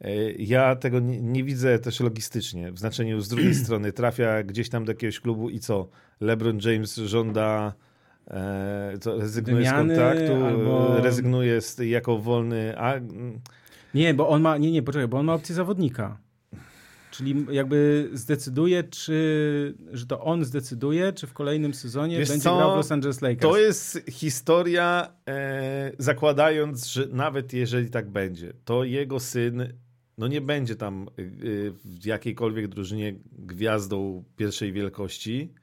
e, ja tego nie, nie, widzę też logistycznie. W znaczeniu z drugiej strony trafia gdzieś tam do jakiegoś klubu i co? LeBron James żąda rezygnuje Wymiany, z kontraktu, albo... rezygnuje z, jako wolny. A... Nie, bo on ma, nie, nie, poczekaj, bo on ma opcję zawodnika. Czyli jakby zdecyduje, czy, że to on zdecyduje, czy w kolejnym sezonie Wiesz będzie co? grał w Los Angeles Lakers. To jest historia, e, zakładając, że nawet jeżeli tak będzie, to jego syn no nie będzie tam e, w jakiejkolwiek drużynie gwiazdą pierwszej wielkości.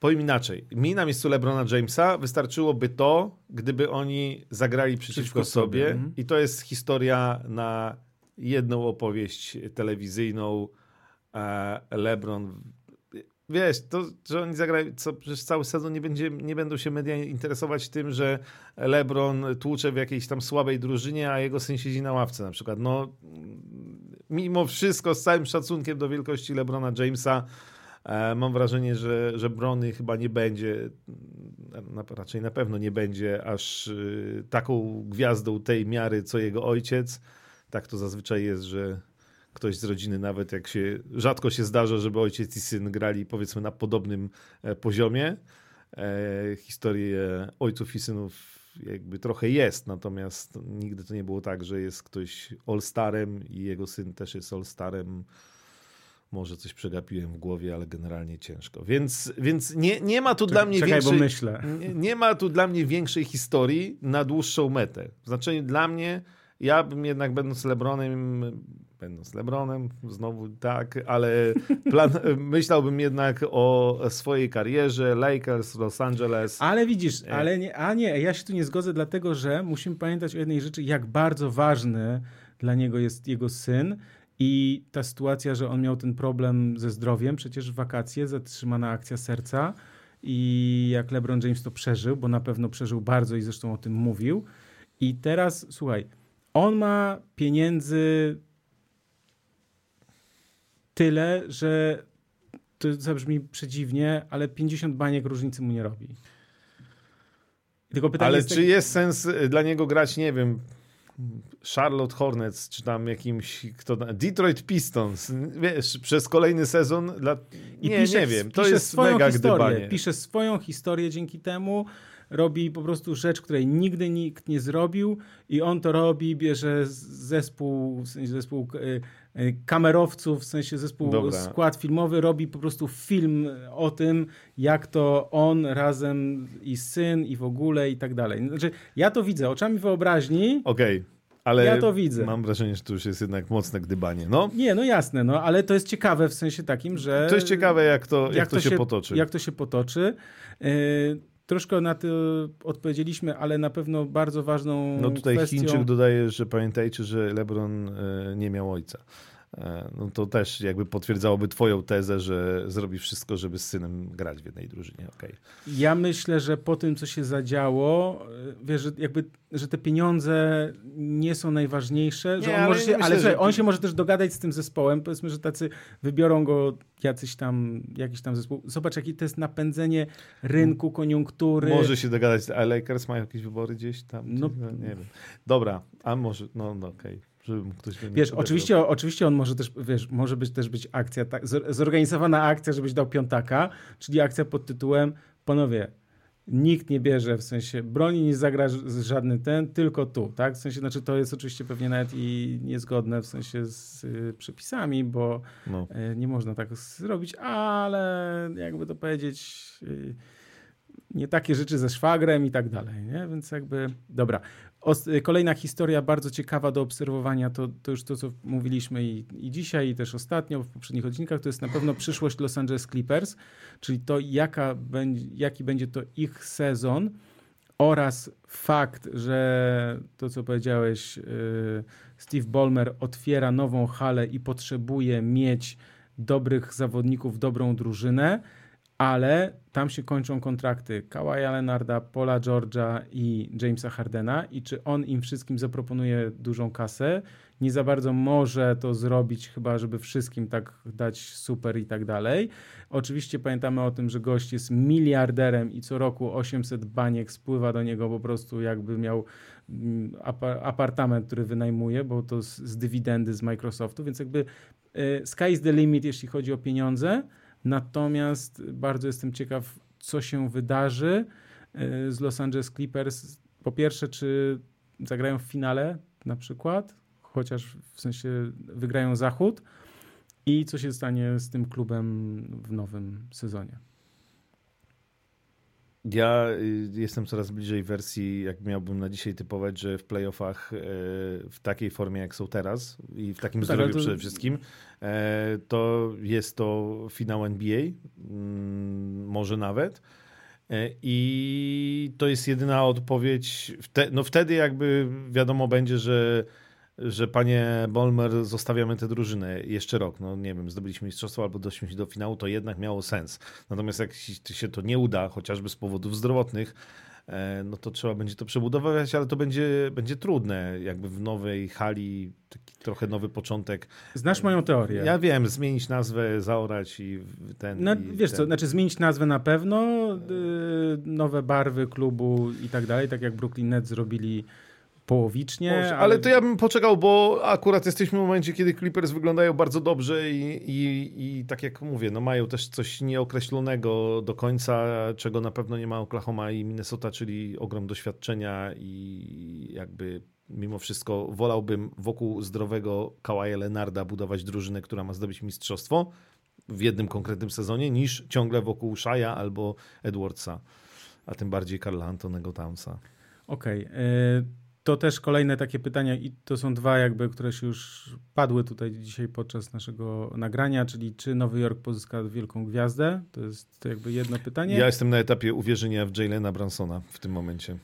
Powiem inaczej. Mi na miejscu LeBrona Jamesa wystarczyłoby to, gdyby oni zagrali przeciwko, przeciwko sobie. sobie. Mhm. I to jest historia na jedną opowieść telewizyjną. LeBron wiesz, to, że oni zagrają, co przez cały sezon nie, będzie, nie będą się media interesować tym, że LeBron tłucze w jakiejś tam słabej drużynie, a jego syn siedzi na ławce na przykład. No, mimo wszystko, z całym szacunkiem do wielkości LeBrona Jamesa, e, mam wrażenie, że, że Brony chyba nie będzie, na, raczej na pewno nie będzie aż y, taką gwiazdą tej miary, co jego ojciec tak to zazwyczaj jest, że ktoś z rodziny, nawet jak się rzadko się zdarza, żeby ojciec i syn grali powiedzmy na podobnym e, poziomie. E, historie ojców i synów jakby trochę jest, natomiast nigdy to nie było tak, że jest ktoś all-starem i jego syn też jest all-starem. Może coś przegapiłem w głowie, ale generalnie ciężko. Więc, więc nie, nie ma tu Czekaj, dla mnie czekaj, większej, myślę. Nie, nie, ma tu dla mnie większej historii na dłuższą metę. W znaczeniu dla mnie ja bym jednak będąc Lebronem, będąc Lebronem, znowu tak, ale plan, myślałbym jednak o swojej karierze, Lakers, Los Angeles. Ale widzisz, ale nie, a nie, ja się tu nie zgodzę, dlatego że musimy pamiętać o jednej rzeczy, jak bardzo ważny dla niego jest jego syn. I ta sytuacja, że on miał ten problem ze zdrowiem, przecież w wakacje zatrzymana akcja serca. I jak LeBron James to przeżył, bo na pewno przeżył bardzo i zresztą o tym mówił. I teraz słuchaj, on ma pieniędzy tyle, że to zabrzmi przedziwnie, ale 50 baniek różnicy mu nie robi. Tylko pytanie ale jest czy tak... jest sens dla niego grać, nie wiem, Charlotte Hornets, czy tam jakimś, kto Detroit Pistons, wiesz, przez kolejny sezon dla... I nie, pisze, nie wiem, to jest mega historię, gdybanie. Pisze swoją historię dzięki temu, robi po prostu rzecz, której nigdy nikt nie zrobił i on to robi, bierze zespół, w sensie zespół e, e, kamerowców, w sensie zespół, Dobra. skład filmowy, robi po prostu film o tym, jak to on razem i syn i w ogóle i tak dalej. Znaczy, ja to widzę oczami wyobraźni. Okej. Okay. Ale ja to widzę. Mam wrażenie, że to już jest jednak mocne gdybanie. No. Nie, no jasne, no, ale to jest ciekawe w sensie takim, że. To jest ciekawe, jak to, jak, jak to, się, się, potoczy. Jak to się potoczy. Yy, Troszkę na to odpowiedzieliśmy, ale na pewno bardzo ważną No tutaj kwestią... Chińczyk dodaje, że pamiętajcie, że LeBron e, nie miał ojca. E, no to też jakby potwierdzałoby twoją tezę, że zrobi wszystko, żeby z synem grać w jednej drużynie. Okay. Ja myślę, że po tym, co się zadziało, e, wiesz, że jakby, że te pieniądze nie są najważniejsze, nie, że on, ale, może się, myślę, ale że... on się może też dogadać z tym zespołem, powiedzmy, że tacy wybiorą go jacyś tam, jakiś tam zespół. Zobacz, jakie to jest napędzenie rynku, koniunktury. Może się dogadać, a Lakers mają jakieś wybory gdzieś tam? No, nie wiem. Dobra, a może, no, no okej. Okay żeby ktoś Wiesz, oczywiście, oczywiście on może też, wiesz, może być też być akcja, tak, zorganizowana akcja, żebyś dał piątaka, czyli akcja pod tytułem panowie, nikt nie bierze, w sensie broni nie zagra żadny ten, tylko tu, tak? W sensie, znaczy to jest oczywiście pewnie nawet i niezgodne w sensie z y, przepisami, bo no. y, nie można tak zrobić, ale jakby to powiedzieć... Y, nie takie rzeczy ze szwagrem i tak dalej, nie? Więc jakby, dobra. Kolejna historia bardzo ciekawa do obserwowania, to, to już to, co mówiliśmy i, i dzisiaj, i też ostatnio w poprzednich odcinkach, to jest na pewno przyszłość Los Angeles Clippers, czyli to, jaka będzie, jaki będzie to ich sezon oraz fakt, że to, co powiedziałeś, yy, Steve Ballmer otwiera nową halę i potrzebuje mieć dobrych zawodników, dobrą drużynę, ale tam się kończą kontrakty Kawaja Leonarda, Paula Georgia i Jamesa Hardena i czy on im wszystkim zaproponuje dużą kasę, nie za bardzo może to zrobić, chyba żeby wszystkim tak dać super i tak dalej. Oczywiście pamiętamy o tym, że gość jest miliarderem i co roku 800 baniek spływa do niego po prostu jakby miał mm, apartament, który wynajmuje, bo to z, dywidendy z Microsoftu, więc jakby y, sky the limit, jeśli chodzi o pieniądze. Natomiast bardzo jestem ciekaw, co się wydarzy y, z Los Angeles Clippers. Po pierwsze, czy zagrają w finale na przykład, chociaż w sensie wygrają zachód i co się stanie z tym klubem w nowym sezonie. Ja y, jestem coraz bliżej wersji, jak miałbym na dzisiaj typować, że w playoffach y, w takiej formie, jak są teraz i w takim no tak, zdrowiu to... przede wszystkim, e, to jest to finał NBA, mm, może nawet. E, I to jest jedyna odpowiedź. No wtedy jakby wiadomo będzie, że że panie Bolmer, zostawiamy tę drużynę jeszcze rok. No nie wiem, zdobyliśmy mistrzostwo albo doszliśmy do finału, to jednak miało sens. Natomiast jak się to nie uda, chociażby z powodów zdrowotnych, e, no to trzeba będzie to przebudowywać, ale to będzie, będzie trudne, jakby w nowej hali, taki trochę nowy początek. Znasz moją teorię. Ja wiem, zmienić nazwę, zaorać i ten... No, i wiesz ten. co, znaczy zmienić nazwę na pewno, yy, nowe barwy klubu i tak dalej, tak jak Brooklyn Nets zrobili połowicznie. ale... ale... to ja bym poczekał, bo akurat jesteśmy w momencie, kiedy Clippers wyglądają bardzo dobrze i, i, i tak jak mówię, no mają też coś nieokreślonego do końca, czego na pewno nie ma Oklahoma i Minnesota, czyli ogrom doświadczenia i jakby mimo wszystko wolałbym wokół zdrowego Kawaja Lenarda budować drużynę, która ma zdobyć mistrzostwo w jednym konkretnym sezonie, niż ciągle wokół Shaya albo Edwardsa, a tym bardziej Karla Antonego Townsa. Okej. Okay to też kolejne takie pytania i to są dwa jakby, które się już padły tutaj dzisiaj podczas naszego nagrania, czyli czy Nowy Jork pozyska wielką gwiazdę? To jest to jakby jedno pytanie. Ja jestem na etapie uwierzenia w Jalena Bransona w tym momencie.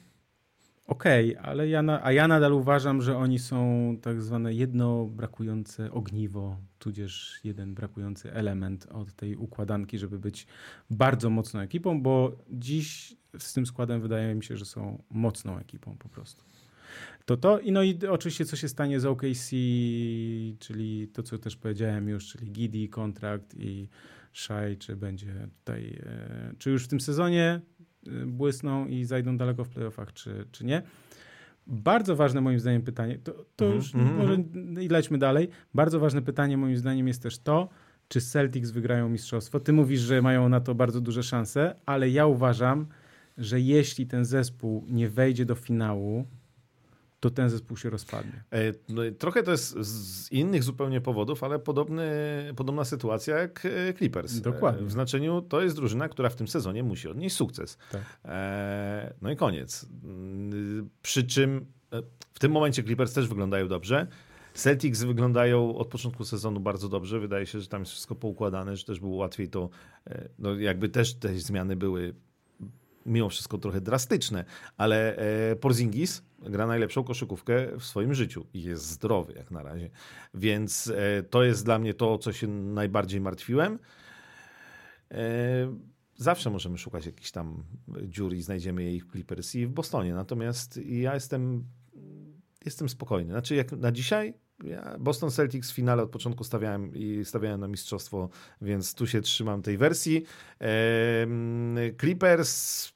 Okej, okay, ale ja, na, a ja nadal uważam, że oni są tak zwane jedno brakujące ogniwo, tudzież jeden brakujący element od tej układanki, żeby być bardzo mocną ekipą, bo dziś z tym składem wydaje mi się, że są mocną ekipą po prostu to to. I no i oczywiście co się stanie z OKC, czyli to, co też powiedziałem już, czyli Gidi, kontrakt i Shai, czy będzie tutaj, e, czy już w tym sezonie e, błysną i zajdą daleko w playoffach, czy, czy nie. Bardzo ważne moim zdaniem pytanie, to, to mm -hmm. już mm -hmm. może i lećmy dalej. Bardzo ważne pytanie moim zdaniem jest też to, czy Celtics wygrają mistrzostwo. Ty mówisz, że mają na to bardzo duże szanse, ale ja uważam, że jeśli ten zespół nie wejdzie do finału, to ten zespół się rozpadnie. E, no, trochę to jest z innych zupełnie powodów, ale podobny, podobna sytuacja jak e, Clippers. Dokładnie. W znaczeniu to jest drużyna, która w tym sezonie musi odnieść sukces. Tak. No i koniec. Przy czym w tym momencie Clippers też wyglądają dobrze. Celtics wyglądają od początku sezonu bardzo dobrze. Wydaje się, że tam jest wszystko poukładane, że też było łatwiej to, no jakby też te zmiany były mimo wszystko trochę drastyczne, ale Porzingis gra najlepszą koszykówkę w swoim życiu i jest zdrowy jak na razie. Więc e, to jest dla mnie to, co się najbardziej martwiłem. E, zawsze możemy szukać jakichś tam dziur i znajdziemy jej w Clippers i w Bostonie. Natomiast ja jestem, jestem spokojny. Znaczy, jak na dzisiaj ja Boston Celtics w finale od początku stawiałem i stawiałem na mistrzostwo, więc tu się trzymam tej wersji. Clippers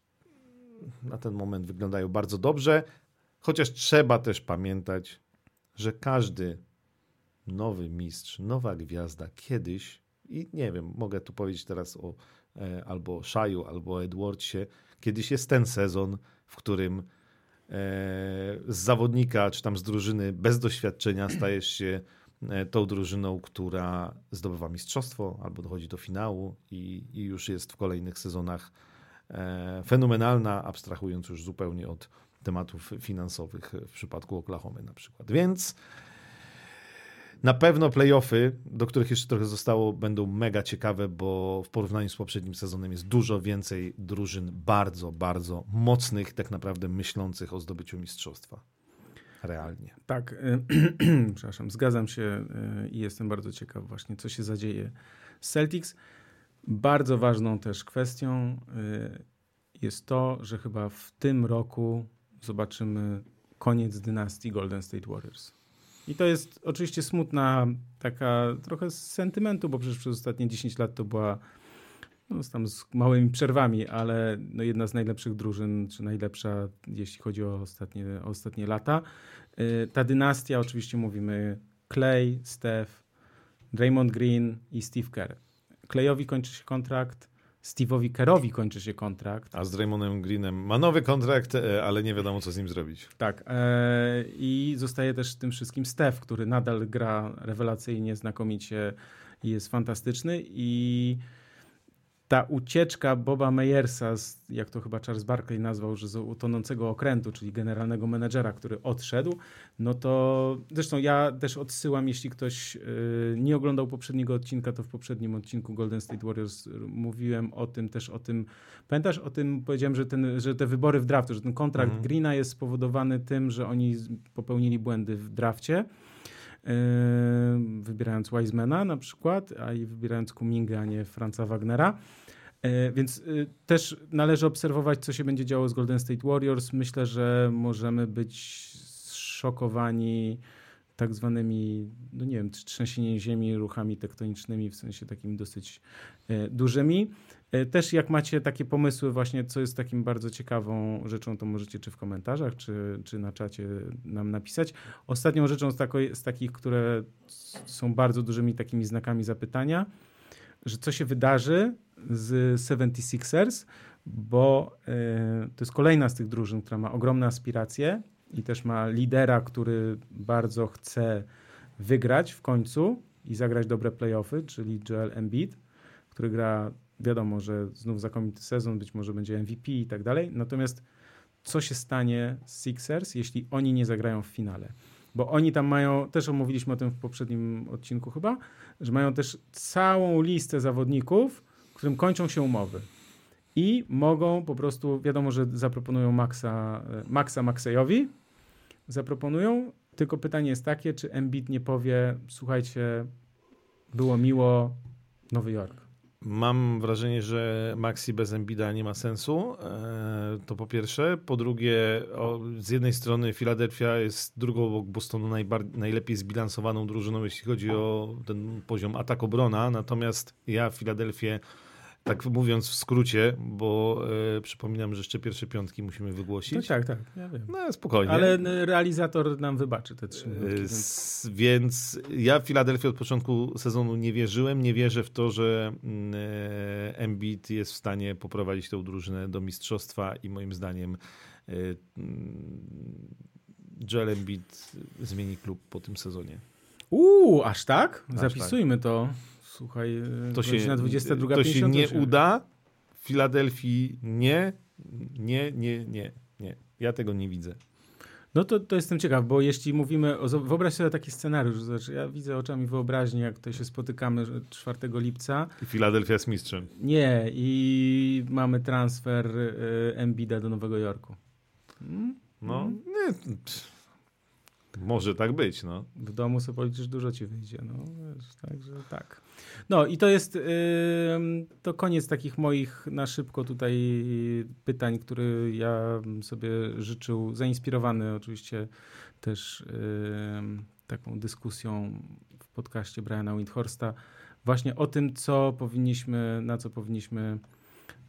na ten moment wyglądają bardzo dobrze. Chociaż trzeba też pamiętać, że każdy nowy mistrz, nowa gwiazda kiedyś, i nie wiem, mogę tu powiedzieć teraz o e, albo Shaju, albo Edwardsie, kiedyś jest ten sezon, w którym e, z zawodnika, czy tam z drużyny bez doświadczenia stajesz się e, tą drużyną, która zdobywa mistrzostwo albo dochodzi do finału i, i już jest w kolejnych sezonach e, fenomenalna, abstrahując już zupełnie od tematów finansowych w przypadku Oklahomy na przykład. Więc na pewno playoffy, do których jeszcze trochę zostało, będą mega ciekawe, bo w porównaniu z poprzednim sezonem jest dużo więcej drużyn bardzo, bardzo mocnych, tak naprawdę myślących o zdobyciu mistrzostwa. Realnie. Tak, przepraszam, zgadzam się i jestem bardzo ciekaw właśnie, co się zadzieje Celtics. Bardzo ważną też kwestią y, jest to, że chyba w tym roku zobaczymy koniec dynastii Golden State Warriors. I to jest oczywiście smutna taka trochę z sentymentu, bo przecież przez ostatnie 10 lat to była no, tam z małymi przerwami, ale no, jedna z najlepszych drużyn, czy najlepsza, jeśli chodzi o ostatnie, ostatnie lata. Y, ta dynastia, oczywiście mówimy Clay, Steph, Draymond Green i Steve Kerr. Clayowi kończy się kontrakt, Steve'owi Kerrowi kończy się kontrakt. A z Draymondem Greenem ma nowy kontrakt, e, ale nie wiadomo, co z nim zrobić. Tak. E, I zostaje też tym wszystkim Steph, który nadal gra rewelacyjnie, znakomicie i jest fantastyczny. I ta ucieczka Boba Meyersa, z, jak to chyba Charles Barkley nazwał, że z utonącego okrętu, czyli generalnego menedżera, który odszedł, no to zresztą ja też odsyłam, jeśli ktoś y, nie oglądał poprzedniego odcinka, to w poprzednim odcinku Golden State Warriors mówiłem o tym, też o tym, pamiętasz o tym, powiedziałem, że, ten, że te wybory w draftu, że ten kontrakt mhm. Greena jest spowodowany tym, że oni popełnili błędy w drafcie. Wybierając Wisemana na przykład, a i wybierając Kumingę, a nie Franza Wagnera. Yy, więc yy, też należy obserwować, co się będzie działo z Golden State Warriors. Myślę, że możemy być zszokowani tak zwanymi, no nie wiem, trzęsieniem ziemi, ruchami tektonicznymi, w sensie takim dosyć dużymi. E, też jak macie takie pomysły właśnie, co jest takim bardzo ciekawą rzeczą, to możecie czy w komentarzach, czy, czy na czacie nam napisać. Ostatnią rzeczą z, tako, z takich, które są bardzo dużymi takimi znakami zapytania, że co się wydarzy z 76ers, bo y, to jest kolejna z tych drużyn, która ma ogromne aspiracje i też ma lidera, który bardzo chce wygrać w końcu i zagrać dobre playoffy, czyli Joel Embiid, który gra wiadomo, że znów znakomity sezon, być może będzie MVP i tak dalej. Natomiast co się stanie z Sixers, jeśli oni nie zagrają w finale? Bo oni tam mają, też omówiliśmy o tym w poprzednim odcinku chyba, że mają też całą listę zawodników, którym kończą się umowy. I mogą po prostu, wiadomo, że zaproponują Maxa, Maxa Maxeyowi, zaproponują, tylko pytanie jest takie, czy Embiid nie powie, słuchajcie, było miło, Nowy Jork. Mam wrażenie, że Maxi bez Embida nie ma sensu. E, to po pierwsze. Po drugie, z jednej strony Filadelfia jest drugą obok Bostonu najlepiej zbilansowaną drużyną, jeśli chodzi o ten poziom atak-obrona. Natomiast ja Filadelfię tak mówiąc w skrócie, bo e, przypominam, że jeszcze pierwsze piątki musimy wygłosić. No tak, tak, ja wiem. No spokojnie. Ale realizator nam wybaczy te trzy minutki. E, więc... ja w Filadelfii od początku sezonu nie wierzyłem. Nie wierzę w to, że mm, e, Embiid jest w stanie poprowadzić tę drużynę do mistrzostwa i moim zdaniem e, mm, Joel Embiid zmieni klub po tym sezonie. Uuu, aż tak? Aż Zapisujmy tak. to. Słuchaj, to się, na 22, to się nie uda. W Filadelfii nie, nie, nie, nie, nie. Ja tego nie widzę. No to, to jestem ciekaw, bo jeśli mówimy, o, wyobraź sobie taki scenariusz, znaczy ja widzę oczami wyobraźni, jak tutaj się spotykamy 4 lipca. I Filadelfia jest mistrzem. Nie, i mamy transfer y, Embida do Nowego Jorku. Hmm? No, hmm? nie, może tak być, no. W domu sobie policzysz, dużo ci wyjdzie, no. Także tak. No i to jest, yy, to koniec takich moich na szybko tutaj pytań, które ja sobie życzył, zainspirowany oczywiście też yy, taką dyskusją w podcaście Briana Windhorsta właśnie o tym, co powinniśmy, na co powinniśmy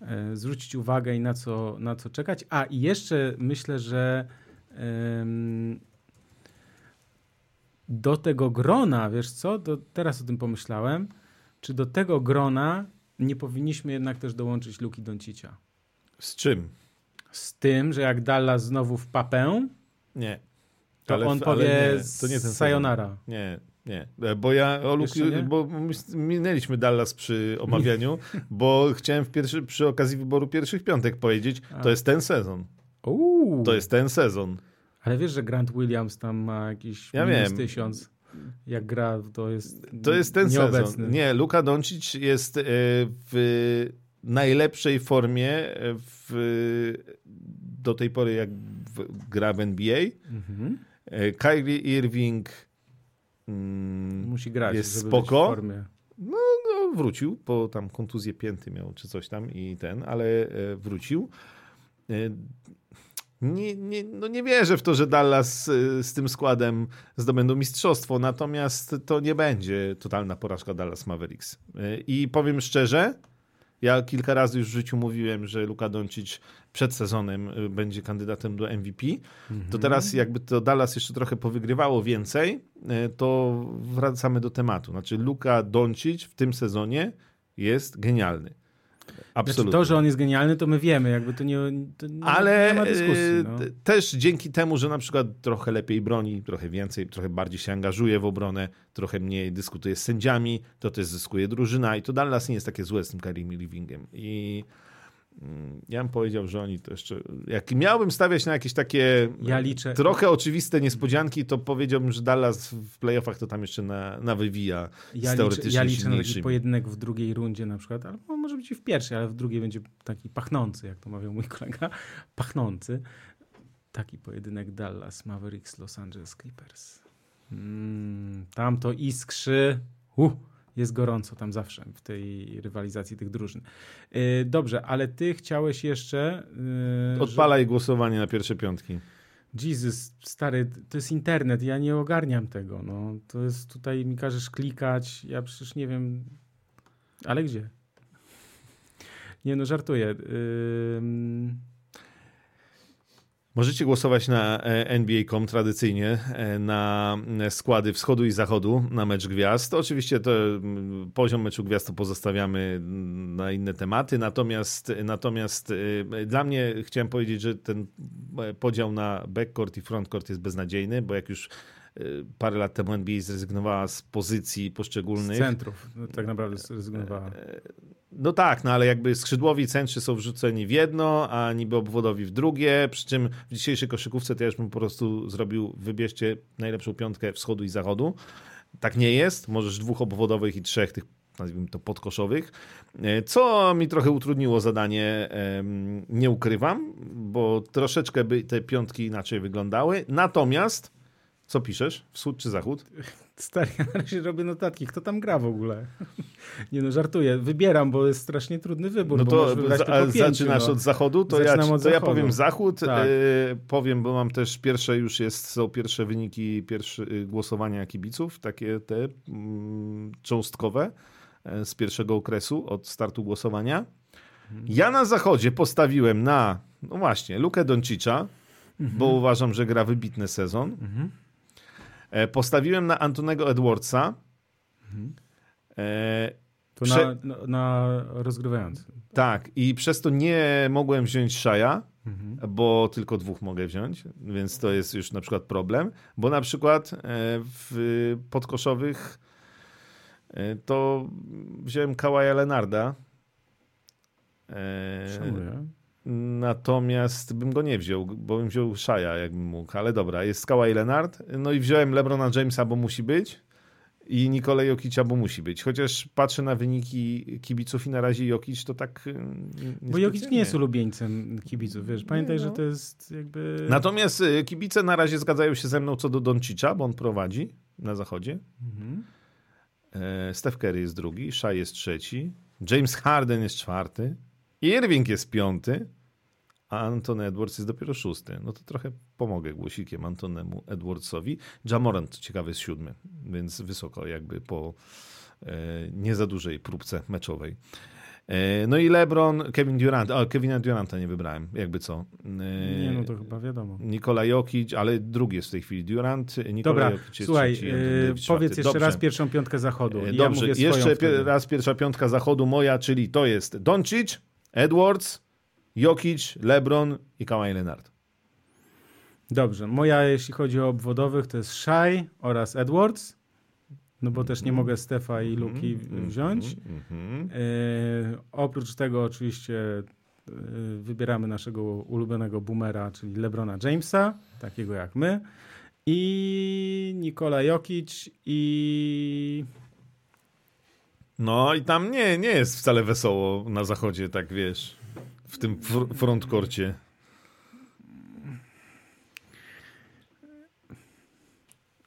yy, zwrócić uwagę i na co, na co czekać. A i jeszcze myślę, że do tego grona, wiesz co, do, teraz o tym pomyślałem, czy do tego grona nie powinniśmy jednak też dołączyć Luki Doncicia? Z czym? Z tym, że jak Dallas znowu w papę, nie. to ale, on powie nie, to nie ten sayonara. Nie, nie, bo ja o bo minęliśmy Dallas przy omawianiu, bo chciałem w pierwszy, przy okazji wyboru pierwszych piątek powiedzieć, A. to jest ten sezon. Uuu. To jest ten sezon. Ale wiesz, że Grant Williams tam ma jakiś ja minus wiem. tysiąc. Jak gra, to jest To jest ten nieobecny. sezon. Nie, Luka Doncic jest e, w najlepszej formie e, w, do tej pory, jak gra w NBA. Mhm. E, Kyrie Irving mm, musi grać, jest spoko. No, no, wrócił, po tam kontuzję pięty miał czy coś tam i ten, ale wrócił. Nie, nie, no nie wierzę w to, że Dallas e, z tym składem zdobędą mistrzostwo, natomiast to nie będzie totalna porażka Dallas Mavericks. E, I powiem szczerze, ja kilka razy już w życiu mówiłem, że Luka Doncic przed sezonem e, będzie kandydatem do MVP. To teraz jakby to Dallas jeszcze trochę powygrywało więcej, to wracamy do tematu. Znaczy Luka Doncic w tym sezonie jest genialny. Absolutnie. Znaczy to, że on jest genialny, to my wiemy, jakby to nie, to nie, Ale nie ma dyskusji. e, No. też dzięki temu, że na przykład trochę lepiej broni, trochę więcej, trochę bardziej się angażuje w obronę, trochę mniej dyskutuje z sędziami, to też zyskuje drużyna i to Dallas nie jest takie złe z tym Kyrie Livingiem. I ja bym powiedział, że oni to jeszcze... Jak miałbym stawiać na jakieś takie Ja liczę- trochę oczywiste niespodzianki, to powiedziałbym, że Dallas w playoffach to tam jeszcze na, nawywija Ja z liczę, teoretycznie ja liczę na taki pojedynek w drugiej rundzie na przykład, albo może być i w pierwszej, ale w drugiej będzie taki pachnący, jak to mawiał mój kolega, pachnący. Taki pojedynek Dallas Mavericks Los Angeles Clippers. Mm, tam to iskrzy. Uh, jest gorąco tam zawsze w tej rywalizacji tych drużyn. Yy, dobrze, ale ty chciałeś jeszcze... Yy, Odpalaj głosowanie na pierwsze piątki. Jesus, stary, to jest internet, ja nie ogarniam tego. No. To jest tutaj, mi każesz klikać, ja przecież nie wiem, ale gdzie? Nie no, żartuję. Ym... Możecie głosować na e, NBA.com tradycyjnie e, na e, składy wschodu i zachodu na mecz gwiazd. Oczywiście to mm, poziom meczu gwiazd to pozostawiamy mm, na inne tematy, natomiast, natomiast e, dla mnie chciałem powiedzieć, że ten podział na backcourt i frontcourt jest beznadziejny, bo jak już e, parę lat temu NBA zrezygnowała z pozycji Z poszczególnych, centrów, no, tak naprawdę zrezygnowała. No tak, no ale jakby skrzydłowi centrzy są wrzuceni w jedno, a niby obwodowi w drugie, przy czym w dzisiejszej koszykówce to ja już bym po prostu zrobił, wybierzcie najlepszą piątkę wschodu i zachodu. Tak nie jest, możesz dwóch obwodowych i trzech tych nazwijmy to podkoszowych, e, co mi trochę utrudniło zadanie, nie ukrywam, bo troszeczkę by te piątki inaczej wyglądały, natomiast co piszesz? Wschód czy zachód? Stary, ja na razie robię notatki, kto tam gra w ogóle? Nie no, żartuję, wybieram, bo jest strasznie trudny wybór, No bo to za, zaczynasz no. od zachodu, to, ja, od to ja zachodu. powiem zachód. Tak. E, powiem, bo mam też pierwsze już jest, są pierwsze wyniki pierwsze, y, głosowania kibiców, takie te mm, cząstkowe e, z pierwszego okresu od startu głosowania. Ja na zachodzie postawiłem na, no właśnie, Lukę Doncicza, bo uważam, że gra wybitny sezon. Mhm. E, postawiłem na Antonego Edwardsa. E, To Prze- na, na, na rozgrywający. Tak, i przez to nie mogłem wziąć Szaja, Mhm. bo tylko dwóch mogę wziąć, więc to jest już na przykład problem, bo na przykład e, w podkoszowych to wziąłem Kawaja Lenarda, Szanuję. Natomiast bym go nie wziął, bo bym wziął Szaja jakbym mógł, ale dobra, jest Kawhi Leonard, no i wziąłem LeBrona Jamesa, bo musi być i Nikolaj Jokicia, bo musi być, chociaż patrzę na wyniki kibiców i na razie Jokic to tak... e, Bo Jokic nie jest ulubieńcem kibiców, wiesz. Pamiętaj, Nie, no. że to jest jakby... Natomiast y, kibice na razie zgadzają się ze mną co do Doncicza, bo on prowadzi na zachodzie. Mhm. E, Steph Curry jest drugi, Shai jest trzeci, James Harden jest czwarty, Irving jest piąty, a Anthony Edwards jest dopiero szósty. No to trochę pomogę głosikiem Antonemu Edwardsowi. Jamorant, ciekawy, jest siódmy, więc wysoko jakby po e, nie za dużej próbce meczowej. E, no i LeBron, Kevin Durant. O, Kevina Duranta nie wybrałem, jakby co. E, Nie, no to chyba wiadomo. Nikola Jokic, ale drugi jest w tej chwili Durant. Nikola Dobra, Jokic słuchaj, trzeci, powiedz czwarty. jeszcze Dobrze. raz pierwszą piątkę zachodu. Dobrze, ja jeszcze raz pierwsza piątka zachodu moja, czyli to jest Doncic, Edwards, Jokic, LeBron i Kawhi Leonard. Dobrze, moja jeśli chodzi o obwodowych to jest Shai oraz Edwards, no bo też nie mogę Stefa i Luki Mhm, wziąć. mhm. E, oprócz tego oczywiście e, wybieramy naszego ulubionego boomera, czyli LeBrona Jamesa, takiego jak my, i Nikola Jokic i No i tam nie, nie jest wcale wesoło na zachodzie, tak wiesz, w tym fr- frontkorcie.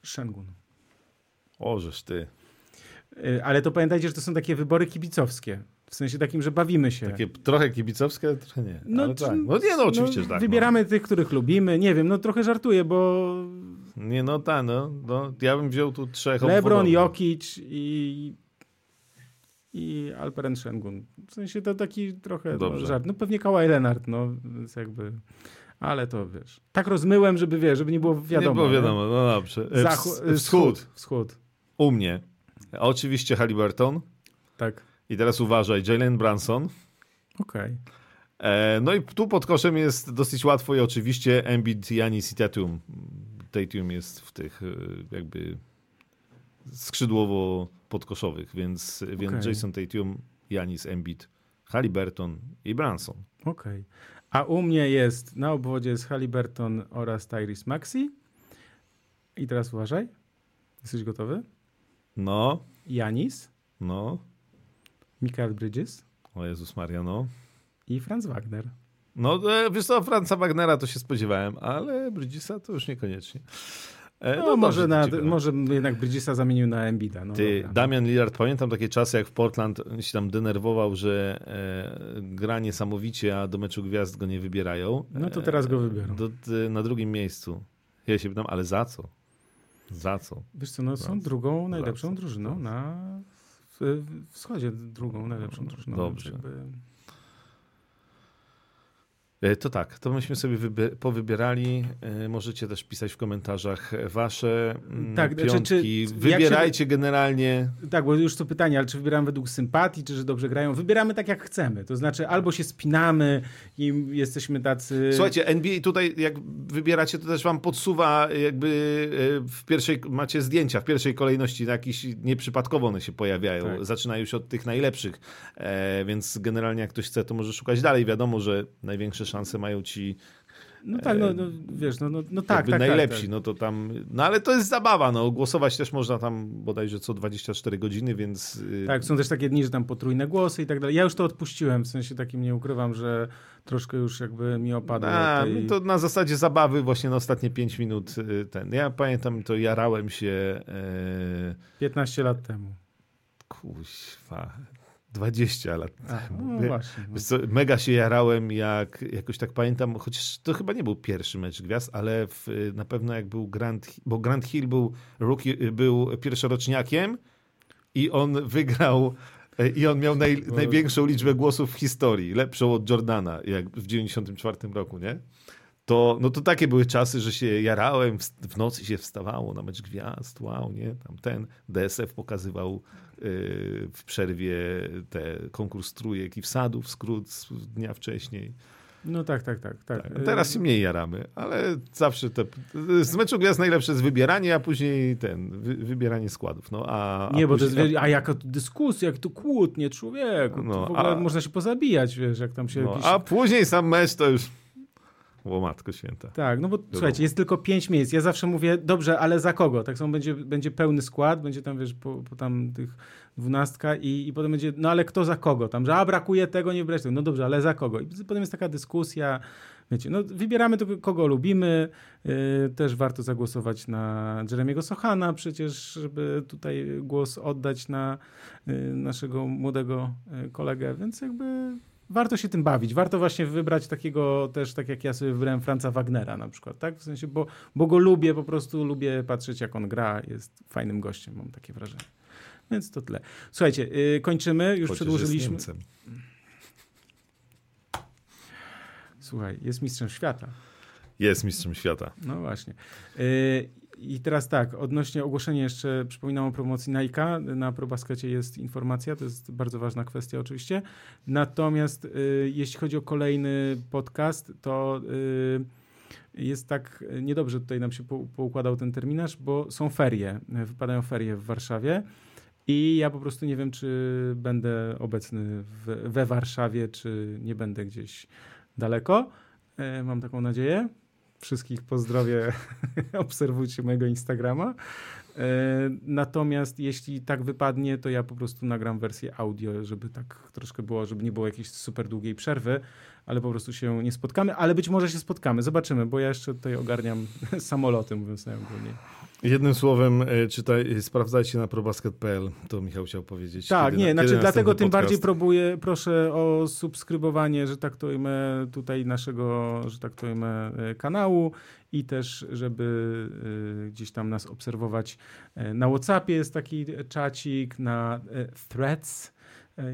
Shengun. Ożeż ty. Y, Ale to pamiętajcie, że to są takie wybory kibicowskie. W sensie takim, że bawimy się. Takie trochę kibicowskie, trochę nie. No, ale tak. no nie, no oczywiście, że tak. Wybieramy tych, których lubimy. Nie wiem, no trochę żartuję, bo No. Nie, no tak, no, no. Ja bym wziął tu trzech LeBron, obwodowych. Jokic i, i Alperen Sengun. W sensie to taki trochę no, Dobrze. żart. No pewnie Kawhi Leonard, no więc jakby... Ale to wiesz. Tak rozmyłem, żeby wiesz, żeby nie było wiadomo. nie było wiadomo, no dobrze. E, ws- Wschód. Wschód. U mnie. Oczywiście Halliburton. Tak. I teraz uważaj, Jalen Branson. Okej. E, no i tu pod koszem jest dosyć łatwo i oczywiście Embiid, Janis i Tatum. Tatum jest w tych e, jakby skrzydłowo podkoszowych, więc, więc Okej. Jason Tatum, Janis, Embiid, Halliburton i Branson. Okej. A u mnie jest, na obwodzie jest Halliburton oraz Tyrese Maxi. I teraz uważaj. Jesteś gotowy? No, Janis, no, Michael Bridges o Jezus Maria, no. i Franz Wagner. No, e, wiesz co, Franza Wagnera to się spodziewałem, ale Bridgesa to już niekoniecznie. E, No, może, dobrze, na, może jednak Bridgesa zamienił na Embida. No, Ty, dobra. Damian Lillard, pamiętam takie czasy, jak w Portland się tam denerwował, że e, gra niesamowicie, a do meczu gwiazd go nie wybierają. No to teraz go wybiorą. E, do, na drugim miejscu. Ja się pytam, ale za co? Za co? Wiesz co, no, są drugą najlepszą drużyną na w wschodzie, drugą najlepszą drużyną. Dobrze. Jakby... E, To tak, to myśmy sobie wybie- powybierali. E, Możecie też pisać w komentarzach wasze mm, Tak, znaczy, piątki. czy- się- Wybierajcie generalnie. Tak, bo już to pytanie, ale czy wybieramy według sympatii, czy że dobrze grają? Wybieramy tak, jak chcemy. To znaczy, albo się spinamy i jesteśmy tacy... Słuchajcie, NBA tutaj jak wybieracie, to też wam podsuwa jakby e, w pierwszej, macie zdjęcia w pierwszej kolejności, jakieś nieprzypadkowo one się pojawiają. Tak. Zaczyna już od tych najlepszych, więc generalnie jak ktoś chce, to może szukać dalej. Wiadomo, że największe szanse mają ci No tak, no, no wiesz, no, no, no tak, jakby tak, najlepsi, tak, tak. no to tam, no ale to jest zabawa, no głosować też można tam bodajże co 24 godziny, więc y, Tak, są też takie dni, że tam potrójne głosy i tak dalej. Ja już to odpuściłem, w sensie takim nie ukrywam, że troszkę już jakby mi opadło A, tej... no to na zasadzie zabawy właśnie na ostatnie 5 minut y, ten. Ja pamiętam, to jarałem się e, 15 lat temu. kuźwa, 20 lat temu. no właśnie. No. Co, mega się jarałem, jak jakoś tak pamiętam, chociaż to chyba nie był pierwszy mecz gwiazd, ale w, na pewno jak był Grant, bo Grant Hill był, rookie, był pierwszoroczniakiem i on wygrał e, i on miał naj, największą liczbę głosów w historii, lepszą od Jordana, jak w 94 roku, nie? To, no to takie były czasy, że się jarałem, w, w nocy się wstawało na mecz gwiazd, wow, nie? Tam ten DSF pokazywał w przerwie te konkurs trójek i wsadów, skrót z dnia wcześniej. no tak, tak, tak. tak. Tak. Teraz się mniej jaramy, ale zawsze te, z meczu gwiazd najlepsze jest wybieranie, a później ten, wy, wybieranie składów. No, a, a Nie, bo to jest, a jaka to dyskusja, jak to kłótnie, człowieku. No, to w ogóle a- można się pozabijać, wiesz, jak tam się... no, jakiś... a później sam mecz to już o matko święta. Tak, no bo słuchajcie, jest tylko pięć miejsc. Ja zawsze mówię, dobrze, ale za kogo? Tak samo będzie, będzie pełny skład, będzie tam, wiesz, po, po tam tych dwunastka i, i potem będzie, no ale kto za kogo? Tam, że a brakuje tego, nie wreszcie. No dobrze, ale za kogo? I potem jest taka dyskusja, wiecie, no wybieramy tego, kogo lubimy. Yy, też warto zagłosować na Jeremiego Sochana przecież, żeby tutaj głos oddać na yy, naszego młodego yy, kolegę, więc jakby warto się tym bawić. Warto właśnie wybrać takiego też, tak jak ja sobie wybrałem Franca Wagnera na przykład, tak? W sensie, bo, bo go lubię, po prostu lubię patrzeć jak on gra, jest fajnym gościem, mam takie wrażenie. Więc to tyle. Słuchajcie, yy, kończymy, już Chociaż przedłużyliśmy. Jest Niemcem. Słuchaj, jest mistrzem świata. jest mistrzem świata. No właśnie. Yy, I teraz tak, odnośnie ogłoszenia jeszcze przypominam o promocji Nike. Na ProBaskecie jest informacja, to jest bardzo ważna kwestia oczywiście. Natomiast yy, jeśli chodzi o kolejny podcast, to yy, jest tak niedobrze tutaj nam się po, poukładał ten terminarz, bo są ferie, yy, wypadają ferie w Warszawie. I ja po prostu nie wiem, czy będę obecny w, we Warszawie, czy nie będę gdzieś daleko. E, Mam taką nadzieję. Wszystkich pozdrowię. Obserwujcie mojego Instagrama. E, Natomiast jeśli tak wypadnie, to ja po prostu nagram wersję audio, żeby tak troszkę było, żeby nie było jakiejś super długiej przerwy, ale po prostu się nie spotkamy, ale być może się spotkamy. Zobaczymy, bo ja jeszcze tutaj ogarniam samoloty, mówiąc najogólniej. Jednym słowem, e, czytaj, sprawdzajcie na probasket.pl, to Michał chciał powiedzieć. Tak, Kiedy nie, na- znaczy dlatego tym bardziej próbuję, proszę o subskrybowanie, że tak to ujmę, tutaj naszego, że tak to ujmę, e, kanału i też, żeby e, gdzieś tam nas obserwować. Na Whatsappie jest taki czacik, na Threads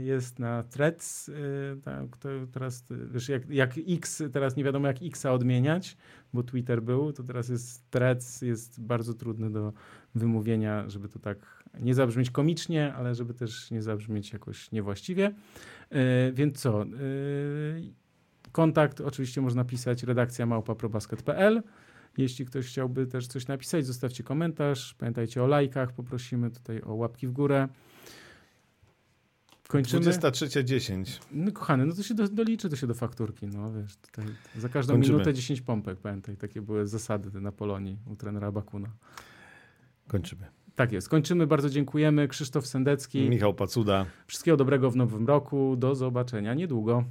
jest na Threads, e, to teraz, e, wiesz, jak, jak X, teraz nie wiadomo jak Xa odmieniać, bo Twitter był, to teraz jest Threads, jest bardzo trudny do wymówienia, żeby to tak nie zabrzmieć komicznie, ale żeby też nie zabrzmieć jakoś niewłaściwie. E, Więc co? e, Kontakt oczywiście można pisać redakcja małpa.probasket.pl. Jeśli ktoś chciałby też coś napisać, zostawcie komentarz. Pamiętajcie o lajkach, poprosimy tutaj o łapki w górę. Kończymy. 23.10. No kochany, no to się do, doliczy to się do fakturki, no wiesz, tutaj za każdą Kończymy. minutę 10 pompek, pamiętaj, takie były zasady na Polonii u trenera Bakuna. Kończymy. Tak jest, kończymy, bardzo dziękujemy, Krzysztof Sendecki, Michał Pacuda. wszystkiego dobrego w nowym roku, do zobaczenia niedługo.